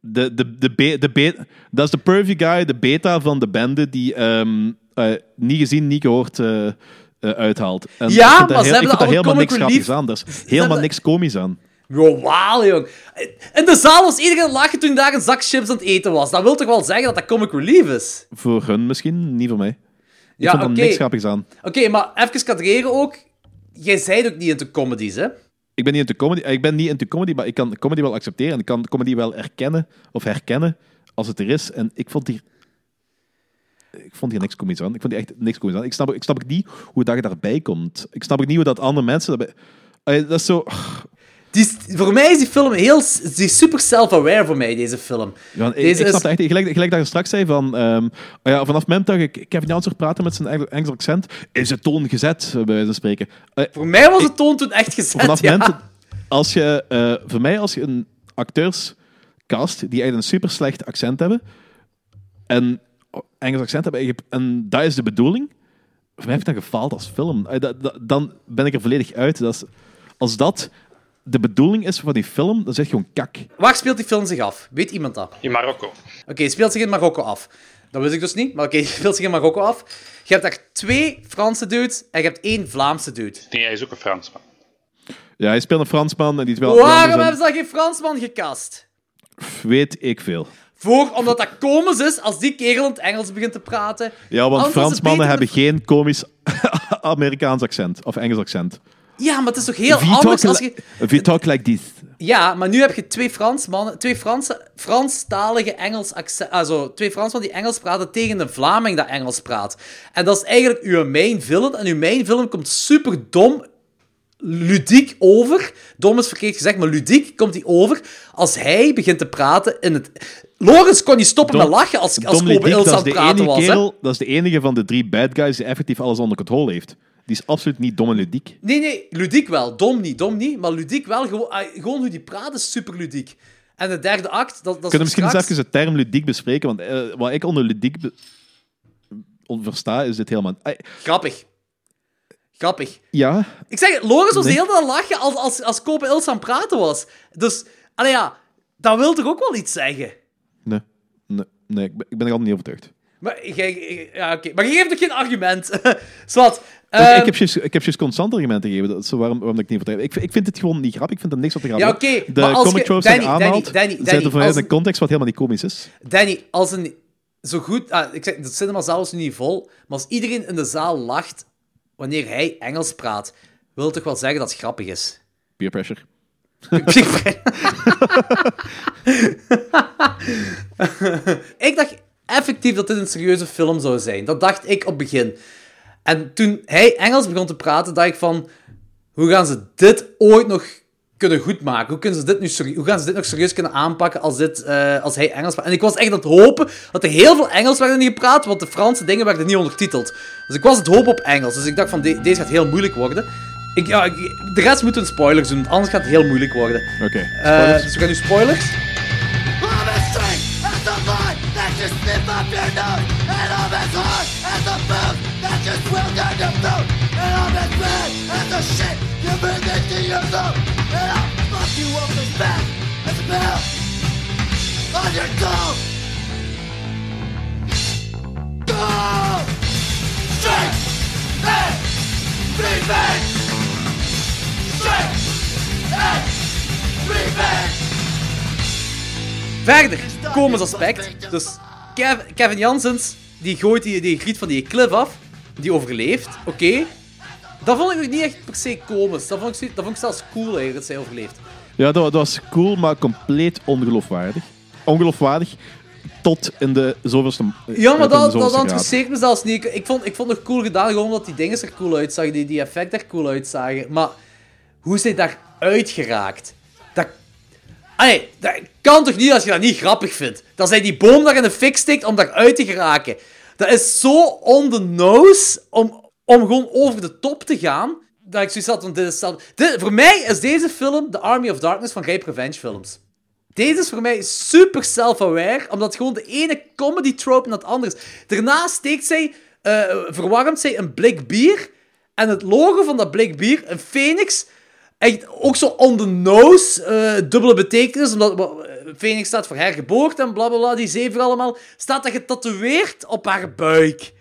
De, de, de, be- de be- dat is de pervy guy, de beta van de bende die ehm, eh, niet gezien, niet gehoord eh, eh, uithaalt. En
Ja, maar ze hebben
daar helemaal niks grappigs aan. Er is helemaal niks komisch aan.
Wow, jong. In de zaal was iedereen lachen toen daar een zak chips aan het eten was. Dat wil toch wel zeggen dat dat comic relief is?
Voor hun misschien, niet voor mij. Ik
Ja,
er
oké.
niks grappigs aan.
Oké, maar even kadreren ook. Jij zei ook niet into comedies, hè?
Ik ben niet into comedy, ik ben niet into comedy, maar ik kan comedy wel accepteren en ik kan comedy wel erkennen of herkennen als het er is. En ik vond hier, ik vond hier niks komisch aan. Ik vond hier echt niks komisch aan. Ik snap, ik snap niet hoe dat je daarbij komt. Ik snap ook niet hoe dat andere mensen daarbij. Eh, Dat is zo.
Die, voor mij is die film heel... Die super self-aware voor mij, deze film.
Ja, ik,
Deze
ik
is-
het echt. Gelijk, gelijk dat je straks zei van. ehm, oh ja, vanaf het moment dat ik Kevin Jansen praten met zijn Engel- Engels accent, is de toon gezet, bij wijze van spreken. Eh,
Voor mij was de toon toen echt gezet,
vanaf
ja.
moment, als je, eh, voor mij, als je een acteurscast die eigenlijk een super slecht accent hebben, en Engels accent hebben, en dat is de bedoeling, voor mij heeft dat gefaald als film. Eh, dan ben ik er volledig uit. Dat is, als dat de bedoeling is van die film, dan zeg je gewoon kak.
Waar speelt die film zich af? Weet iemand dat?
In Marokko.
Oké, het speelt zich in Marokko af. Dat wist ik dus niet, maar oké, het speelt zich in Marokko af. Je hebt daar twee Franse dudes en je hebt één Vlaamse dude.
Nee, hij is ook een Fransman.
Ja, hij speelt een Fransman en die is wel.
Waarom hebben ze dan geen Fransman gecast?
Weet ik veel.
Voor, omdat dat komisch is als die kerel in het Engels begint te praten.
Ja, want
Anders
Fransmannen hebben
dat-
geen komisch Amerikaans accent of Engels accent.
Ja, maar het is toch heel anders als je...
you talk like this.
Ja, maar nu heb je twee Fransmannen, twee Franse, Franstalige Engels accent, also, twee Fransmannen die Engels praten tegen een Vlaming dat Engels praat. En dat is eigenlijk uw main villain. En uw main villain komt super dom, ludiek over. Dom is verkeerd gezegd, maar ludiek komt hij over als hij begint te praten in het... Lorenz kon niet stoppen
Dom-
met lachen als, als Kobe
Ludiek,
Ils
dat
aan het praten was.
kerel, dat is de enige van de drie bad guys die effectief alles onder controle heeft. Die is absoluut niet dom en ludiek.
Nee, nee, ludiek wel. Dom niet, dom niet. Maar ludiek wel. Gewoon, ah, gewoon hoe die praat is super ludiek. En de derde act, dat, dat is
Kunnen we misschien
straks...
eens even de term ludiek bespreken? Want eh, wat ik onder ludiek versta, is dit helemaal...
Grappig. Grappig.
ja,
Ik zeg Lorenz was
Nee.
heel aan het lachen als, als, als Kope Ils aan het praten was. Dus, allee ja, dat wil toch ook wel iets zeggen?
nee, nee, nee ik, ben, ik ben er al niet overtuigd.
Maar, jij, ja, oké. maar je geeft ook geen argument. Zwat.
Ik-
ehm,
ik heb juist- ik heb juist constant argumenten gegeven. Dat is waarom, waarom ik niet overtuigd ik, vind- ik vind het gewoon niet grappig. Ik vind er niks wat te grappig
Ja, oké,
De
maar als
comic tropes die je
Danny, Danny,
aanhaalt,
Danny,
zijn er vanuit een context wat helemaal niet komisch is.
Danny, als een zo goed... Ah, ik zeg, de cinemazaal is nu niet vol, maar als iedereen in de zaal lacht wanneer hij Engels praat, wil het toch wel zeggen dat het grappig is.
Peer pressure.
ik dacht effectief dat dit een serieuze film zou zijn. Dat dacht ik op het begin. En toen hij Engels begon te praten, dacht ik van... Hoe gaan ze dit ooit nog kunnen goedmaken? Hoe, kunnen ze dit nu hoe gaan ze dit nog serieus kunnen aanpakken als, dit, eh, als hij Engels praat? En ik was echt aan het hopen dat er heel veel Engels werd niet gepraat, want de Franse dingen werden niet ondertiteld. Dus ik was het hopen op Engels. Dus ik dacht van, de- deze gaat heel moeilijk worden. Ik, ja, ik- de rest moeten we spoilers doen, want anders gaat het heel moeilijk worden.
Oké.
Eh, dus we gaan nu spoilers.
I'm as straight as a line that just slip up your nose. Shit you bring into your zone. And I'll fuck you up as bad as!
Verder, komisch aspect. Dus Kev- Kevin Janssens, die gooit die, die griet van die klif af. Die overleeft, oké. Dat vond ik nog niet echt per se komisch. Dat vond ik, dat vond ik zelfs cool eigenlijk, dat zij overleeft.
Ja, dat, dat was cool, maar compleet ongeloofwaardig. Ongeloofwaardig tot in de zoveelste
Ja, maar dat, dat interesseert me zelfs niet. Ik, ik, vond, ik vond het nog cool gedaan, gewoon omdat die dingen er cool uitzagen, die, die effecten er cool uitzagen. Maar hoe is hij daar uitgeraakt? Dat, Allee, dat kan toch niet als je dat niet grappig vindt? Dat zij die boom daar in de fik steekt om daaruit te geraken. Dat is zo on the nose om, om gewoon over de top te gaan. Dat ik zoiets had van, dit is Voor mij is deze film de Army of Darkness van Grijp Revenge films. Deze is voor mij super self-aware, omdat gewoon de ene comedy trope naar het andere is. Daarna steekt zij, eh, verwarmt zij een blik bier. En het logo van dat blik bier, een phoenix, echt ook zo on the nose, eh, dubbele betekenis, omdat eh, Phoenix staat voor hergeboorte en blablabla, die zeven allemaal, staat dat getatoeëerd op haar buik.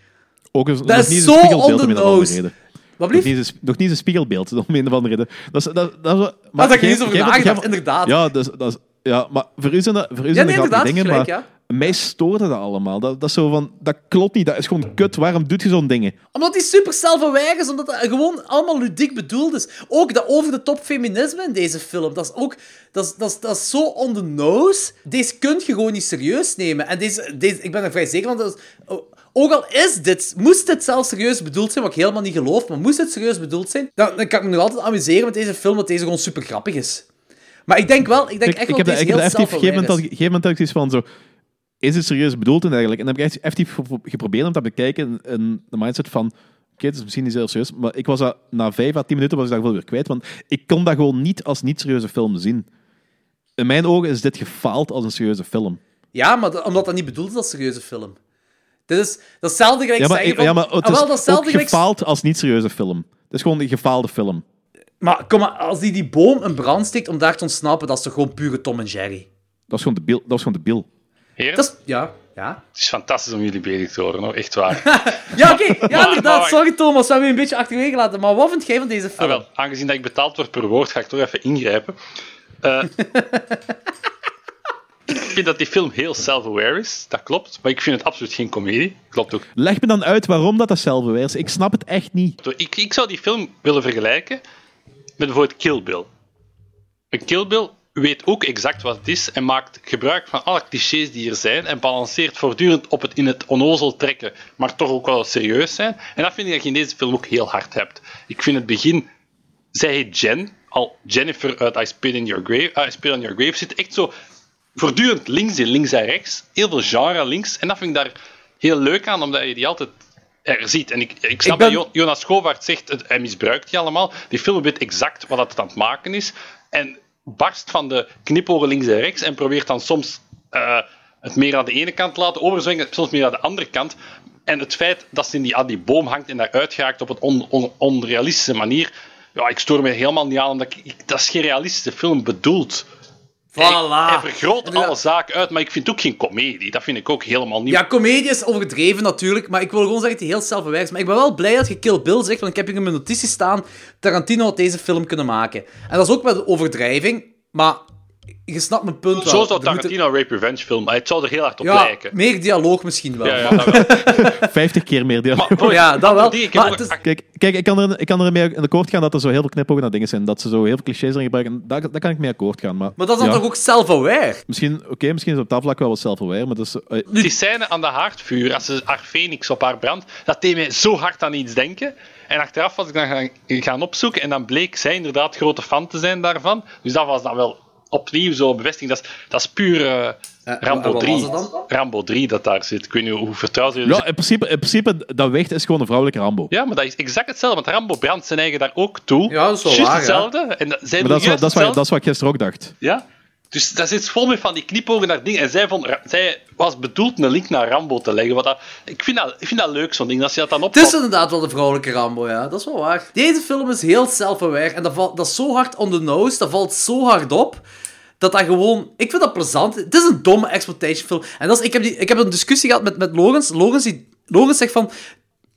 Ook
Dat is
niet
zo
spiegelbeeld
on the
om een of andere
nose.
reden.
Wat
Nog niet, nog niet een spiegelbeeld om een of andere reden. Dat is, dat, dat is, maar
daar heb ik
jij-
niet over nagedacht, inderdaad.
Ja, dus, dat is, ja, maar voor u zijn dat, voor u
Ja,
zijn
nee,
dat grappige
inderdaad,
dingen,
gelijk,
maar mij stoorde dat allemaal. Dat, dat, is zo van, dat klopt niet, dat is gewoon kut. Waarom doet je zo'n dingen?
Omdat die super self-aware is, omdat dat gewoon allemaal ludiek bedoeld is. Ook dat over-de-top feminisme in deze film, dat is ook... Dat is, dat is, dat is zo on the nose. Deze kun je gewoon niet serieus nemen. En deze, deze, ik ben er vrij zeker van... Dat is- oh, ook al is dit, moest dit zelf serieus bedoeld zijn, wat ik helemaal niet geloof, maar moest het serieus bedoeld zijn, dan, dan kan ik me nog altijd amuseren met deze film, dat deze gewoon super grappig is. Maar ik denk wel, ik denk echt
ik
wel
heb,
dat deze
heb
heel
had ik- op een gegeven moment had ik van zo... Is het serieus bedoeld en eigenlijk? En dan heb ik echt effectief gepro- geprobeerd om dat te bekijken in de mindset van... Oké, het is misschien niet heel serieus, maar ik was dat, na vijf à tien minuten was ik dat wel weer kwijt, want ik kon dat gewoon niet als niet-serieuze film zien. In mijn ogen is dit gefaald als een serieuze film.
Ja, maar dat- omdat dat niet bedoeld is als serieuze film. Dit is dat is hetzelfde gelijk
Ja, maar,
zeggen
ik-
van...
ja, maar het
Ah,
is
wel,
ook
gelijk-
gefaald als niet-serieuze film. Het is gewoon een gefaalde film.
Maar kom maar, als die die boom in brand steekt om daar te ontsnappen, dat is toch gewoon pure Tom en Jerry?
Dat is gewoon de bil. Dat is gewoon de bil.
Heren,
Dat is... Ja, ja.
het is fantastisch om jullie bezig te horen, hoor. echt waar.
Ja, oké. Ja,
Maar-
inderdaad.
maar-
Sorry, Thomas. We hebben je een beetje achterwege gelaten. Maar wat vind jij van deze
Ah,
film?
wel, aangezien dat ik betaald word per woord, ga ik toch even ingrijpen. Eh, ik vind dat die film heel self-aware is, dat klopt. Maar ik vind het absoluut geen comedie. Klopt ook.
Leg me dan uit waarom dat datzelfde is. Ik snap het echt niet.
Ik, ik zou die film willen vergelijken met bijvoorbeeld Kill Bill. Een Kill Bill weet ook exact wat het is en maakt gebruik van alle clichés die er zijn en balanceert voortdurend op het in het onnozel trekken, maar toch ook wel serieus zijn. En dat vind ik dat je in deze film ook heel hard hebt. Ik vind het begin, zij heet Jen, al Jennifer uit I Spit, in Your Grave, uh, I Spit on Your Grave zit echt zo voortdurend links in, links en rechts. Heel veel genre links. En dat vind ik daar heel leuk aan, omdat je die altijd er ziet. En ik, ik snap
Ik ben-
dat Jo- Jonas Schovaert zegt, het, hij misbruikt die allemaal. Die film weet exact wat het aan het maken is. En barst van de knipogen links en rechts en probeert dan soms eh, het meer aan de ene kant te laten overzwingen, soms meer aan de andere kant. En het feit dat ze in die, aan die boom hangt en daaruit geraakt op een on, on- onrealistische manier, ja, ik stoor me helemaal niet aan, omdat ik, ik- dat is geen realistische film bedoeld.
Voilà.
Hij vergroot alle zaken uit, maar ik vind het ook geen komedie. Dat vind ik ook helemaal niet.
Ja, comedie is overdreven natuurlijk, maar ik wil gewoon zeggen dat hij heel self-aware is. Maar ik ben wel blij dat je Kill Bill zegt, want ik heb hier in mijn notities staan, Tarantino had deze film kunnen maken. En dat is ook wel de overdrijving, maar je snapt mijn punt wel.
Zo zou
Er moeten-
Tarantino een rape revenge film. Het zou er heel hard op
Ja,
lijken.
meer dialoog misschien wel.
Ja, ja,
maar-
dat wel.
50 keer meer dialoog.
Maar,
ja, dat wel.
Die, ik heb
Maar
ook-
is-
Kijk, kijk ik, kan er, ik kan er mee in akkoord gaan dat er zo heel veel knipogen naar dingen zijn. Dat ze zo heel veel clichés erin gebruiken. Daar, daar kan ik mee akkoord gaan. Maar,
Maar dat is dan
ja,
toch ook self-aware?
Misschien, oké, misschien is op dat vlak wel wat self-aware, maar dat is... eh,
Die scène aan de haardvuur, als ze haar phoenix op haar brandt, dat deed mij zo hard aan iets denken. En achteraf was ik dan gaan, gaan opzoeken en dan bleek zij inderdaad grote fan te zijn daarvan. Dus dat was dan wel opnieuw zo bevestiging. Dat is, dat is puur eh,
en
Rambo
wat
3.
was het dan?
Rambo 3 dat daar zit. Ik weet niet hoe vertrouwd jullie
ja, in principe, in principe, dat wicht is gewoon een vrouwelijke Rambo.
Ja, maar dat is exact hetzelfde, want Rambo brandt zijn eigen daar ook toe.
Ja, dat is wel waar, ja.
hetzelfde. En dat- zij
Maar dat is, wat- dat, is wat,
hetzelfde.
dat is wat ik gisteren ook dacht.
Ja? Dus dat zit vol met van die knipogen naar dingen. En zij, vond, zij was bedoeld een link naar Rambo te leggen. Wat dat, ik, vind dat, ik vind dat leuk, zo'n ding. Als je dat dan
Het is
opvalt.
inderdaad wel de vrouwelijke Rambo, ja. Dat is wel waar. Deze film is heel self-aware en dat, valt, dat is zo hard on the nose, dat valt zo hard op, dat dat gewoon... Ik vind dat plezant. Het is een domme exploitation film. En dat is, ik, heb die, ik heb een discussie gehad met, met Logans. Logans, die, Logans zegt van...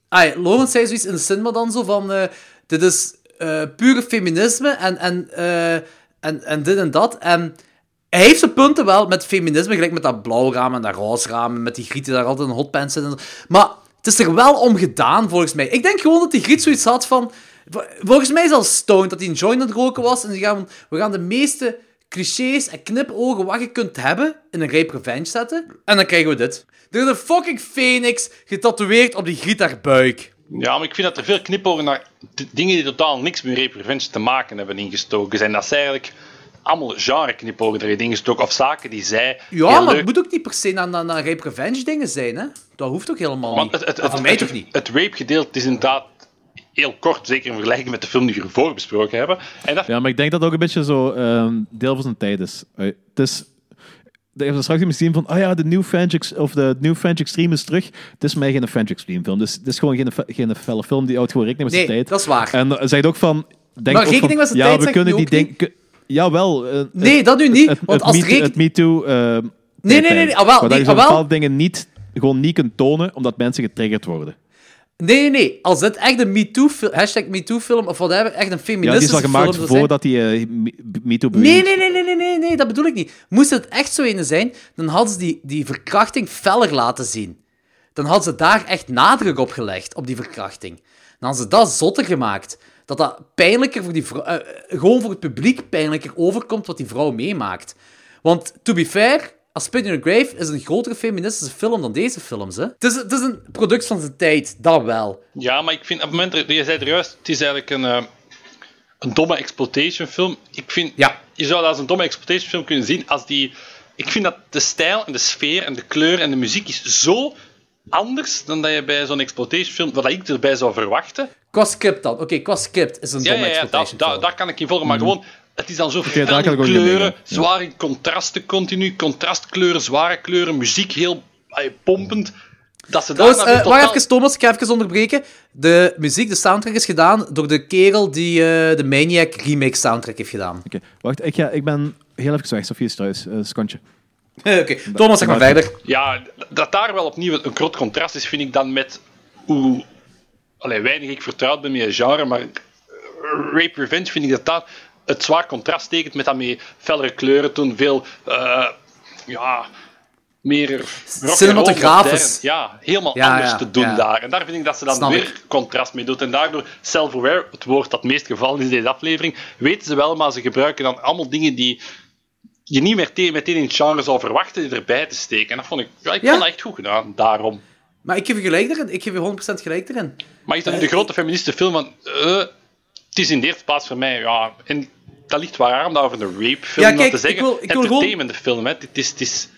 Ah, Logans zei zoiets in de cinema dan zo van... eh, dit is eh, pure feminisme en, en, eh, en, en dit en dat. En hij heeft zijn punten wel met feminisme, gelijk met dat blauw raam en dat roze raam, met die griet die daar altijd in hotpants zitten. Maar het is er wel om gedaan, volgens mij. Ik denk gewoon dat die griet zoiets had van... Volgens mij is al stoned dat hij een joint aan het roken was. En die gaan, we gaan de meeste clichés en knipogen wat je kunt hebben in een rape revenge zetten. En dan krijgen we dit. Er is een fucking phoenix getatoeëerd op die griet haar buik.
Ja, maar ik vind dat er veel knipogen naar dingen die totaal niks met Rape Revenge te maken hebben ingestoken zijn. Dat is eigenlijk allemaal genre knipogen erin ingestoken. Of zaken die zij
Ja, maar
leuk...
het moet ook niet per se naar, naar, naar rape revenge dingen zijn, hè. Dat hoeft ook helemaal niet.
het, het, het,
voor mij
het,
toch niet.
het rape gedeelte is inderdaad heel kort, zeker in vergelijking met de film die we hiervoor besproken hebben. En dat
Ja, maar ik denk dat het ook een beetje zo ehm, deel van zijn tijd is. Eh, Het is... Ik heb straks gezien van, ah ja, de New French, of de New French Extreme is terug. Het is mij geen French Extreme film. Dus het is gewoon geen, geen felle film die houdt gewoon rekening met
Nee,
zijn tijd.
dat is waar.
En uh, zegt ook van... Denk
Maar
ook
rekening
van,
met zijn
ja,
tijd
we kunnen die dingen... Jawel. eh,
Nee,
het-
dat nu niet.
Het,
want
het,
als reken-
het MeToo... eh,
Nee, nee, nee, nee, ah, wel, nee,
je
ah, wel.
bepaalde dingen niet, gewoon niet kunt tonen, omdat mensen getriggerd worden.
Nee, nee. Als dit echt een MeToo-film, hashtag MeToo-film of whatever, echt een
Ja, die is
feministische
al gemaakt
film
voordat die eh, Me- MeToo
Nee, nee, nee, nee, nee, nee, nee, dat bedoel ik niet. Moest het echt zo ene zijn, dan hadden ze die, die verkrachting feller laten zien. Dan hadden ze daar echt nadruk op gelegd, op die verkrachting. Dan hadden ze dat zotter gemaakt. Dat dat pijnlijker voor die vrouw... eh, eh, gewoon voor het publiek pijnlijker overkomt wat die vrouw meemaakt. Want, to be fair, A Spit in Your Grave is een grotere feministische film dan deze films, hè. Het is, het is een product van zijn tijd, dat wel.
Ja, maar ik vind op het moment, dat- je zei er juist, het is eigenlijk een, eh, een domme exploitation film. Ik vind,
Ja.
je zou dat als een domme exploitation film kunnen zien als die... Ik vind dat de stijl en de sfeer en de kleur en de muziek is zo anders dan dat je bij zo'n exploitation film, wat ik erbij zou verwachten.
Qua script dan. Oké, qua script is een
Ja,
domme
ja, ja
film.
daar kan ik in volgen, maar gewoon, het is dan zo fel in
in
kleuren, zwaar in contrasten continu, contrastkleuren, zware kleuren, muziek heel pompend. Dat ze daar
Trouwens, eh,
totaal-
wacht even, Thomas, ik ga even onderbreken. De muziek, de soundtrack is gedaan door de kerel die eh, de Maniac remake soundtrack heeft gedaan.
Oké, wacht, ik, ga, ik ben heel even weg. Sofie is thuis. Eh secondje.
Oké, Thomas, zeg maar
Maar-
verder.
Ja, dat daar wel opnieuw een groot contrast is, vind ik dan met hoe allee, weinig ik vertrouwd ben met het genre, maar eh, Rape Revenge vind ik dat dat het zwaar contrast tekent met dat mee fellere kleuren toen, veel eh, ja, meer
Cinematografisch.
Ja, helemaal
Ja,
anders
ja,
te doen
ja.
daar. En daar vind ik dat ze dan
Snap
weer
ik.
contrast mee doet. En daardoor self-aware, het woord dat meest gevallen is in deze aflevering, weten ze wel, maar ze gebruiken dan allemaal dingen die je niet meer te- meteen in het genre zou verwachten erbij te steken. En dat vond ik, ja, ik vond dat echt goed gedaan, daarom.
Maar ik geef je gelijk erin. Ik geef je 100% gelijk erin.
Maar is dat nu de grote feministische film? Want, eh, het is in de eerste plaats voor mij, ja, en dat ligt waar om dat over een rape film
Ja, kijk,
te zeggen.
ik wil- ik wil gewoon-
Entertainment film, hè. Het is, het is,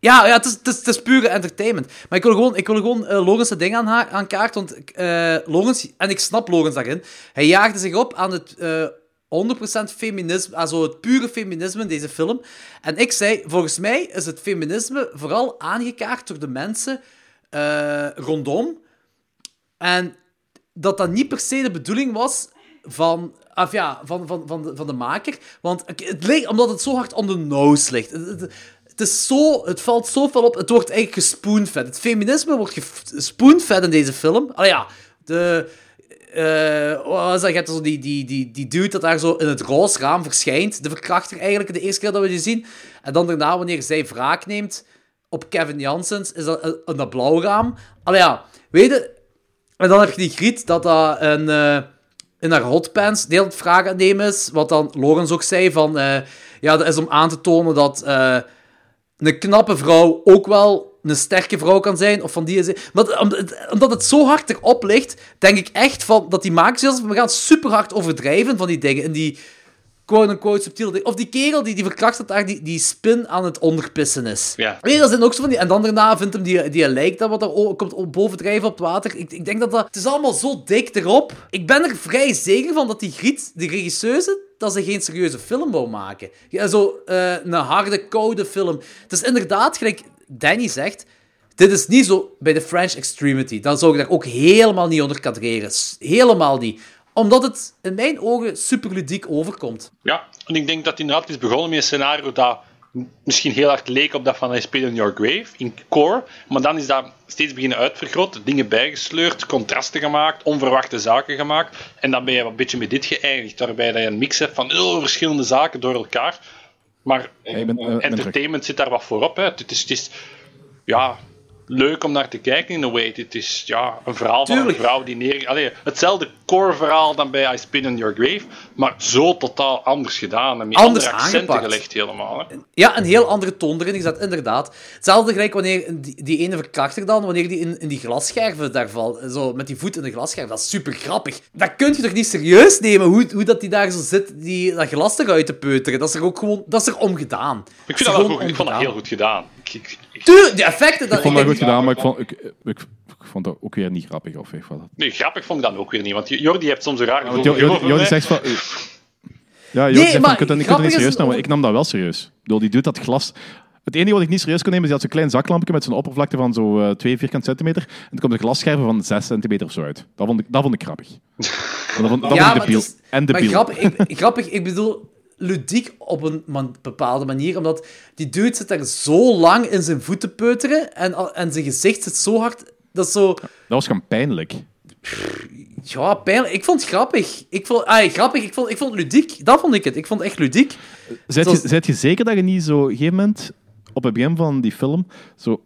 Ja, ja het, is, het, is, het is pure entertainment. Maar ik wil gewoon, ik wil gewoon eh Logans' ding aan, ha- aan kaart. Want eh Logans, en ik snap Logans daarin, hij jaagde zich op aan het eh 100% feminisme, also het pure feminisme in deze film. En ik zei, volgens mij is het feminisme vooral aangekaart door de mensen eh, rondom. En dat dat niet per se de bedoeling was van, of ja, van, van, van, de, van de maker. Want het ligt, omdat het zo hard on the nose ligt. Het, is zo, het valt zo veel op. Het wordt eigenlijk gespoonfed. Het feminisme wordt gespoonfed in deze film. Ah ja, de... eh, wat dat? Je zo die, die, die, die dude dat daar zo in het roze raam verschijnt. De verkrachter eigenlijk, de eerste keer dat we die zien. En dan daarna, wanneer zij wraak neemt op Kevin Janssens, is dat in dat blauw raam. Ja, weet je... En dan heb je die griet dat dat een, eh, in haar hotpants deel het vragen aan is. Wat dan Lorenz ook zei van... eh, ja, dat is om aan te tonen dat eh, een knappe vrouw ook wel een sterke vrouw kan zijn. Of van die... is- Maar omdat het, zo hard erop ligt, denk ik echt van, dat die makers... We gaan super hard overdrijven van die dingen. En die quote-unquote subtiele dingen. Of die kerel die, die verkracht dat daar die, die spin aan het onderpissen is.
Ja.
Je, dat zijn ook zo van die... En dan daarna vindt hem die, die lijk dat wat er komt bovendrijven op het water. Ik, ik denk dat dat... Het is allemaal zo dik erop. Ik ben er vrij zeker van dat die Griet, die regisseuse, dat ze geen serieuze film wou maken. Ja, zo eh, een harde, koude film. Het is inderdaad, gelijk Danny zegt... Dit is niet zo bij de French Extremity. Dan zou ik daar ook helemaal niet onder kadreren. Helemaal niet. Omdat het in mijn ogen super ludiek overkomt.
Ja, en ik denk dat het inderdaad is begonnen met een scenario dat misschien heel hard leek op dat van I Spit in Your Grave, in core, maar dan is dat steeds beginnen uitvergroot, dingen bijgesleurd, contrasten gemaakt, onverwachte zaken gemaakt, en dan ben je een beetje met dit geëindigd, waarbij dat je een mix hebt van heel verschillende zaken door elkaar, maar
Ja, eh,
entertainment zit daar wat voor op. Hè. Het, is, het is ja, leuk om naar te kijken in een way. Het is ja, een verhaal van een vrouw die neer... Allee, hetzelfde core verhaal dan bij I Spin in Your Grave, maar zo totaal anders gedaan. En met
Anders
andere accenten
aangepakt.
gelegd helemaal. Hè.
Ja, een heel andere toon erin gezet, inderdaad. Hetzelfde gelijk wanneer die, die ene verkrachter dan, wanneer die in, in die glasscherven daar valt, zo met die voet in de glasscherf, dat is super grappig. Dat kun je toch niet serieus nemen, hoe, hoe dat die daar zo zit, die, dat glas eruit te peuteren. Dat is er ook gewoon, dat is er omgedaan.
Ik vind dat wel goed. Ik vond dat heel goed gedaan. Ik, ik, ik-
die effecten... Dat,
Ik vond dat goed gedaan, maar ik vond, ik, ik, ik vond dat ook weer niet grappig. Of ik dat.
nee, grappig vond ik dan ook weer niet, want Jordi heeft soms een raar gevoel.
Jordi zegt van... Ja, Jordi
Nee,
zegt van, je kunt dat niet, dat serieus
het
nemen. Ik nam dat wel serieus. Ik bedoel, die doet dat glas... Het enige wat ik niet serieus kon nemen, is dat zo'n klein zaklampje met zo'n oppervlakte van zo 2 vierkant centimeter. En dan komt een glasscherven van 6 centimeter of zo uit. Dat vond ik, dat vond ik grappig. Dat vond, dat
Ja,
vond ik debiel.
het is-
En
Maar
debiel.
grappig ik, grappig, ik bedoel ludiek op een man- bepaalde manier, omdat die dude zit daar zo lang in zijn voeten peuteren en, en zijn gezicht zit zo hard Dat is zo...
Dat was gewoon pijnlijk.
Ja, pijnlijk. Ik vond het grappig. Ik vond, ah, grappig. Ik vond, ik vond het ludiek. Dat vond ik het. Ik vond het echt ludiek.
Zijt
Zoals-
je, zijt je zeker dat je niet zo op een gegeven moment, op het begin van die film, zo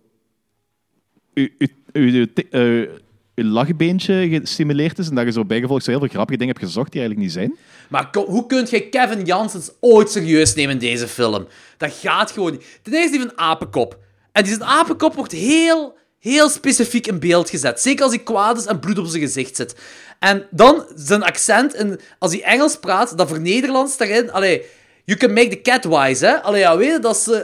je lachbeentje gestimuleerd is en dat je zo bijgevolg zo heel veel grappige dingen hebt gezocht die eigenlijk niet zijn?
Maar hoe kun je Kevin Janssens ooit serieus nemen in deze film? Dat gaat gewoon niet. Ten eerste heeft een apenkop. En die zijn apenkop wordt heel, heel specifiek in beeld gezet. Zeker als hij kwaad is en bloed op zijn gezicht zit. En dan zijn accent, en als hij Engels praat, dat voor Nederlands daarin... Allee, you can make the cat wise, hè. Allee, ja, weet je, dat is... eh,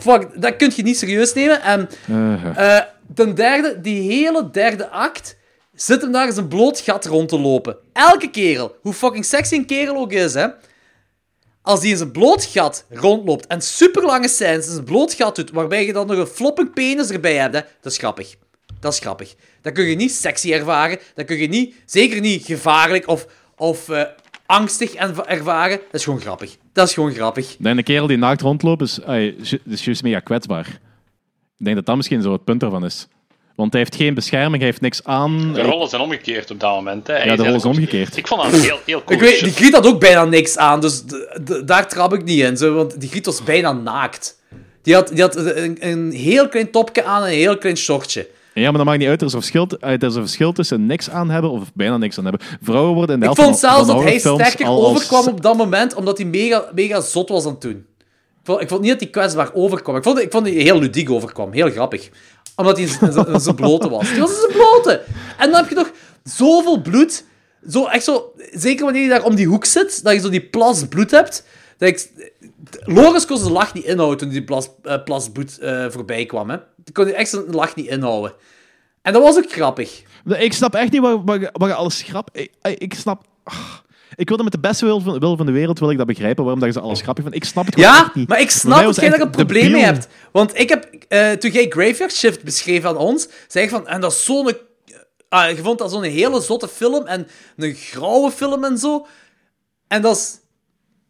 fuck, dat kun je niet serieus nemen. En
Eh,
eh, ten derde, die hele derde act zit hem daar in zijn bloot gat rond te lopen. Elke kerel, hoe fucking sexy een kerel ook is, hè. Als die in zijn bloot gat rondloopt en super lange scènes in zijn bloot gat doet, waarbij je dan nog een flopping penis erbij hebt, hè, dat is grappig. Dat is grappig. Dat kun je niet sexy ervaren. Dat kun je niet, zeker niet gevaarlijk of, of eh, angstig en- ervaren. Dat is gewoon grappig. Dat is gewoon grappig.
dat een kerel die naakt rondloopt is, is juist mega kwetsbaar. Ik denk dat dat misschien zo het punt ervan is. Want hij heeft geen bescherming, hij heeft niks aan.
De rollen zijn omgekeerd op dat moment. Hè. Hij
Ja, de rollen is omgekeerd.
Ik vond dat heel, heel cool.
Ik weet, die Griet had ook bijna niks aan, dus daar trap ik niet in. Zo, want die Griet was bijna naakt. Die had, die had een, een heel klein topje aan en een heel klein shortje.
Ja, maar dat maakt niet uit. Er is een verschil, eh, er is een verschil tussen niks aan hebben of bijna niks aan hebben. Vrouwen worden in de
Ik
helft
vond
van,
zelfs dat hij sterker overkwam op dat moment, omdat hij mega, mega zot was aan het doen. Ik vond, niet dat hij kwetsbaar overkwam. Ik vond, ik vond hij heel ludiek overkwam. Heel grappig. Omdat hij zijn- blote was. Hij was zijn blote. En dan heb je nog zoveel bloed. Zo, echt zo, zeker wanneer je daar om die hoek zit, dat je zo die plas bloed hebt. Dat ik, Loris kon zijn lach niet inhouden toen die plas, eh, plas bloed eh, voorbij kwam. Hè. Die kon hij echt zijn lach niet inhouden. En dat was ook grappig.
Ik snap echt niet wat je alles grap... Ik, ik snap... ah, Ik wilde met de beste wil van, wil van de wereld wil ik dat begrijpen, waarom dat je ze alles grappig vindt. Ik snap het gewoon
Ja,
niet.
maar ik snap dat jij daar een probleem mee hebt. Want ik heb, eh, toen jij Graveyard Shift beschreef aan ons, zei ik van, en dat is zo'n... ah, je vond dat zo'n hele zotte film en een grauwe film en zo. En dat is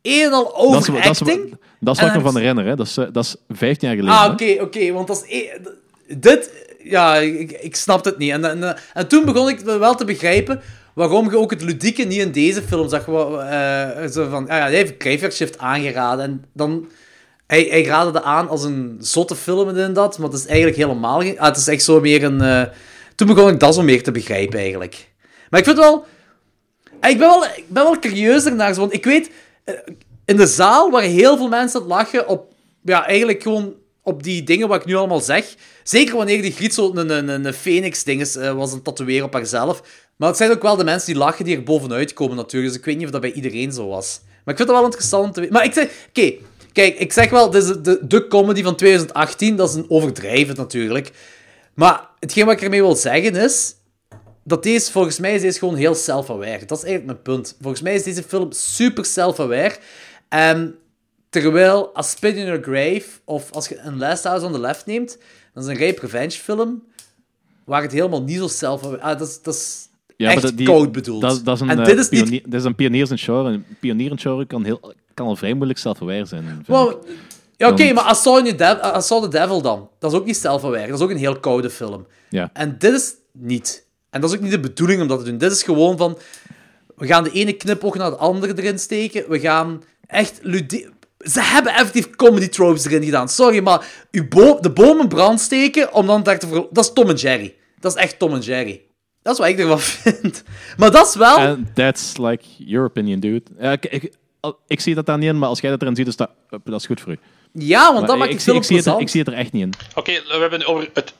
een en al
Dat is, dat is,
overacting.
dat is
En
wat ik me van herinner. Hè. Dat, is, eh, dat is 15 jaar geleden.
Ah, oké, oké, want dat is... e- Dit... Ja, ik, ik snapte het niet. En, en, en toen begon ik wel te begrijpen waarom je ook het ludieke niet in deze film zag. Eh, zo van, ah ja, hij heeft Graveyard aangeraden. En dan... Hij, hij raadde dat aan als een zotte film en dat, maar het is eigenlijk helemaal. Ah, het is echt zo meer een... eh, Toen begon ik dat zo meer te begrijpen, eigenlijk. Maar ik vind wel... Ah, Ik ben wel, ik ben wel curieus ernaar, want ik weet... eh, In de zaal waren heel veel mensen het lachen op... Ja, eigenlijk gewoon op die dingen wat ik nu allemaal zeg. Zeker wanneer die Griet een, een, een, een phoenix-ding is, was een tatoeëren op haarzelf. Maar het zijn ook wel de mensen die lachen die er bovenuit komen, natuurlijk. Dus ik weet niet of dat bij iedereen zo was. Maar ik vind het wel interessant om te weten. Maar ik zeg... Oké, kijk, ik zeg wel, dit is de, de comedy van 2018. Dat is een overdrijven, natuurlijk. Maar hetgeen wat ik ermee wil zeggen is dat deze, volgens mij is deze gewoon heel self-aware. Dat is eigenlijk mijn punt. Volgens mij is deze film super self-aware. En terwijl A Spin in Your Grave, of als je een Last House on the Left neemt, dat is een rape revenge film, waar het helemaal niet zo self-aware... Ah, dat is, dat is
Ja,
echt
die-
koud bedoeld.
Dat, dat is een,
en
eh,
dit is niet...
pionier, dit is een genre. Een pionier in genre kan, heel, kan al vrij moeilijk zelfverwijr zijn.
Wow. Ja, oké, maar I Saw, the Dev- I Saw the Devil dan. Dat is ook niet self-aware. Dat is ook een heel koude film.
Ja.
En dit is niet. En dat is ook niet de bedoeling om dat te doen. Dit is gewoon van... We gaan de ene knipoog naar de andere erin steken. We gaan echt... Ze hebben effectief comedy tropes erin gedaan. Sorry, maar uw bo- de boom in brand steken om dan daar te ver... Dat is Tom en Jerry. Dat is echt Tom en Jerry. Dat is wat ik ervan vind. Maar dat is wel...
And that's like your opinion, dude. Ik, ik, al- ik zie dat daar niet in, maar als jij dat erin ziet, is dat, dat is goed voor u.
ja, want
Maar
dat maakt
ik,
film
ik, zie het er, ik zie het er echt niet in.
Oké, we hebben over het,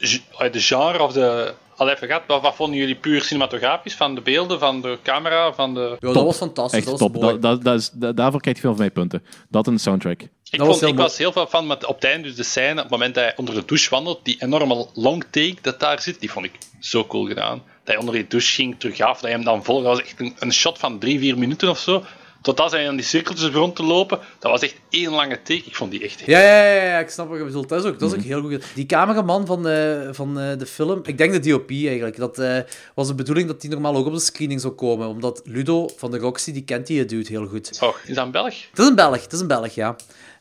de genre of de. Al even gehad, wat, wat vonden jullie puur cinematografisch? Van de beelden, van de camera, van de.
Ja, dat
Top.
was fantastisch.
Echt
dat was
top.
mooi.
Dat, dat, dat is, da- daarvoor krijgt hij veel van mij punten. Dat en de soundtrack.
Ik,
was
vond,
heel
ik was heel veel fan met op het einde, dus de scène, op het moment dat hij onder de douche wandelt, die enorme long take dat daar zit, die vond ik zo cool gedaan. Dat hij onder die douche ging, terug af, dat hij hem dan volgde. Dat was echt een, een shot van drie, vier minuten of zo. Totdat hij aan die cirkeltjes begon te lopen, dat was echt één lange take. Ik vond die echt
Ja, ja, ja, ja, ik snap wat je bedoelt. Dat is ook, dat is ook heel goed. Die cameraman van, eh, van eh, de film, ik denk de DOP eigenlijk, dat eh, was de bedoeling dat die normaal ook op de screening zou komen. Omdat Ludo van de Roxy, die kent die dude heel goed.
Oh, is dat een Belg?
Het is een Belg, het is een Belg, ja.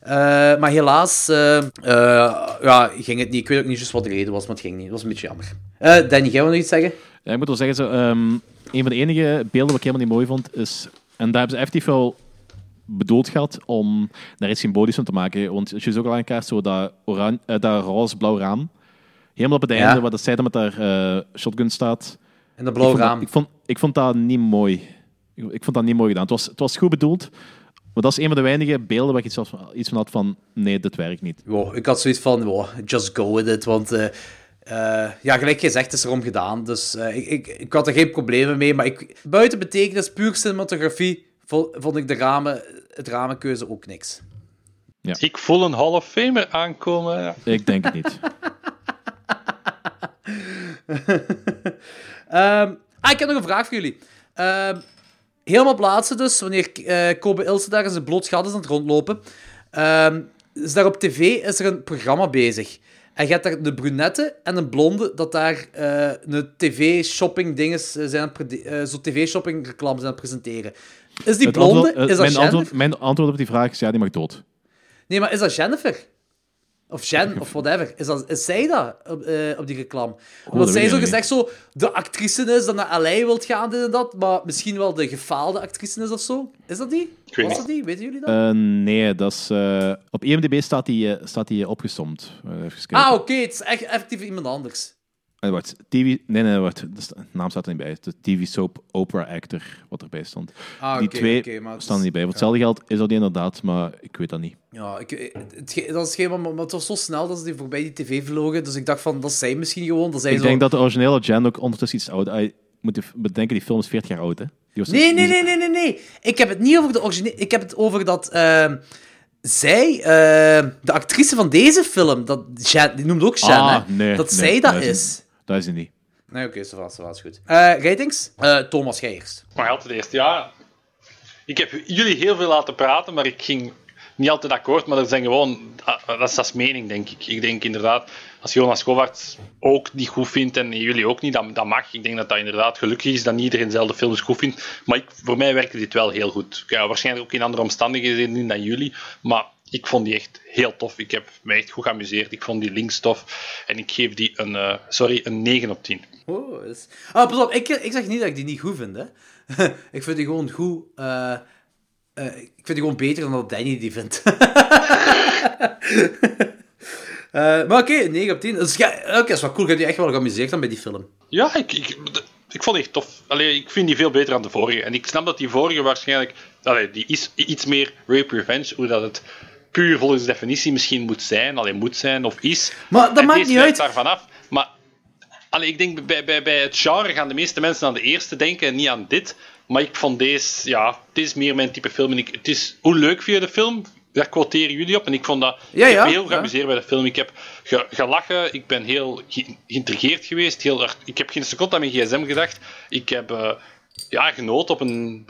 Eh, maar helaas eh, eh, ja, ging het niet. Ik weet ook niet juist wat de reden was, maar het ging niet. Dat was een beetje jammer. Danny, jij wil nog iets zeggen?
Ja, ik moet wel zeggen, zo, ehm, een van de enige beelden wat ik helemaal niet mooi vond, is... En daar hebben ze effectief wel bedoeld gehad om daar iets symbolisch van te maken. Want als je zo aan kaart zo dat, oran, eh, dat roze-blauw raam, helemaal op het einde,
Ja.
waar dat zij dan met haar shotgun staat...
En dat
Ik
blauwe
vond, dat,
raam.
ik, vond, ik vond dat niet mooi. Ik, ik vond dat niet mooi gedaan. Het was, het was goed bedoeld, maar dat is een van de weinige beelden waar ik iets, van- iets van had van... Nee, dit werkt niet.
Wow, ik had zoiets van, wow, just go with it. Want eh, eh, ja, gelijk gezegd, het is erom gedaan. Dus eh, ik, ik, ik had er geen problemen mee. Maar ik, buiten betekenis, puur cinematografie, vo- vond ik de ramen, het ramenkeuze ook niks.
Ik voel een Hall of Famer aankomen.
Ik denk het niet.
Ehm, ah, ik heb nog een vraag voor jullie. Ehm, helemaal plaatsen dus, wanneer eh Kobe Ilse daar in zijn bloot gat is aan het rondlopen. Ehm, is daar op tv is er een programma bezig. En je hebt daar de brunette en een blonde dat daar eh, een tv-shopping dinges eh, zijn zo tv-shopping reclame zijn aan het presenteren. Is die blonde,
antwoord-
is dat
mijn,
Jennifer?
antwoord, mijn antwoord op die vraag is ja, die mag dood.
Nee, maar is dat Jennifer? Of Jen, of whatever. Is, dat, is zij dat op, eh, op die reclame? Omdat
dat
zij zo gezegd zo de actrice is dat naar LA wilt gaan, dit en dat, maar misschien wel de gefaalde actrice is of zo. Is dat die?
Ik weet
Was dat die? Weten jullie dat?
Eh, nee, dat is, eh, op IMDb staat die, staat die opgesomd.
Ah, oké, het is echt effectief iemand anders.
Eh, wacht, TV... Nee, nee, wacht. De naam staat er niet bij. De TV soap opera actor, wat erbij stond.
Ah,
die
oké,
twee
maar het
staan er niet bij. Voor hetzelfde geld is dat die inderdaad, maar ik weet dat niet.
Ja, ik, eh, het, dat is geen, maar, het was zo snel dat ze die voorbij die tv vlogen, dus ik dacht van, dat zijn misschien gewoon, dat zij
Ik
zo...
denk dat de originele Jen ook ondertussen iets oud is. moet je bedenken, die film is 40 jaar oud, hè? Die was-
Nee, nee, nee, nee, nee, nee. Ik heb het niet over de originele. Ik heb het over dat ehm, zij, ehm, de actrice van deze film, dat Jen, die noemt ook Jen,
Ah,
hè?
nee,
dat
nee,
zij dat
is. Dat is hij niet.
Nee, oké, zo was, zo was goed. Eh, ratings? Eh, Thomas, jij eerst.
Maar altijd eerst, ja. Ik heb jullie heel veel laten praten, maar ik ging niet altijd akkoord. Maar dat zijn gewoon, ah, dat is, dat is mening, denk ik. Ik denk inderdaad, als Jonas Kovacs ook niet goed vindt en jullie ook niet, dat, dat mag. Ik denk dat dat inderdaad gelukkig is dat niet iedereen dezelfde films goed vindt. Maar ik, voor mij werkte dit wel heel goed. Ja, waarschijnlijk ook in andere omstandigheden dan jullie. Maar ik vond die echt heel tof. Ik heb mij echt goed geamuseerd. Ik vond die links tof. En ik geef die een, eh, sorry, een 9 op 10.
Oh, is... Ah, pas op, ik, ik zeg niet dat ik die niet goed vind, hè. ik vind die gewoon goed... eh, eh, ik vind die gewoon beter dan dat Danny die vindt. Maar oké, 9 op 10. Dus, ja, oké, dat is wel cool. Ik heb je echt wel geamuseerd dan bij die film.
Ja, ik, ik, ik vond die echt tof. Allee, ik vind die veel beter dan de vorige. En ik snap dat die vorige waarschijnlijk... Allee, die is iets meer rape revenge, hoe dat het puur volgens definitie misschien moet zijn. Alleen moet zijn of is.
Maar dat
En
maakt niet uit.
daarvan af. Maar allee, ik denk bij, bij, bij het genre gaan de meeste mensen aan de eerste denken en niet aan dit. Maar ik vond deze... Ja, dit is meer mijn type film. En ik, het is, hoe leuk vind je de film? Daar quoteren jullie op. En ik vond dat...
Ja,
ik
ja,
heel
ja.
geamuseerd bij de film. Ik heb ge- gelachen. Ik ben heel ge- geïntrigeerd geweest. Heel ik heb geen seconde aan mijn gsm gedacht. Ik heb eh, ja, genoten op een...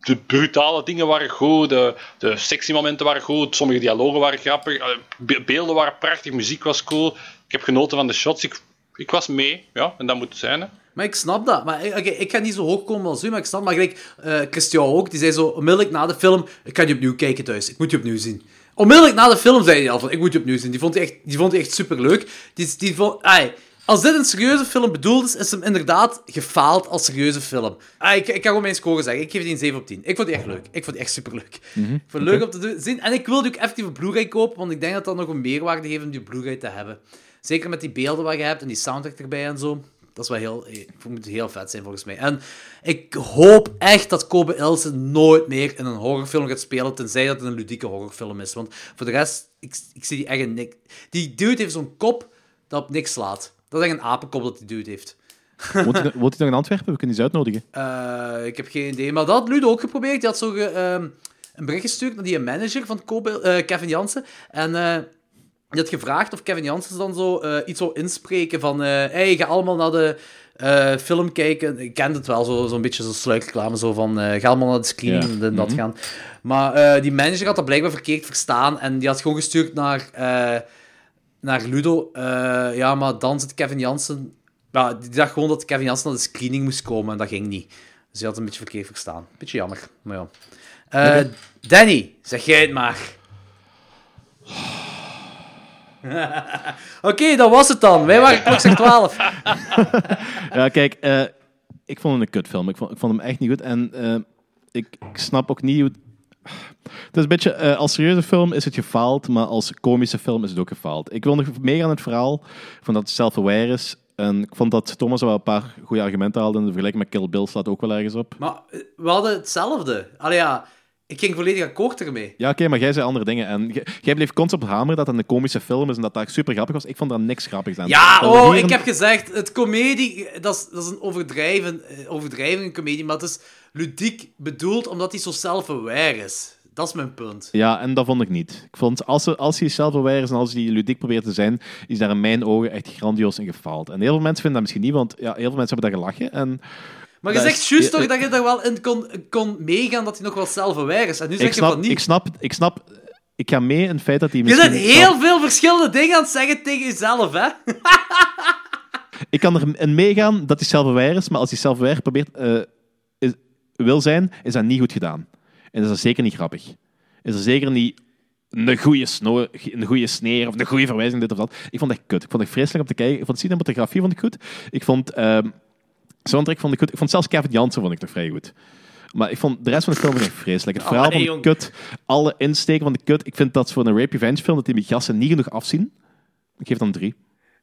De, brutale dingen waren goed. De, de sexy momenten waren goed. Sommige dialogen waren grappig. eh, be- beelden waren prachtig. Muziek was cool. Ik heb genoten van de shots. Ik, ik was mee. Ja, en dat moet het zijn. Hè.
Maar ik snap dat. Maar eh, oké, ik ga niet zo hoog komen als u, maar ik snap. Maar gelijk, eh, Christian ook, die zei zo onmiddellijk na de film: Ik ga die opnieuw kijken thuis. Ik moet die opnieuw zien. Onmiddellijk na de film zei hij al van: Ik moet die opnieuw zien. Die vond hij echt, die vond echt superleuk. Die, die vond, ai, als dit een serieuze film bedoeld is, is hem inderdaad gefaald als serieuze film. Ah, ik, ik kan gewoon mijn score zeggen. Ik geef die een 7 op 10. Ik vond die echt leuk. Ik vond die echt superleuk. Ik vond het leuk om te doen- zien. En ik wil die ook effectief op Blu-ray kopen, want ik denk dat dat nog een meerwaarde geeft om die Blu-ray te hebben. Zeker met die beelden wat je hebt en die soundtrack erbij en zo. Dat is wel heel, het heel vet zijn volgens mij. En ik hoop echt dat Kobe Ilse nooit meer in een horrorfilm gaat spelen, tenzij dat het een ludieke horrorfilm is. Want voor de rest, ik, ik zie die echt niks. Die dude heeft zo'n kop dat op niks slaat. Dat is echt een apenkop dat die dude heeft.
Woont hij, nog in Antwerpen? We kunnen die eens uitnodigen.
Eh, ik heb geen idee. Maar dat had Ludo ook geprobeerd. Die had zo ge- ehm, een bericht gestuurd naar die manager van Kobe, eh, Kevin Jansen. En eh, die had gevraagd of Kevin Janssens dan zo iets zou inspreken van... hey, ga allemaal naar de film kijken. Ik kende het wel, zo'n zo beetje zo'n sluikreclame. Zo van, ga allemaal naar de screening
Ja.
en dat gaan. Maar die manager had dat blijkbaar verkeerd verstaan. En die had gewoon gestuurd naar, naar Ludo. Eh, ja, maar dan zit Kevin Jansen... Ja, die dacht gewoon dat Kevin Jansen naar de screening moest komen. En dat ging niet. Dus die had een beetje verkeerd verstaan. Beetje jammer, maar ja. Eh, Danny, zeg jij het maar. Oké, dat was het dan. Wij waren klokslag 12.
Ja, kijk, eh, ik vond het een kutfilm. Ik vond, ik vond hem echt niet goed. En eh, ik, ik snap ook niet hoe... Het is een beetje, eh, als serieuze film is het gefaald, maar als komische film is het ook gefaald. Ik wil nog meer aan het verhaal, van dat het self-aware is. En ik vond dat Thomas wel een paar goede argumenten haalde. De vergelijking met Kill Bill staat ook wel ergens op.
Maar eh, we hadden hetzelfde. Allee ik ging volledig akkoord ermee.
Ja, oké, maar jij zei andere dingen. En jij- bleef constant op hameren dat het een komische film is en dat dat super grappig was. Ik vond daar niks grappigs aan.
Ja,
Dat
oh, ik
een-
heb gezegd, het comedie, dat is, dat is een overdrijven, eh, overdrijving comedie, maar het is ludiek bedoeld omdat hij zo self-aware is. Dat is mijn punt.
Ja, en dat vond ik niet. Ik vond, als, als hij self-aware is en als hij ludiek probeert te zijn, is daar in mijn ogen echt grandioos in gefaald. En heel veel mensen vinden dat misschien niet, want ja, heel veel mensen hebben daar gelachen. En
Maar je
Dat
zegt
is-
juist toch dat je er wel in kon, kon meegaan dat hij nog wel self-aware is. En nu zeg
ik
je van
snap,
niet.
ik, snap, ik snap, ik ga mee in het feit dat hij
Je
misschien...
bent heel veel verschillende dingen aan het zeggen tegen jezelf, hè?
Ik kan erin meegaan dat hij self-aware is, maar als hij self-aware probeert, eh, is- wil zijn, is dat niet goed gedaan. En is dat zeker niet grappig. Is er zeker niet een goede, sno een goede sneer of een goede verwijzing, dit of dat. Ik vond het echt kut. Ik vond het vreselijk om te kijken. Ik vond de cinematografie vond ik goed. Ik vond... ehm soundtrack vond ik goed. Ik vond zelfs Kevin Jansen vond ik nog vrij goed. Maar ik vond de rest van de film ik vreselijk. Het
Oh,
verhaal
nee,
ik
jong.
kut. Alle insteken van de kut. Ik vind dat voor een rape revenge film dat die gasten niet genoeg afzien. Ik geef dan drie.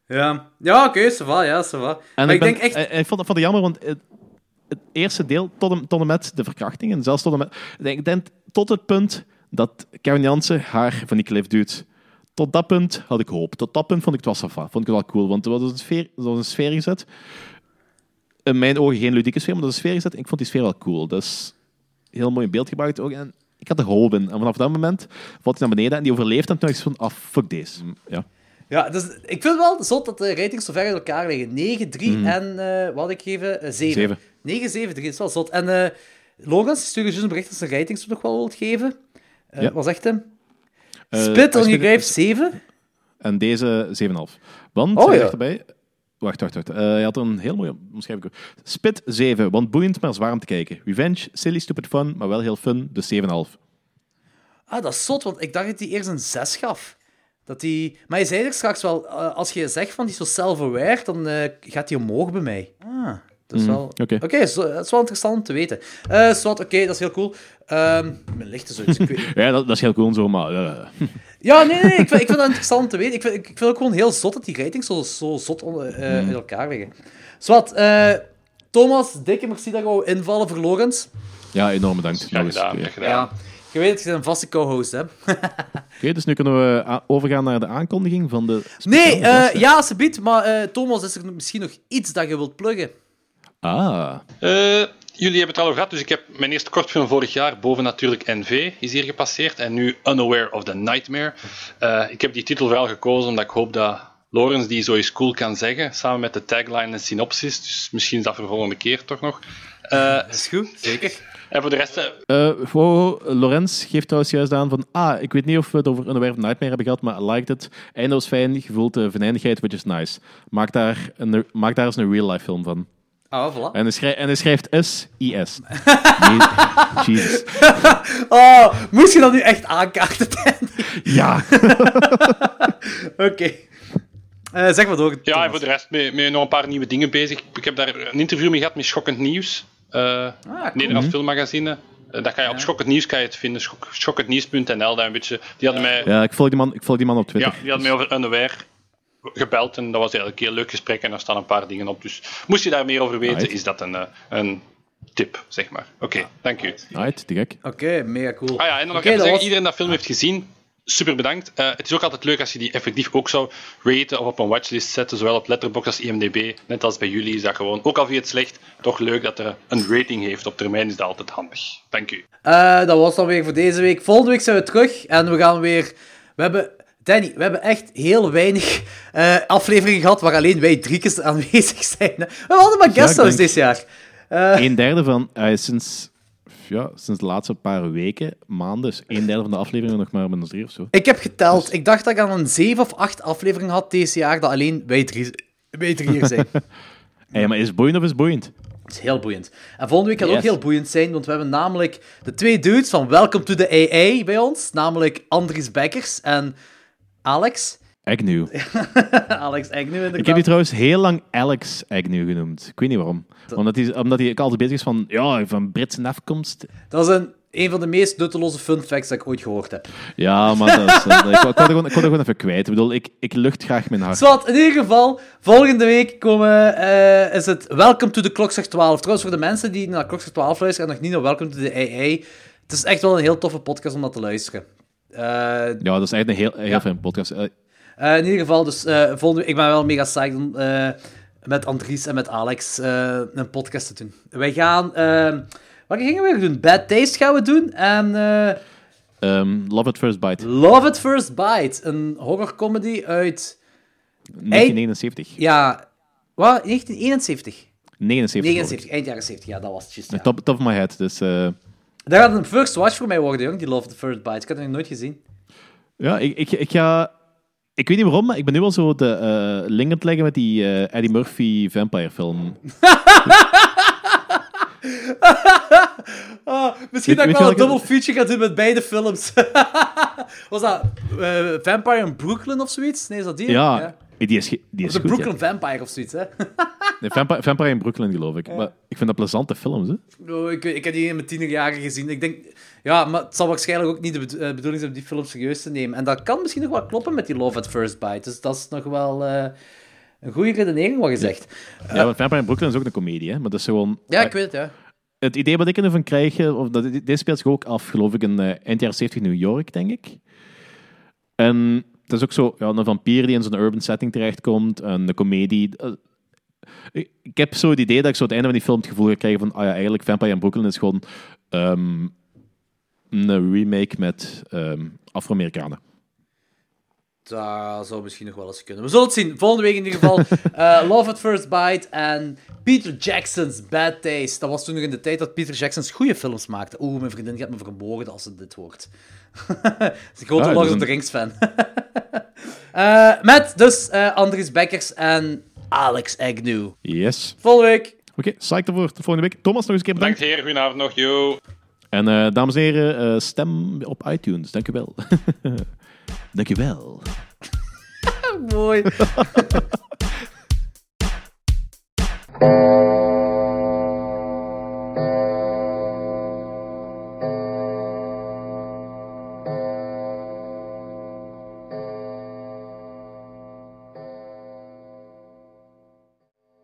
Ja, ja oké, va, ja.
En ik, ben-
denk echt...
eh, ik vond, vond het jammer, want het, het eerste deel, tot en, tot en met de verkrachting, en zelfs tot en met... Ik denk, tot het punt dat Kevin Jansen haar van die cliff duwt. Tot dat punt had ik hoop. Tot dat punt vond ik het wel safa. Vond ik het wel cool, want er was een sfeer, er was een sfeer gezet. In mijn ogen geen ludieke sfeer, maar er een sfeer gezet. En ik vond die sfeer wel cool. Dus heel mooi in beeld gebracht ook. En ik had er hoop in. En vanaf dat moment valt hij naar beneden en die overleeft. En toen dacht ik van, ah, fuck deze. Ja.
Ja, dus ik vind wel zot dat de ratings zo ver uit elkaar liggen. 9, 3 en, eh, wat had ik geven? Eh, 7.
Zeven.
9, 7, 3, dat is wel zot. En eh Logan stuurde juist een bericht dat zijn ratings nog wel wilt geven. Eh
Ja.
Wat zegt hem? Spit on
je-
your grave 7?
En deze 7,5. Want,
Oh,
hij
ja.
erbij... Wacht, wacht, wacht. Eh, hij had een heel mooie omschrijving. Spit 7, want boeiend, maar zwaar om te kijken. Revenge, silly, stupid fun, maar wel heel fun, dus 7,5.
Ah, dat is zot, want ik dacht dat hij eerst een 6 gaf. Dat die... Maar je zei er straks wel, eh, als je zegt van die is zo self-aware, dan eh, gaat hij omhoog bij mij. Ah, dat is wel...
oké.
Dat is wel interessant om te weten. Eh Swat, oké, dat is heel cool. Ehm mijn licht is uit, ik weet.
Ja, dat, dat is heel cool zo, maar...
Ja, nee, nee, ik vind, ik vind dat interessant om te weten. Ik vind, ik, vind ook gewoon heel zot dat die ratings zo, zo zot onder, eh, in elkaar liggen. Zwat, eh, Thomas, dikke merci dat je wou invallen voor Lorenz.
ja, enorm bedankt. Eens.
gedaan.
Ja, je weet dat je een vaste co-host hebt.
Oké, dus nu kunnen we overgaan naar de aankondiging van de...
Nee, eh, ja, alsjeblieft, maar eh, Thomas, is er misschien nog iets dat je wilt pluggen?
Ah,
Eh, jullie hebben het al over gehad, dus ik heb mijn eerste kortfilm vorig jaar, boven natuurlijk NV, is hier gepasseerd. En nu Unaware of the Nightmare. Eh, ik heb die titel vooral gekozen omdat ik hoop dat Lorenz die zoiets cool kan zeggen, samen met de tagline en synopsis. Dus misschien is dat voor de volgende keer toch nog. Eh,
Dat is goed, zeker.
en voor de rest, eh,
Eh wow, Lorenz geeft trouwens juist aan van... Ah, ik weet niet of we het over Unaware of Nightmare hebben gehad, maar I liked it. Eindeloos fijn, gevoeld de venijnigheid, which is nice. Maak daar, een, maak daar eens een real-life film van.
Ah, voilà.
En hij schrijft, en hij schrijft S-I-S. Je- Jesus.
Oh, moest je dat nu echt aankaarten, Danny?
Ja.
Oké. Eh, zeg maar door.
ja, en voor de rest met, met nog een paar nieuwe dingen bezig. Ik heb daar een interview mee gehad met Schokkend Nieuws. eh
Ah, cool.
Nederlands filmmagazine. Eh, dat kan je op Schokkend Nieuws kan je het vinden. Schok- Schokkendnieuws.nl. daar een beetje. Die hadden mij
ja, ik volg die man, ik volg die man op Twitter.
Ja, die had mij over Unaware gebeld en dat was eigenlijk een heel leuk gesprek en daar staan een paar dingen op. Dus moest je daar meer over weten,
Right.
is dat een, eh, een tip, zeg maar. Oké, dank u.
Right, te gek.
Oké, mega cool.
Ah ja, en dan nog even zeggen,
was-
iedereen dat film heeft gezien, super bedankt. Eh, het is ook altijd leuk als je die effectief ook zou raten of op een watchlist zetten, zowel op Letterboxd als IMDb. Net als bij jullie is dat gewoon, ook al vind je het slecht, toch leuk dat er een rating heeft. Op termijn is dat altijd handig. Dank u.
Eh, dat was dan weer voor deze week. Volgende week zijn we terug en we gaan weer... We hebben Danny, we hebben echt heel weinig eh, afleveringen gehad waar alleen wij driekjes aanwezig zijn. hè. We hadden maar guesthouse
denk-
dit jaar. Eh,
Een derde van, eh, sinds, ja, sinds de laatste paar weken, maanden, is een derde van de afleveringen nog maar met ons drie of zo.
ik heb geteld. Ik dacht dat ik aan een zeven of acht afleveringen had deze jaar dat alleen wij drie, wij drie hier zijn.
Hey, maar is het boeiend of is het boeiend?
Dat is heel boeiend. En volgende week gaat ook heel boeiend zijn, want we hebben namelijk de twee dudes van Welcome to the AA bij ons, namelijk Andries Bekkers en Alex.
Agnew.
Alex Agnew inderdaad.
Ik heb die trouwens heel lang Alex Agnew genoemd. Ik weet niet waarom. Omdat hij, omdat hij ook altijd bezig is van, ja, van Britse afkomst.
Dat is een, een van de meest nutteloze fun facts dat ik ooit gehoord heb.
Ja, maar dat is, eh, ik, wou- ik, gewoon, ik gewoon even kwijt. Ik bedoel, ik, ik lucht graag mijn hart.
Zwat, in ieder geval, volgende week komen, eh, is het Welcome to the Klokslag 12. Trouwens, voor de mensen die naar Klokslag 12 luisteren en nog niet naar Welcome to the AA, het is echt wel een heel toffe podcast om dat te luisteren. Eh,
Ja, dat is echt een heel, heel
Ja.
fijn podcast. Eh,
Eh, in ieder geval, dus volgende ik ben wel mega psyched om met Andries en met Alex een podcast te doen. Wij gaan, eh, wat gingen we doen? Bad Taste gaan we doen en eh,
ehm, Love at First Bite,
Love at First Bite, een horrorcomedy uit,
1979.
ja, wat? 1971?
79.
79, eind jaren 70, ja, dat was het. Ja.
Top, top of my head. Dus
Dat gaat een first watch voor mij worden, jong, die Love at First Bite. Ik had het nog nooit gezien.
ja, ik, ik, ik ga... Ik weet niet waarom, maar ik ben nu al zo de eh, link aan het leggen met die eh, Eddie Murphy vampire film.
Ah, misschien
Weet-
dat ik wel een double feature ga doen met beide films. was dat eh, Vampire in Brooklyn of zoiets? Nee, is dat die?
Ja, die is, die
Of
is
de
goed.
Brooklyn Vampire of zoiets, hè?
Nee, vampire, vampire in Brooklyn, geloof ik. Maar ik vind dat plezante films, hè.
Oh, ik, ik heb die in mijn tienerjaren gezien. Ik denk, ja, maar het zal waarschijnlijk ook niet de eh, bedoeling zijn om die film serieus te nemen. En dat kan misschien nog wel kloppen met die Love at First Bite. Dus dat is nog wel eh, een goede redenering wat gezegd.
Ja, want Vampire in Brooklyn is ook een comedie, hè. Maar dat is gewoon...
Ja, ik weet het, ja.
Het idee wat ik ervan krijg, eh, of dat, deze speelt zich ook af, geloof ik, in eh, eind jaren 70 New York, denk ik. En het is ook zo, ja, een vampier die in zo'n urban setting terechtkomt, en de comedie. eh, ik, heb zo het idee dat ik zo het einde van die film het gevoel ga krijgen van, ah ja, eigenlijk Vampire in Brooklyn is gewoon ehm, een remake met ehm, Afro-Amerikanen.
Dat zou misschien nog wel eens kunnen. We zullen het zien. Volgende week in ieder geval eh, Love at First Bite en Peter Jackson's Bad Taste. Dat was toen nog in de tijd dat Peter Jackson's goede films maakte. Oeh, mijn vriendin gaat me vermoorden als het dit hoort. Ze is een grote Lord of the Rings fan. Eh, met dus eh, Andries Bekkers en Alex Agnew.
Yes.
Volgende week.
Oké, psyched ervoor. Tot volgende week. Thomas, nog eens een keer bedankt.
Bedankt, heer. Goedenavond nog. Yo.
En eh, dames en heren, eh, stem op iTunes. Dank u wel. Dank u wel.
Mooi.